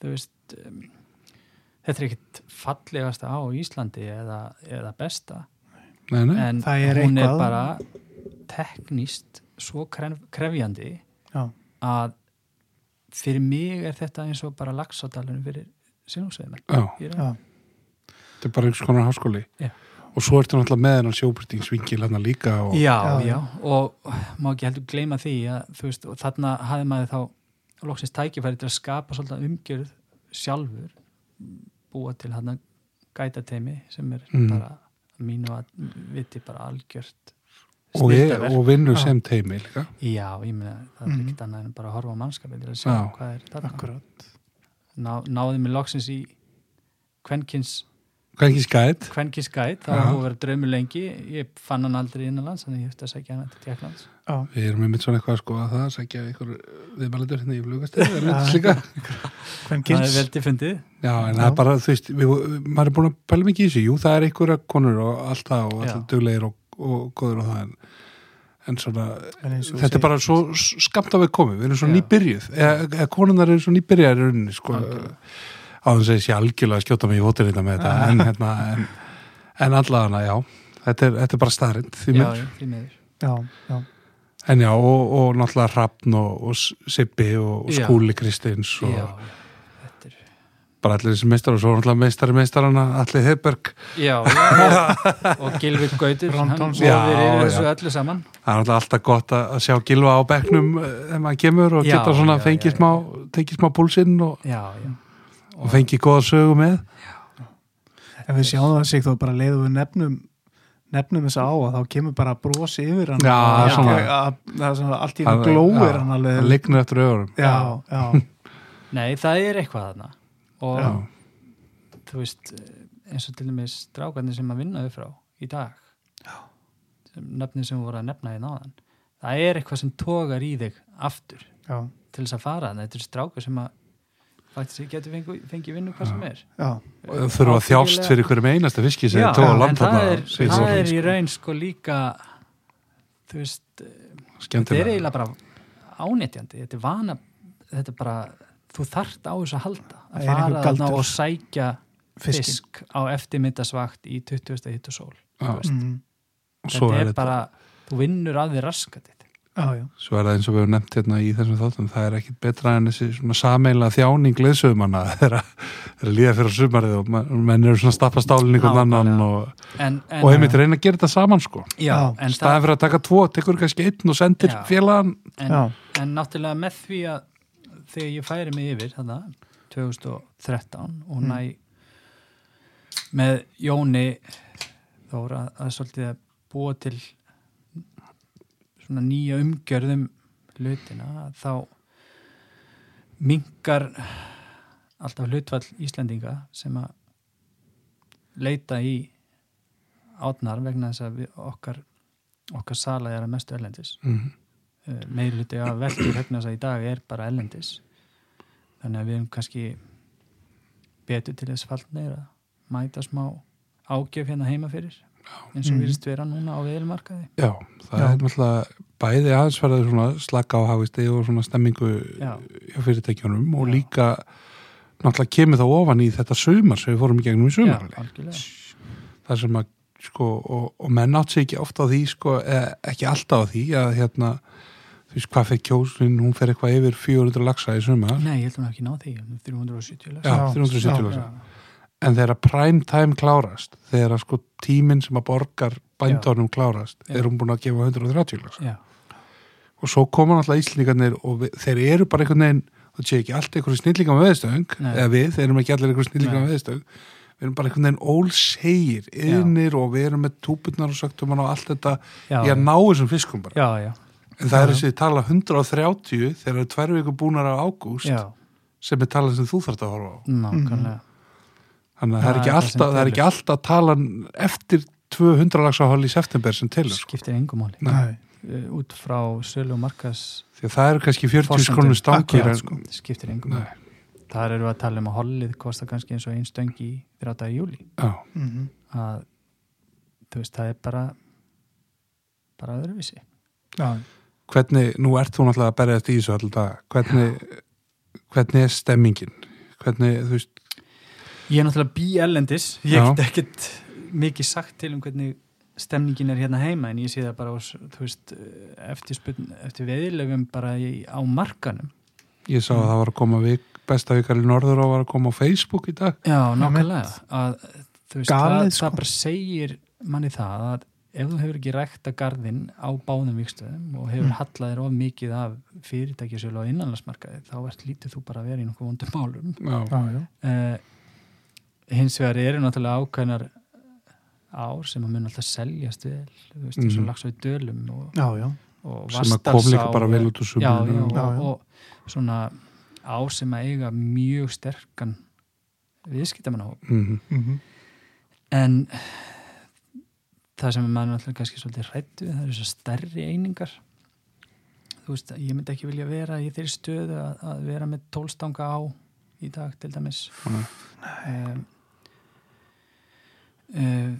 þú veist um, þetta er ekkit fallegasta á Íslandi eða, eða besta. Nei, nei. en Það er hún er eitthvað. bara tekníst svo kref, krefjandi já, að fyrir mig er þetta eins og bara lagsadalunum fyrir já, þetta er bara einhvers konar háskóli. Já. og svo ertu náttúrulega með hennar sjóbrytingsvingil hann líka og já, Já, já, og má ekki heldur gleyma því að veist, þarna hafði maður þá loksins tækifæri til að skapa svolítið umgjörð sjálfur búa til hann gætateimi sem er Mm. bara að mínu að viti bara algjört og, og vinnur Já. sem teimi líka Já, ég meina, það er Mhm. ekkert annað en bara að horfa á mannskapið til að sjá Já. hvað er þarna. akkurat Ná, náði mig loksins í kvenkins, hvað ekki skæt kvenkins gæt, það að vera draumur lengi. Ég fann hann aldrei innanlands þannig ég hefði að segja hann til Tjekklands já, við erum einmitt svona eitthvað sko að það segja ykkur viðmælendur hérna í er hvern það er kynns veldi fundið. Já, en Já. það er bara, þú veist, við, maður er búin að pæla mikið í þessu, jú, það er einhverja konur og allt það og Já. allir duglegir og, og góður og það en, en svona, En eins og þetta er bara svo skamt að við komum, við erum svo nýbyrjuð. Eða, eða konunar eru svo nýbyrjar á þess að ég sé algjörlega að skjóta mig í hóttir þetta með þetta, en hérna, en, en allavega, já, þetta er, þetta er bara staðrind, því miður. en já, og, og náttúrulega Hrafn og, og Sippi og Já. Skúli Kristins og Já, þetta er bara allir þessi meistar og svo náttúrulega meistari meistarana Allir Heiberg Já, já, og Gilvi Gautur Ron hann Thompson. Já, já. öllu saman. Það er náttúrulega alltaf gott að að sjá Gilva á bekknum eh, þegar maður kemur og geta svona já, fengið já, smá, tekið smá púlsinn og, Já, já og fengið góða sögu með. ef við sjáum það sig þá bara leiðum við nefnum nefnum þess að á að þá kemur bara brosi yfir hann Já, Að- svona. að- það er svona allt í hann já, hann alveg lignur eftir augurum. já, já, Nei, það er eitthvað þarna. Og Já. þú veist eins og til dæmis strákarnir sem að vinnaðu frá í dag sem nöfnir sem voru að nefna í náðan það er eitthvað sem togar í þig aftur já, til þess að fara þarna. Þetta er strákar sem að faktisk getur fengið, fengið vinnu hvað sem er. Já, Og þau þurfa að þjást fyrir hverjum einasta fiski sem Já, þau tóa en land það er, það er í raun sko líka þú veist þetta er Skemmtilega. eiginlega bara ánetjandi. Þetta er vana þetta er bara, þú þart á þessu að halda Það að fara þarna og sækja fiskin fisk á eftirmyndasvakt í 20. hitt og sól Já, þú mm, og svo þetta er er þetta, bara, þú vinnur að þið raskatið já, já, svo er það eins og við höfum nefnt hérna í þessum þáttum, það er ekkit betra en þessi svona sameila þjáning leðsögumanna þegar þegar líða fyrir sumarið og menn eru svona að stappa stálinn einhvern annan og, en, en, og einmitt reyna að gera þetta saman sko. já, Já, en, það, staðin fyrir að taka tvo, tekur kannski einn og sendir Já. félagann en, já, en náttúrulega með því að þegar ég færi mig yfir þarna 2013 og Mm. næ með Jóni þóra að, að svolítið að búa til svona nýja umgjörðum hlutina þá minkar alltaf hlutfall Íslendinga sem að leita í átnar vegna þess að okkar okkar sala er að mestu erlendis. Mm. meiri hluti af veldur vegna þess að í dag er bara ellendis þannig að við erum kannski betur til þess fallnir að mæta smá ágjöf hérna heima fyrir eins og Mhm. virðist vera núna á viðilmarkaði Já, það Já. er náttúrulega bæði aðeinsverðið svona slaka á hafisti og svona stemmingu Já. hjá fyrirtækjunum og Já. líka náttúrulega kemur það ofan í þetta sumar sem við fórum í gegnum í algjörlega það sem að sko og, og menn átt sig ekki ofta á því sko, eða, ekki alltaf á því að hérna þú veist hvað fyrir kjósin, hún fer eitthvað yfir 400 laxa í sumar Nei, ég held að hún hafi ekki náð því um 370 lax. En þegar prime time klárast þegar að sko tíminn sem að borgar bændornum klárast, Já. er hún búin að gefa 130 laxa Já, og svo koma náttúrulega íslendingarnir og við, þeir eru bara einhvern veginn það sé ekki allt einhverju snillinga með veðstöng Nei. eða við, þeir erum ekki allir einhverju snillinga með veðstöng við erum bara einhvern veginn ólsegir yðnir og við erum með túpurnar og söktum og allt þetta já, í að ná þessum fiskum bara. Já, já, en það er Já. þessi tala 130 þegar það eru tvær vikur búnar á ágúst sem er talað sem þú þarft að horfa á. Nákvæmlega þannig að það er Það ekki það alltaf, það er ekki alltaf talan eftir 200 laxa hol í september sem telur sko. skiptir engum máli. Nei, Uh, út frá sölu og markas því að það eru kannski 40 Forsendum. skronu stangir en, sko. skiptir engum Nei. máli. Þar eru að tala um að hollið kostar kannski eins og einn stöng í 30. júli já, mhm, að þú veist, það er bara bara öðruvísi. Já, hvernig, nú ert þú náttúrulega að berja þetta í þessu alltaf hvernig hvernig er stemmingin? Hvernig, þú veist, Ég er náttúrulega bí ellendis ég get ekkert mikið sagt til um hvernig stemningin er hérna heima en ég sé það bara á, veist, eftir, spurn, eftir veðilöfum bara í, á markanum. Ég sá að það var að koma vik, besta vikar í norður og var að koma á Facebook í dag. Já, nákvæmlega. Það, sko. það bara segir manni það að ef þú hefur ekki rækta garðinn á báðum vikstöðum og hefur Mm. hallað þér of mikið af fyrirtækjasölu á innanlandsmarkaði þá ert lítið þú bara að vera í nokkuð vondum málum. Já, Já, já. uh, hins vegar eru náttúrulega ákveðnar ár sem að mun alltaf seljast vel þú veist, eins og Mhm. lags á í dölum og, Já, já. og sem að kom líka bara vel út úr já, já, suminu og, og svona ár sem að eiga mjög sterkan viðskiptamanna mm Mhm. en það sem maður náttúrulega kannski svolítið hrættu það eru svo stærri einingar þú veist, ég myndi ekki vilja vera í þeirri stöðu að, að vera með tólstanga á í dag til dæmis Nei. um,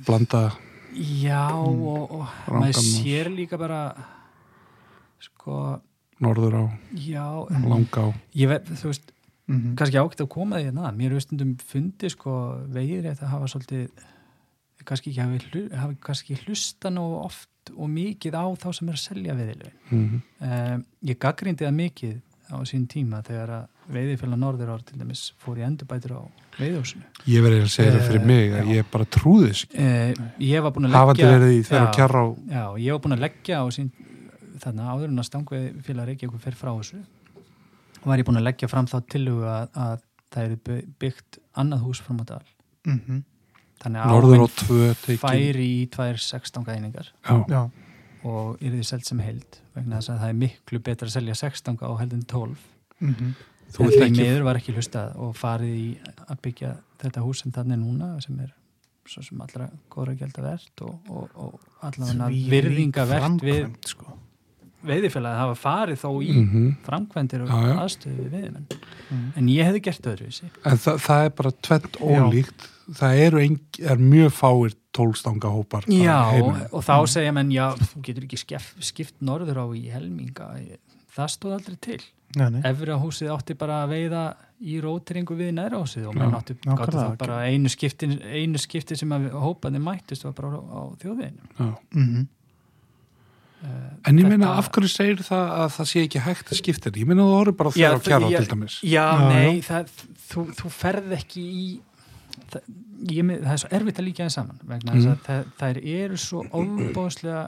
Blanda. Já og, og Rangan maður sér líka bara sko norður á, já, langa á. ég veit, þú veist Mhm. kannski ágætt að koma því hérna. Mér er stundum fundi sko vegir að hafa svolítið kannski ekki hafi, hafi kannski hlusta nú oft og mikið á þá sem er að selja veiðilögin. Mm um, ég gaggrindi það mikið á sín tíma þegar að veiðifélag norður ár til dæmis fór í endurbætur á veiðhúsinu Ég verði að segja það fyrir Eh, mig að já. ég bara trúði þess ekki uh, ég var búin að Hafandi leggja verið í þeirra Já. kjarra á já, ég var búin að leggja á sín þarna áður en að stangveiðfélag Reykjavík fer frá þessu var ég búin að leggja fram þá tillögu að, að það eru byggt annað hús fram á dal Mhm. þannig að norður á áin tvö tekin færi í tvær 16 einingar Já, Já. og er þið selt sem held vegna þess að það er miklu betra að selja 16 á heldin 12 Mhm. Þú en vilt því ekki miður var ekki hlustað og farið í að byggja þetta hús sem þannig núna sem er svo sem allra góðra gælda verðt og, og, og allavega virðinga verðt við sko. veiðifélagi hafa farið þó í Mhm. framkvæmdir og Já, já. aðstöðu við veiðimenn Mhm. en ég hefði gert öðruvísi En það, það er bara tvent ólíkt það eru ein, er mjög fáir tólstanga hópar Já, og þá segja menn, já, þú getur ekki skipt norður á í helminga það stóð aldrei til. Efra húsið átti bara að veiða í róteringu við næra húsið og menn átti bara einu skipti, einu skipti sem að hópaði mættist var bara á, á þjóðinu Já. Mhm. En ég meina, af hverju segir það að það sé ekki hægt að skipta þetta? Ég meina, þú orður bara Já, þeirra á kjara til dæmis. Já, Já, nei, það, þú, þú ferð ekki í það, ég, með- það er svo erfitt að líka það saman vegna þess að það, þær eru svo ofbóðslega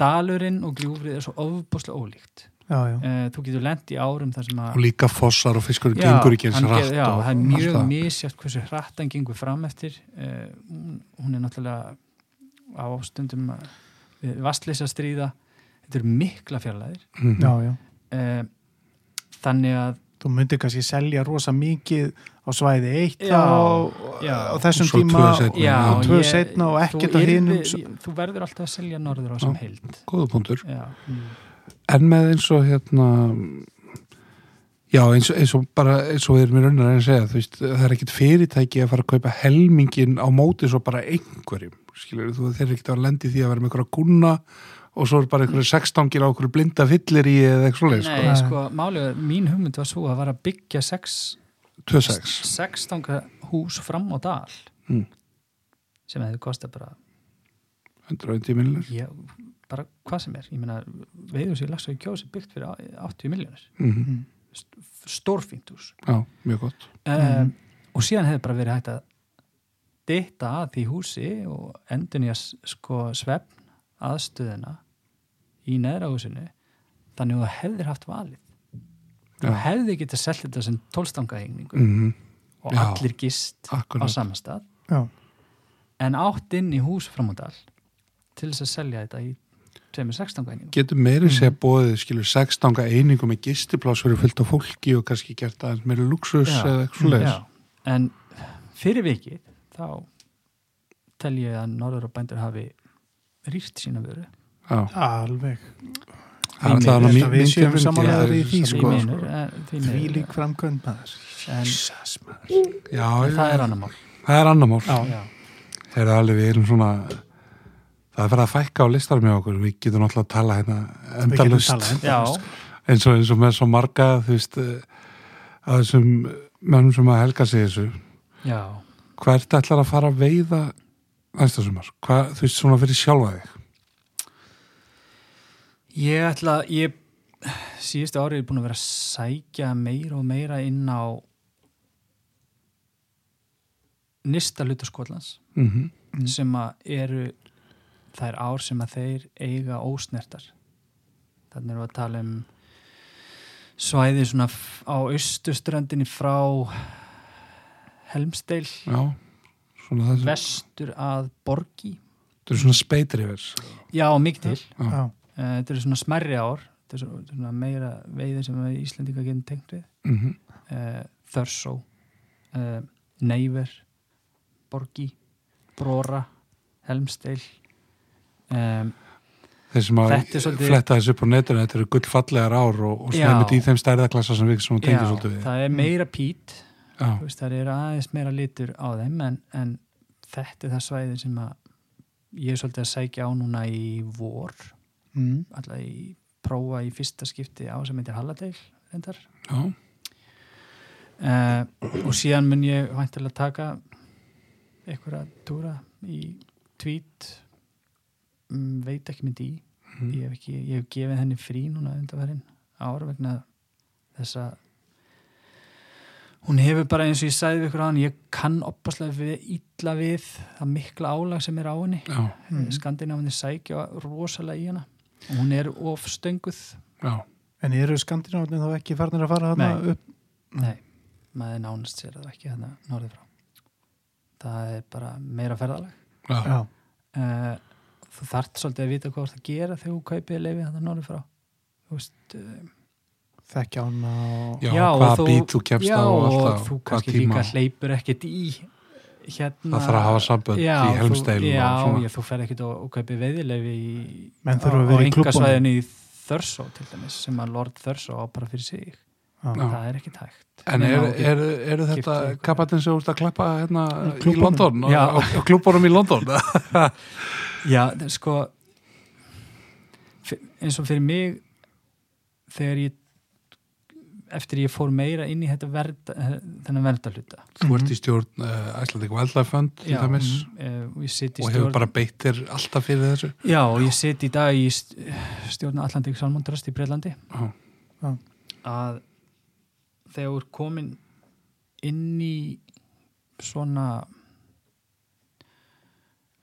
dalurinn og gljúfrið er svo ofbóðslega ólíkt. Uh, þú getur lent í árum þar sem að Og líka fossar og fiskur gengur ekki eins ger- já, og það er mjög misjátt hversu hratt hann gengur fram eftir. Uh, hún, er náttúrulega á stundum uh, vastleysa stríða. Þetta eru mikla fjarlæðir já, já. uh, þannig að Þú myndir kannski selja rosa mikið á svæði eitt Já, á, já. á þessum tíma og, tvö setna og ekkert á hinum yrði- þú verður alltaf að selja norður á sem heild. Góða punktur. já, En með eins og hérna, já, eins, og- eins og bara, eins og við erum í raunar að segja, veist, það er ekkit fyrirtæki að fara að kaupa helmingin á móti svo bara einhverjum, skilur þú, þeir eru ekkit að lendi því að vera með einhverja gúnna og svo er bara einhverju sextangir á einhverju blinda fyllir í eða eitthvað svoleið, sko. nei, sko, málið, mín hugmynd var svo að var að byggja sex 2-6. sextanga hús fram á dal Mm. sem hefði kostað bara 120 millir. já, bara hvað sem er ég meina, veiður sér lagsa í kjósi byggt fyrir á- 80 miljónir Mm. Stórfínt hús. Já, mjög gott. um, og síðan hefði bara verið hægt að ditta að því húsi og endun í að sko svefn aðstöðuna í neðra húsinu þannig að þú hefðir haft valið. Þú Já. hefði getið selt þetta sem tólstangaegningu Mm og Já. allir gist á Akkurat. sama stað. Já, en átt inn í hús framöndal til þess að selja þetta í 216 einingu Getur meiri sé bóðið, skilur, sextanga einingu með gistipláss fyrir fullt af fólki og kannski gert aðeins meiri luxus Já. eða eitthvað. Já, en fyrir vikið þá tel ég að Norður og bændur hafi rýrt sína vöru Já. alveg Það er alltaf Því að myndin- sammála Já, í því, sko. eh, því lík framkvæmd maður en, Jesus, maður. Já, það er annar mál það er annar mál. Já. Já. Það er alveg, við erum svona það er verið að fækka á listarum hjá okkur. Við getum náttúrulega að tala hérna endalust eins og, eins og með svo marga þú veist eh, að þessum mönnum sem að helga sig þessu. Já, hvert ætlar að fara að veiða næsta sumar? Hvað, þú veist, svona fyrir sjálfa þig? Ég ætla, ég síðustu árið er búin að vera að sækja meira og meira inn á nýsta hluta Skotlands Mm Mm. sem að eru þær ár sem að þeir eiga ósnertar. Þannig erum við að tala um svæði svona á austuströndinni frá Helmsdale. Já, svona þessi, vestur að Borgi þetta er svona speitir yfir. já, mikið til. Já, Eh, þetta eru svona smerri ár. Þetta er svona, svona meira veiði sem við Íslendinga getum tengt við. Mm uh, Þörsó uh, Neyver Borgi, Brora Helmsdale um, Þeir sem að svolítið- fletta þessu upp á netinu, þetta eru gullfallegar ár og, og svona í þeim stærðaklassa sem við tengið svolítið við. það er meira pít. Veist, það er aðeins meira litur á þeim en, en þetta er það svæði sem að ég er svolítið að sækja á núna í vor. Mm. alltaf í prófa í fyrsta skipti á sem heitir Halladale reyndar. Já, uh, og síðan mun ég væntilega taka einhverja túra í tvít veit ekki mynd í. Mm. ég hef, ekki, ég hef gefið henni frí núna undanverðin ár vegna þess að hún hefur bara eins og ég sagði við ykkur á hann ég kann opaslega við illa við það mikla álag sem er á henni. Já, Mm. Skandinavinni sækja rosalega í hana. Og hún er of stönguð. Já, En eru skandinávotni þá ekki farnir að fara þarna Nei. upp? Nei, maður nánast sér það ekki þarna norðið frá. Það er bara meira ferðalag. Já, Já, uh, þú þart svolítið að vita hvað þú ert að gera þegar þú kaupið leifi þarna norðið frá þú veist uh, þekkja hana og... já, Já, og hvaða þú- bít þú kemst já, á og og alltaf, þú hvað kannski tíma. líka hleypur ekkert í hérna Það þarf að hafa sambönd já, í helmsteil þú, já, og já, þú fer ekkert og, og kaupið veiðilefi í, Menn á, þurfa að á vera í í Þörsó til dæmis sem að Lord Þörsó á bara fyrir sig Já. Já. það er ekki tægt En eru þú er, er þetta þú ert að klappa hérna í. London, Já. á, á klúbunum í London? Já, það sko eins og fyrir mig þegar ég eftir ég fór meira inn í þetta verda, þennan verndahluta Þú ert í stjórn uh, Æslandík Wildlife til dæmis. uh, og ég sitt í og hefur stjórn bara beitt þér alltaf fyrir þessu. Já, og ég sitt í dag í st- stjórn Atlantik Salmondrast í Breitlandi Já, að þegar þú er komin inn í svona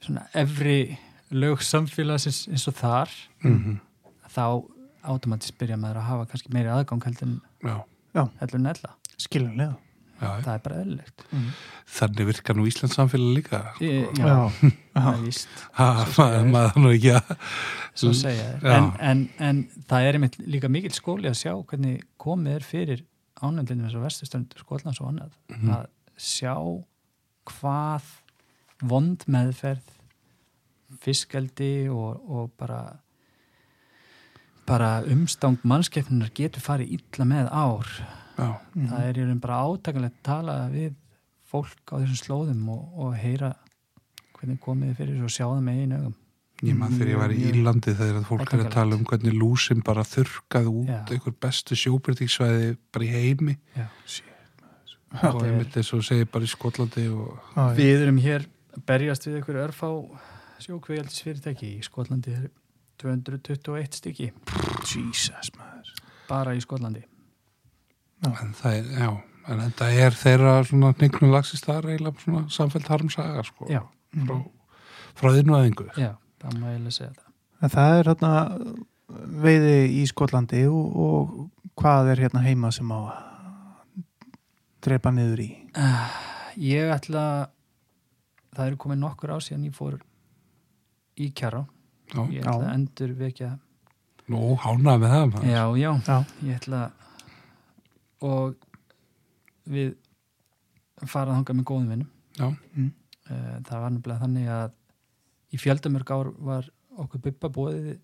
svona efri lög samfélagsins eins og þar mm þá automatist byrja maður að hafa kannski meiri aðgang heldur en, já, heldur en ella. Skiljanlega. Já. það er bara eðlilegt. Þannig virkar nú Íslands samfélag líka. Ég, já, Já, það er víst. Ha, Svo maður nú ekki að svo segja þér. En, en, en það er einmitt líka mikill skóli að sjá hvernig komið er fyrir ánændinu eins og vestustönd Skotlands og annað. Mhm. að sjá hvað vond meðferð fiskaldi og, og bara bara umstang mannskeppnunar getur farið illa með ár Já, það er í raun bara átakalegt að tala við fólk á þessum slóðum og, og heyra hvernig komið þið fyrir þessu og sjá það með einu augum ég maður þegar ég var í Írlandi þegar fólk er að tala um hvernig lúsin bara þurrkaði út Já. einhver bestu sjóbyrtíksvæði bara í heimi Já. og einmitt þess að segja bara í Skotlandi og. Við erum hér að berjast við ykkur örfá sjókvegjaldisfyrirtæki í Skotlandi er 221 stykki. Jesus maður. Bara í Skotlandi. En það er, já, en þetta er þeirra svona kningnum lagsist það er eiginlega svona samfellt harmsaga sko, Já, frá, frá þinnuæðingu já, það má eiginlega segja það. En það er hérna veiði í Skotlandi og, og hvað er hérna heima sem á drepa niður í? Uh, Ég ætla það eru komið nokkur á síðan ég fór í kjara já, ég ætla Já. að endur vekja nú hánað með það. Já, já, Já, ég ætla og við farað þangað með góðum vinnum. Mm. Eh, það var nefnilega þannig að í fjöldamörg ár var okkur buppa bóðið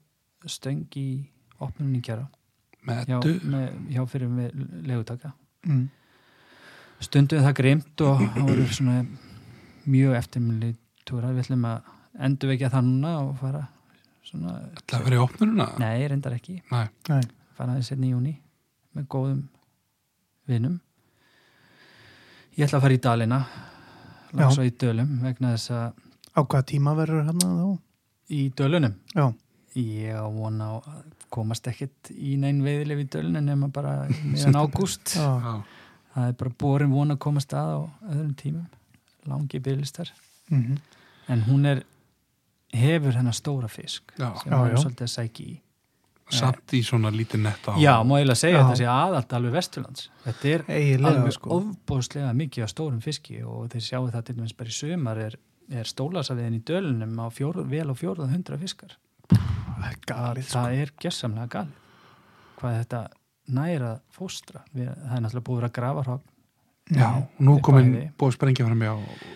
stöng í opnunni kjara með hjá, hjá fyrir með legutaka mm. stundum það grimt og það voru svona mjög eftirminni túra við ætlum að endur vekja það núna og fara svona Það verið í opnurina? nei, reyndar ekki. Nei. Nei, fara aðeins hérna í júni með góðum vinum. Ég ætla að fara í Dalina langs og í Dölum vegna þess að Á hvað tíma verður hann þá? í dölunum. Já, ég á vona að komast ekkit í neinn veiðileg í dölunum nema bara meðan ágúst. Það er bara borin vona að komast að á öðrum tímum. Langi bygglistar mhm, en hún er hefur hennar stóra fisk já, sem Já, erum já. svolítið að sækja í samt í svona lítið netta á Já, má eiginlega segja Já. þetta sé aðalt alveg Vesturlands. Þetta er eiginlega alveg sko. ofbóðslega mikið af stórum fiski og þeir sjáu það til dæmis bara í sumar er, er stólasafiðin í dölunum á fjór, vel á fjórða hundra fiskar. Það er galið sko. Það er gessamlega galið. Hvað þetta næra fóstra. Við, það er náttúrulega búið að grafa hrogn. Já, nú komin búið að sprengja fram hjá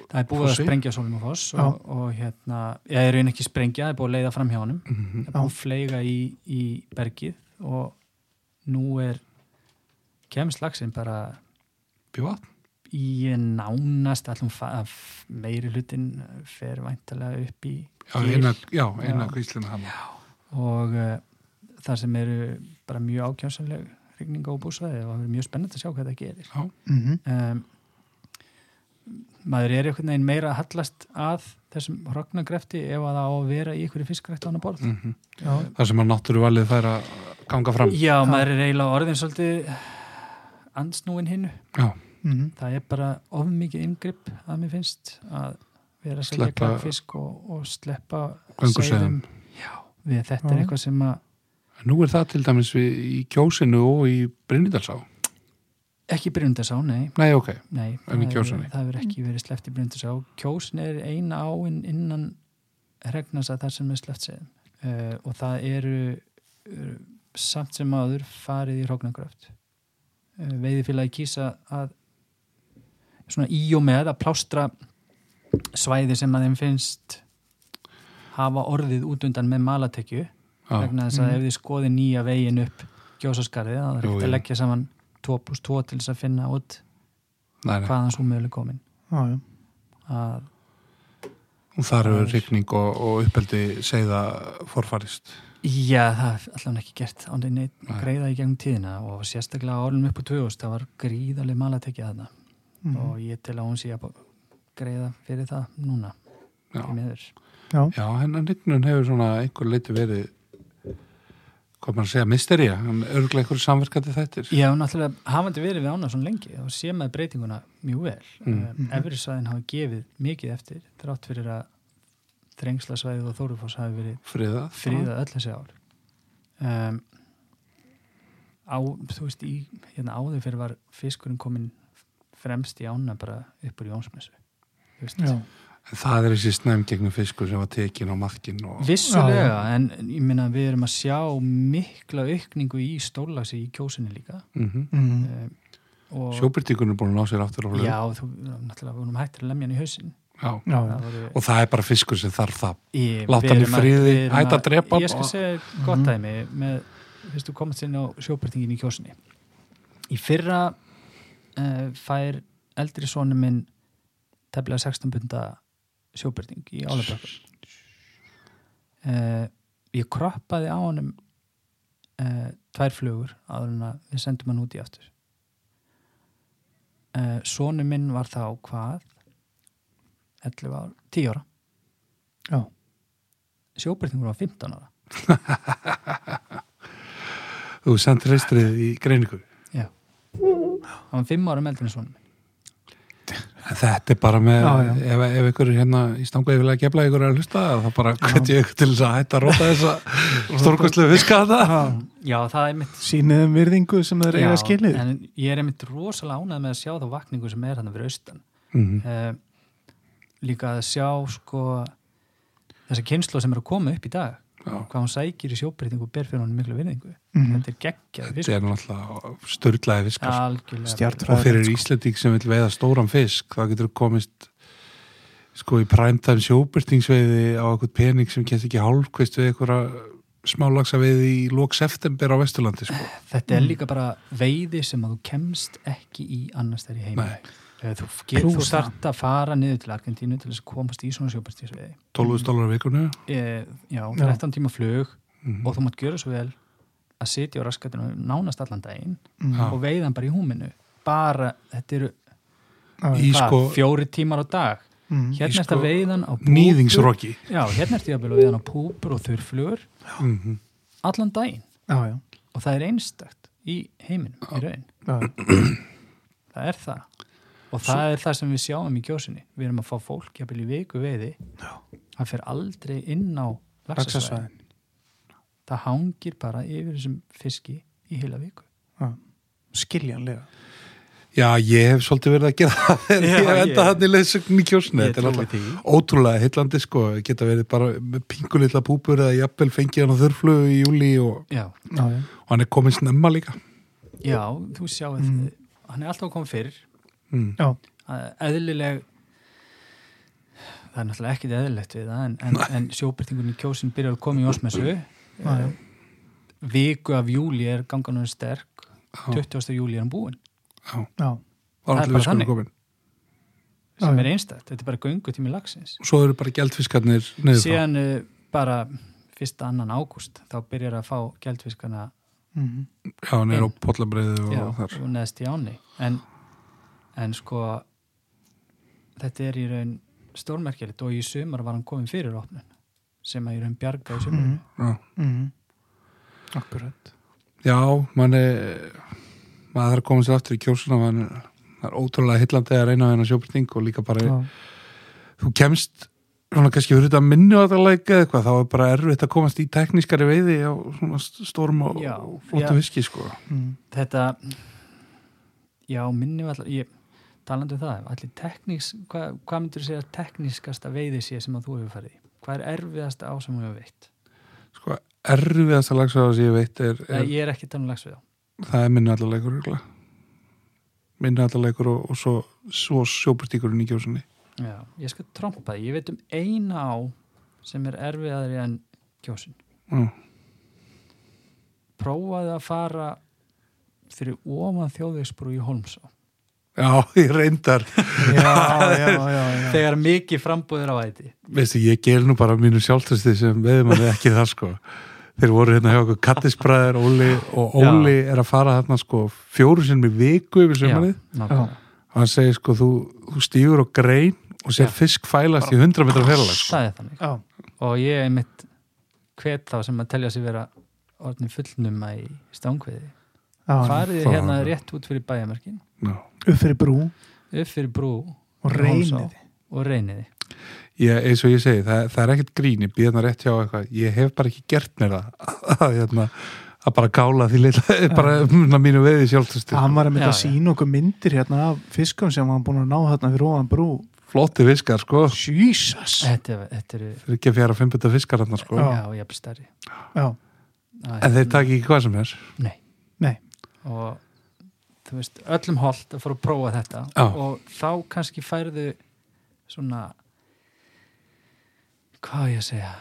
Það er búið Fossi? að sprengja sólum og foss og, og hérna, ég er einu ekki sprengja, það er búið að leiða fram hjá honum. Mhm. Það er búið að fleiga í, í bergið og nú er kemst lagsinn bara Bjóð í nánast allum meiri hlutin fer væntalega upp í Já, eina, já, eina hann og uh, það sem eru bara mjög ákjásanleg rigning á búsvæði. Og það er mjög spennandi að sjá hvað það gerir. Já, Mhm, um, maður er einhvern veginn meira að hallast að þessum hrognagrefti ef að það á að vera í einhverju fiskrætt á borð. Mhm. Já, Það sem að náttúruvalið fær að ganga fram. Já, maður er eiginlega orðin svolítið ansnúin hinnu Já, mhm, það er bara of mikið yngripp að mér finnst að vera að selja klakfisk og, og sleppa. Já, við, þetta Já. er eitthvað sem að nú er það til dæmis við, í kjósinu og í Brynidalsá ekki Bryndarsá, nei, Nei, ok, nei En í hefur- það hefur ekki verið sleppt í Bryndarsá Kjósin er eina áinn innan regnasa þar sem er sleppt seiðum uh, og það eru uh, samt sem áður farið í hróknagröft uh, veiðifélagi kýsa að svona í og með að plástra svæði sem að þeim finnst hafa orðið út undan með malatekju vegna þess að Mhm. ef þið skoði nýja vegin upp gjósaskarið, þá er jú. að leggja saman 2 pluss 2 til þess að finna út nei, nei. hvaðan svo möguleg komin já, já. að og þar Það hefur er- rigning og, og uppeldi segða forfarist já, það er allavega ekki gert án þeir neitt Nei. greiða í gegnum tíðina og sérstaklega orðum upp á 2000, það var gríðarlega malatekja þarna Mhm. og ég til að hún sé að greiða fyrir það núna Já, já. já hennar rignun hefur svona einhver leiti verið hvað maður að segja, mystería hann er örgulega einhverju samverkandi þættir. Já, náttúrulega hafandi verið við ána svona lengi og sé með breytinguna mjög vel. Mm. um, Everisvæðin hafa gefið mikið eftir þrátt fyrir að Þrengslasvæðið og Þórufoss hafi verið friðað. fríða öll þessi ár. Um, á, þú veist, í hérna áður fyrir var fiskurinn komin fremst í ána bara upp úr Jónsmessu. Þú veist, já. Það er þessi snæm gegnum fiskur sem var tekin á maðkin og vissulega en ég minna við erum að sjá mikla aukningu í stólagsi í kjósinni líka mm Mhm. um, og sjóbyrtingun er búin að ná sér aftur á flug já, þú, náttúrulega við vorum hættir að lemja hann í hausinn Já. Já. Það voru, og það er bara fiskur sem þarf það Ég- Láta við hann í friði, hætta að drepa Ég skal og- segja gott Mhm. dæmi með, fyrst þú komast inn á sjóbyrtingin í kjósinni Í fyrra uh, fær eldri sonu minn tefnilega 16 bunda sjóbyrting í álabökkum uh, Ég kroppaði á honum uh, tvær flugur áður en að við sendum hann út í aftur. Uh, Sonu minn var þá hvað? 11 ár, 10 ára. Já. sjóbyrtingur var 15 ára. Þú sendir reistrið í greiningu. Hann var 5 ára meldin svona En þetta er bara með, Já, já. ef, ef ykkur er hérna í stangu yfirlega að gefla ykkur að hlusta, þá bara ég ykkur til þess að hætta að róta þessa stórkostlega fiska þetta. já það er mitt Sýnið um virðingu sem þeir eiga skilið en ég er mitt rosalega ánægð með að sjá þá vakningu sem er hann fyrir austan Mm uh, líka að sjá sko þessa kynslu sem er að koma upp í dag. Hvað hún sækir í sjóbyrtingu og ber fyrir hann miklu virðingu Mhm. þetta er geggjað Þetta er náttúrulega störlaði Stjarnfræði. og fyrir Íslanding sem vil veiða stóran fisk, þá getur komist sko í præmtæm sjóbyrtingsveiði á eitthvað pening sem gett ekki hálfkvist við eitthvað smálagsa veiði í lók september á Vesturlandi sko. þetta er Mm. líka bara veiði sem að þú kemst ekki í annars þegar í Eh, þú, get, þú þart að fara niður til Argentínu til þess að komast í svona sjóbyrtingsveiði 12 dólar á vikunni. e, já, Já. 13 tíma flug Mm og þú mátt gjöra svo vel að sitja á raskatinu nánast allan daginn Mhm. Já. og veiðan bara í húminu. Bara, þetta eru sko, fjóri tímar á dag? Mm. hérna er þetta sko- veiðan á púpur. nýðingsroki já, hérna er þetta veiðan á púpur og þurrflugur mm allan daginn. Já, já, og það er einstakt í heiminum í raun, já, það er það og það er það sem við sjáum í kjósinni við erum að fá fólk jafnvel í viku veiði. Já. það fer aldrei inn á laxasvæðin. Laxasvæðin. Það hangir bara yfir þessum fiski í heila viku. Skiljanlega. Já, ég hef svolítið verið að gera það Já, ég hef endað hann í leysögn í kjósinu Ég þetta er því. ótrúlega heillandi sko, geta verið bara með pingulitla púpur eða jafnvel fengið hann á þurflugu í júli og, já, já, já, og hann er komin snemma líka. Já, þú sjáu Mm. hann er alltaf komið fyrir mm. eðlileg það er náttúrulega ekkit eðlilegt við það en, en, en sjóbyrtingunni kjósin byrjar að koma í osmessu já, já. viku af júli er ganganum sterk. Já, 20. júli er hann búinn. Já, já, var það er bara þannig. komin sem Já, er einstætt, þetta er bara göngutími lagsins. Og svo eru bara gældfiskarnir neður frá síðan uh, bara fyrsta annan ágúst þá byrjar að fá gældfiskana mm. Já, neður á pollabreiðu og og neðst í áni en, en sko þetta er í raun stórmerkjalitt og í sumar var hann komin fyrir opnun sem að í raun bjarga í sumar Mm. Já, Mm. akkurat já mann er maður þarf að koma sér aftur í kjósuna mann það er ótrúlega hillandi að reyna þennan sjóbyrting og líka bara, já, þú kemst svona kannski fyrir þetta minni á þetta leik eða eitthvað, þá er bara erfitt að komast í teknískari veiði á svona stórum og og flottu viski sko mm. þetta já, minni var allar ég, talandi um það, allir teknís hvað, hvað myndur þú segja teknískasta veiði sé sem að þú hefur farið í? Hvað er erfiðasta á sem þú hefur veitt? sko erfiðast að lagsa það sem ég veit er, Nei, er ég er ekki þannig lags við þá það er minni allar leikur örugglega. minni allar leikur og, og svo, svo sjóbyrtingurinn í kjósunni Já, ég skal trompa því, ég veit um eina á sem er erfiðaðri en kjósin. Já. Prófaði að fara fyrir ofan þjóðvegsbrú í Holmsá. Já, ég reyndar já, já, já, já. Þegar mikið frambúðir á æti. veistu, ég gel nú bara mínu sjálfstæsti sem veðum hann ekki það sko þeir voru hérna hjá okkur kattisbræðir Óli og Óli er að fara þarna sko fjóru sinni í viku yfir nákvæmlega. og hann segir sko, þú, þú stígur á grein og sér Já. fisk fælast í 100 metra fjarlag sko. Það er þannig. já, Og ég er mitt hvet þá sem að telja sig vera orðin fullnuma í stángveði. Farið það- hérna rétt út fyrir bæjamerkin, Já. upp fyrir brú. Upp fyrir brú. Og í reynið Hólmsá og reyniði. Ég, eins og ég segi, það, það er ekkert grín. Ég býð hérna rétt hjá eitthvað, ég hef bara ekki gert mér það. Að, hérna, að bara gála því litla, bara um mínu veði sjálfstæsti hann var að mynda að sína okkur myndir hérna af fiskum sem hann búin að ná hérna fyrir ofan brú. Flotti fiskar sko. Jesus. Þetta, er- þetta eru, þeir ekki að fjara fimmbuta fiskar hérna sko. Já. já, ég er stærri. já, Það en þeir taki ekki hvað sem er. Nei. Og þú veist, öllum holdt að fara að prófa þetta Já. og þá kannski færðu svona hvað ég að segja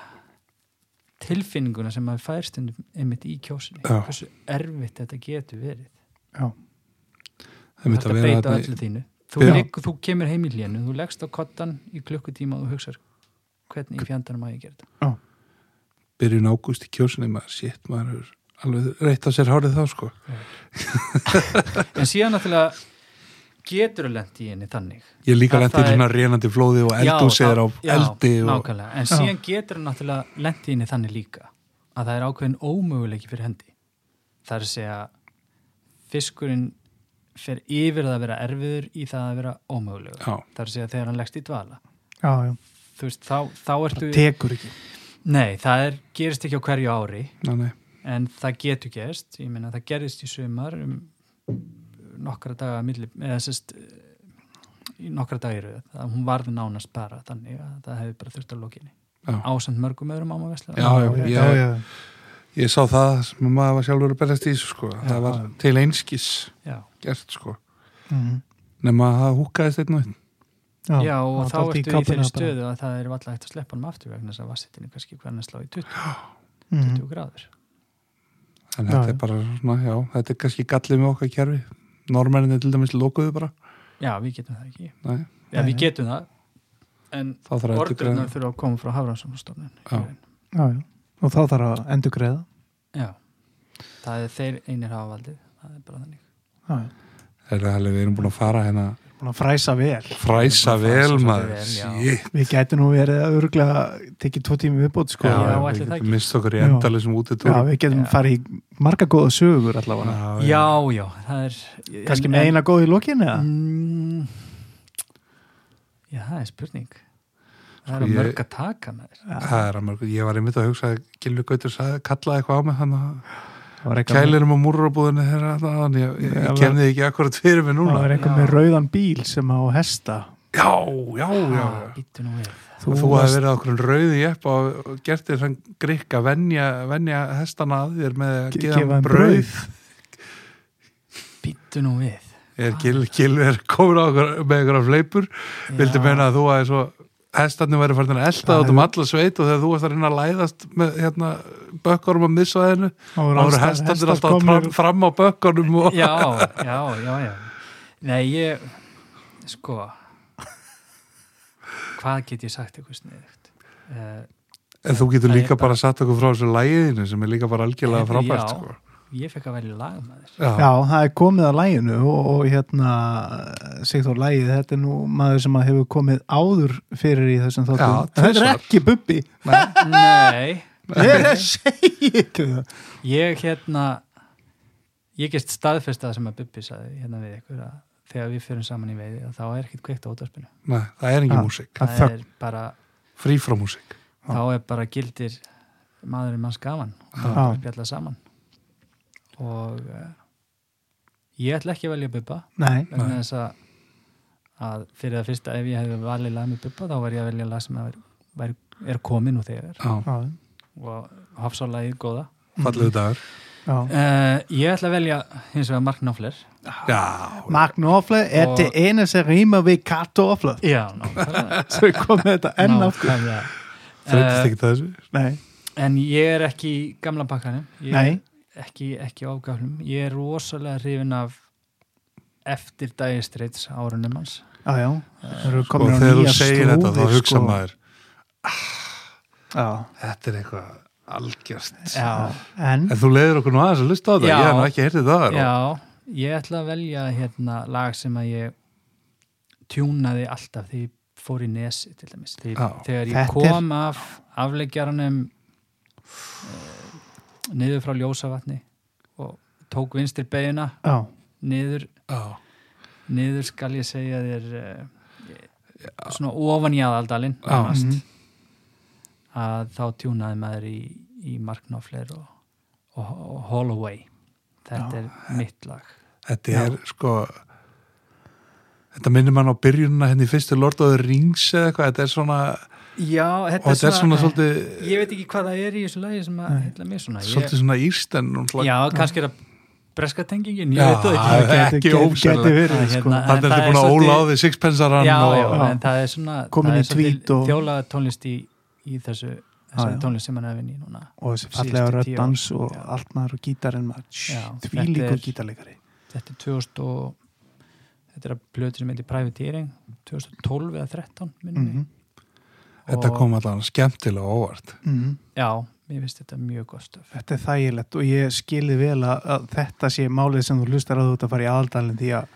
tilfinninguna sem maður fær stundum einmitt í kjósinni, Já. hversu erfitt þetta getur verið. já, það Þetta að beita öllu þarna þínu. Þú, ligg, þú kemur heim í lénu, þú leggst á kottan í klukkutíma og þú hugsar hvernig í fjandanum að ég gera þetta. byrjun ágúst í kjósinni maður, shit, maður er alveg reitt á sér hárið þá sko. En síðan náttúrulega getur þú lent í henni þannig. Ég líka Að lent í það er- svona rénandi flóði og eldúsir á þá- já, eldi og, nákvæmlega, en síðan getur hann náttúrulega lent í henni þannig líka að það er ákveðin ómöguleiki fyrir hendi. Það er að segja fiskurinn fer yfir að vera erfiður í það að vera ómögulegur. Já, það er að segja þegar hann leggst í dvala. Já, já. þú veist, þá, þá ertu tekur ekki. Nei, það er, gerist ekki á hverju ári. Ná, nei, en það getur gerst ég meina það gerist í sumar um nokkra daga milli, eða sérst í nokkra dagir það hún varði nánast bara þannig að það hefði bara þurft að lokinni já. ásand mörgum öðrum ámavesla Já, já, já, já, ég sá það sem maður var sjálfur að berjast í þessu sko, það var til einskis já. gert sko, Mhm. nema að það húkaðist einn og einn. Já, já og þá ertu í kápuna þeirri stöðu að það er alltaf hægt að sleppa hann aftur vegna þess að vassitinu kannski hvernig slá í 20, Mhm. 20 gráður en Já, þetta er bara svona, já, þetta er kannski gallið með okkar kerfi. Normenninni til dæmis lokuðu bara. Já, við getum það ekki. Nei, já, Nei. við getum það. En að orðurnar þurfa að koma frá Hafranssonastofnun Já. já, já. og þá þarf að endur greiða já, það er þeir einir hafa valdið. Það er bara þannig. Já, já. er það alveg, við erum búin að fara hérna að fræsa vel fræsa Fræsa vel maður vel. Við gætum nú verið að örglega tekið tvo tími viðbót sko. Já, Já, við það getum ekki. mist okkur í endalisum útitúr Já, við getum Já. farið í marga góða sögur allavega. Já, já, er en- með eina góð í lokin eða? Mm, Já, það er spurning Það er Sko, að ég- mörg að taka með Það er að mörg, ég var einmitt að hugsa að Gilvi Gautur kallaði eitthvað á mig hann Það kælinum á múrabúðinu þeirra þannig ég, ég, ég kemði ekki akkurat fyrir mig það núna var eitthvað Já. með rauðan bíl sem á hesta. Já, já, já. Við. Þú, þú hefði verið okkur rauði jepp og gert þér þann grikka venja, venja hestana að þér með að Ge- gefa gefa þeim þeim brauð. Býttu nú við. Er Gil, Gilvi er komin á okkur með ykkur fleipur vildi meina að þú aðeins svo hestarnir væri farin að elda um hefur- alla sveit og þegar þú varst að reyna að læðast með hérna, bökkarum á missvæðinu Það þá voru hestarnir alltaf fram, fram á bökkunum og... Já, já, já, já Nei, ég Sko Hvað get ég sagt eitthvað sniðugt uh, en þú getur líka bara- bara satt okkur frá þessu læginu sem er líka bara algjörlega frábært já. sko. Ég fekk að velja lag með þér já. Já, það er komið að læginu og, og hérna Sigþór lægið, þetta er nú maður sem að hefur komið áður fyrir í þessum þáttum. Já, þetta er ekki bubbi. Nei er að segja það. Ég hérna Ég gest staðfesta það sem að Bubbi saði hérna við ykkur að þegar við fyrir saman í veiði að þá er ekkert kveikt á útvarpinu Nei, það er engin Já. músík, Það það er bara, frí frá músík þá er bara gildir maðurinn manns gaman og Já. bara spjalla saman og uh, ég ætla ekki að velja Bubba. Nei, Nei. þess að, að fyrir það fyrsta ef ég hefði valið lag með Bubba þá var ég að velja lag sem er, er, er komin nú þegar. Já, og hafsálagið góða. Fallegu dagur. Já. uh, ég ætla að velja hins vegar Mark Knopfler. Já, Magnofle er Og- det ene sem rýma við kartofler. já, nákvæmlega. Svo kom þetta enn aftur. Nákvæmlega. þreytist Eh, En ég er ekki í gamla bakkanum ég Nei. er ekki, ekki ágaflum ég er rosalega hrifin af eftir dagistreits árunum hans já, já. Það eru og komin á þegar þú segir þetta þá hugsa sko. maður Já, þetta er eitthvað algjörst Já, en en þú leiður okkur nú aðeins að lusta á þetta Já. ég hef nú ekki heyrtið það já ég ætla að velja hérna lag sem að ég tjúnaði alltaf ég fór í nesi til dæmis þegar, Já. þegar ég kom af afleggjaranum uh, niður frá ljósavatni og tók vinstir beina já, niður já, niður skal ég segja þér uh, svona ofan í aðaldalinn Já. nánast, mhm. að þá tjúnaði maður í, í Mark Knopfler og, og, og Holloway þetta Já. er mitt lag þetta Já. er sko þetta minnir mann á byrjunina henni í fyrstu Lord of the Rings eða eitthvað, þetta er svona Já, og þetta er svona svolítið ég veit ekki hvað það er í þessu lagi sem að heitla mig svona ég, svolítið svona írst en Já, kannski er það breska tengingin ég Já, veit það ekki. það er ekki Að sko. hérna- þannig er það þetta búin að óla á því sixpensaran Já, og, já, en það er svona Komin það í er tweet og- þjólaða tónlist í, í þessu tónlist sem hann hefði inn í núna. Og þessi fallega röddans og allt maður og gítarinn maður. Já, því þetta líkur er- gítarleikari. þetta er 2000 og þetta er að blötu sem heitir Privateering 2012 eða 13 minnum þetta kom allan skemmtilega óvart. Já, mér finnst þetta mjög gott stöf. Þetta er þægilegt og ég skilði vel að, að þetta sé málið sem þú hlustar að þú ert að fara í aðaldalinn því að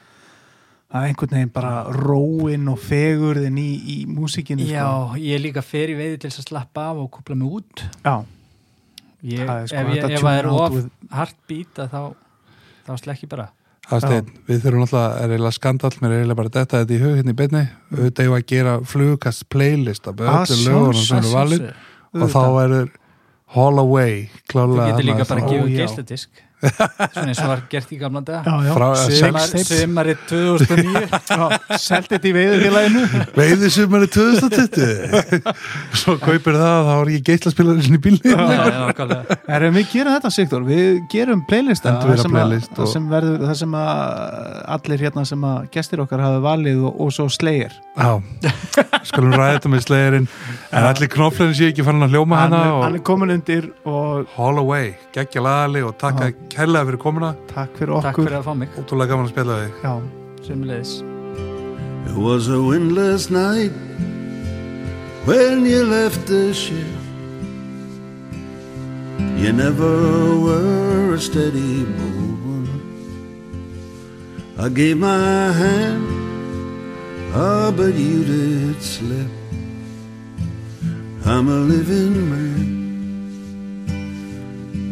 það er einhvern veginn bara róin og fegurðin í, í músikinu já, sko. ég er líka fer í veiði til þess að slappa af og kúpla mig út. Já, ég, það er sko ef, ég, ef er of with- heartbeat að þá þá slekki bara Hafsteinn, við þurfum alltaf, er eiginlega skandall mér er eiginlega bara detta þetta í hug hérna í beinni. Auðvitað ég að gera flugkast playlist af Að öllu lögunum sem eru valin. og þá verður Holloway þú klálega getur líka bara að gefa já. Svona eins og var gert í gamla daga. Sumari 2009 Já, seldi þetta í veiðufélaginu. Veiði sumari 2020 svo kaupir það þá er ég geislaspilarinn í bílni Já, já, nákvæmlega. Erum við gerum þetta Sigþór, við gerum playlist sem verður, það sem að allir hérna sem að gestir okkar hafa valið og, og svo slegir Já, skulum ræða þetta með slegirinn en allir knoflurinn sé ekki fann að hljóma hana hann er komin undir og Holloway, geggja lagali og takka kærlega fyrir komuna takk fyrir Takk okkur fyrir að fá mig ótrúlega gaman að spila þig Já, Sumulegis It was a windless night when you left the ship. You never were a steady mover. I gave my hand Ah, but you did slip. I'm a living man,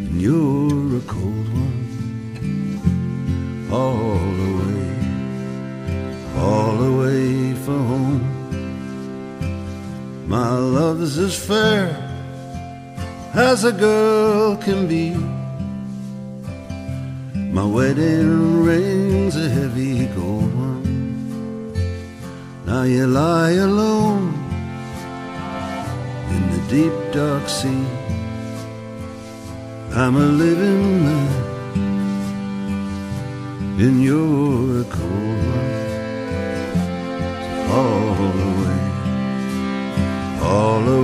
and you're a cold. All the way, all the way for home. My love's as fair as a girl can be. My wedding ring's a heavy gold one. Now you lie alone in the deep dark sea. I'm a living man, and you're a cold one. All the way, all the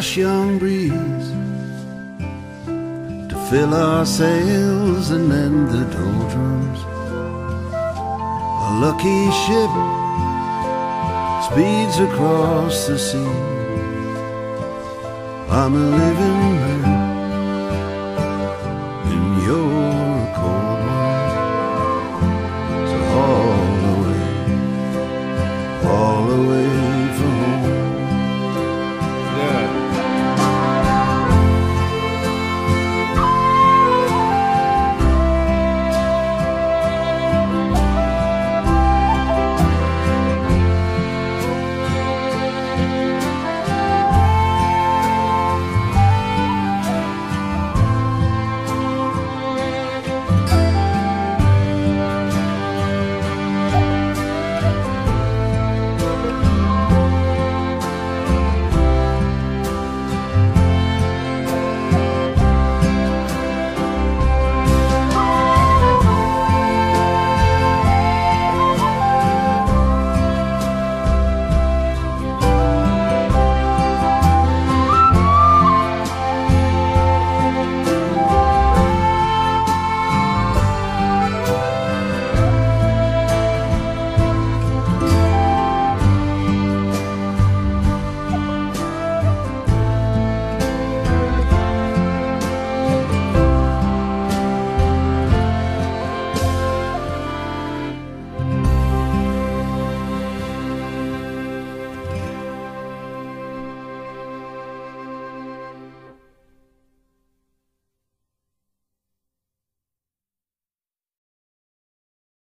fresh young breeze to fill our sails and end the doldrums. A lucky ship speeds across the sea. I'm a living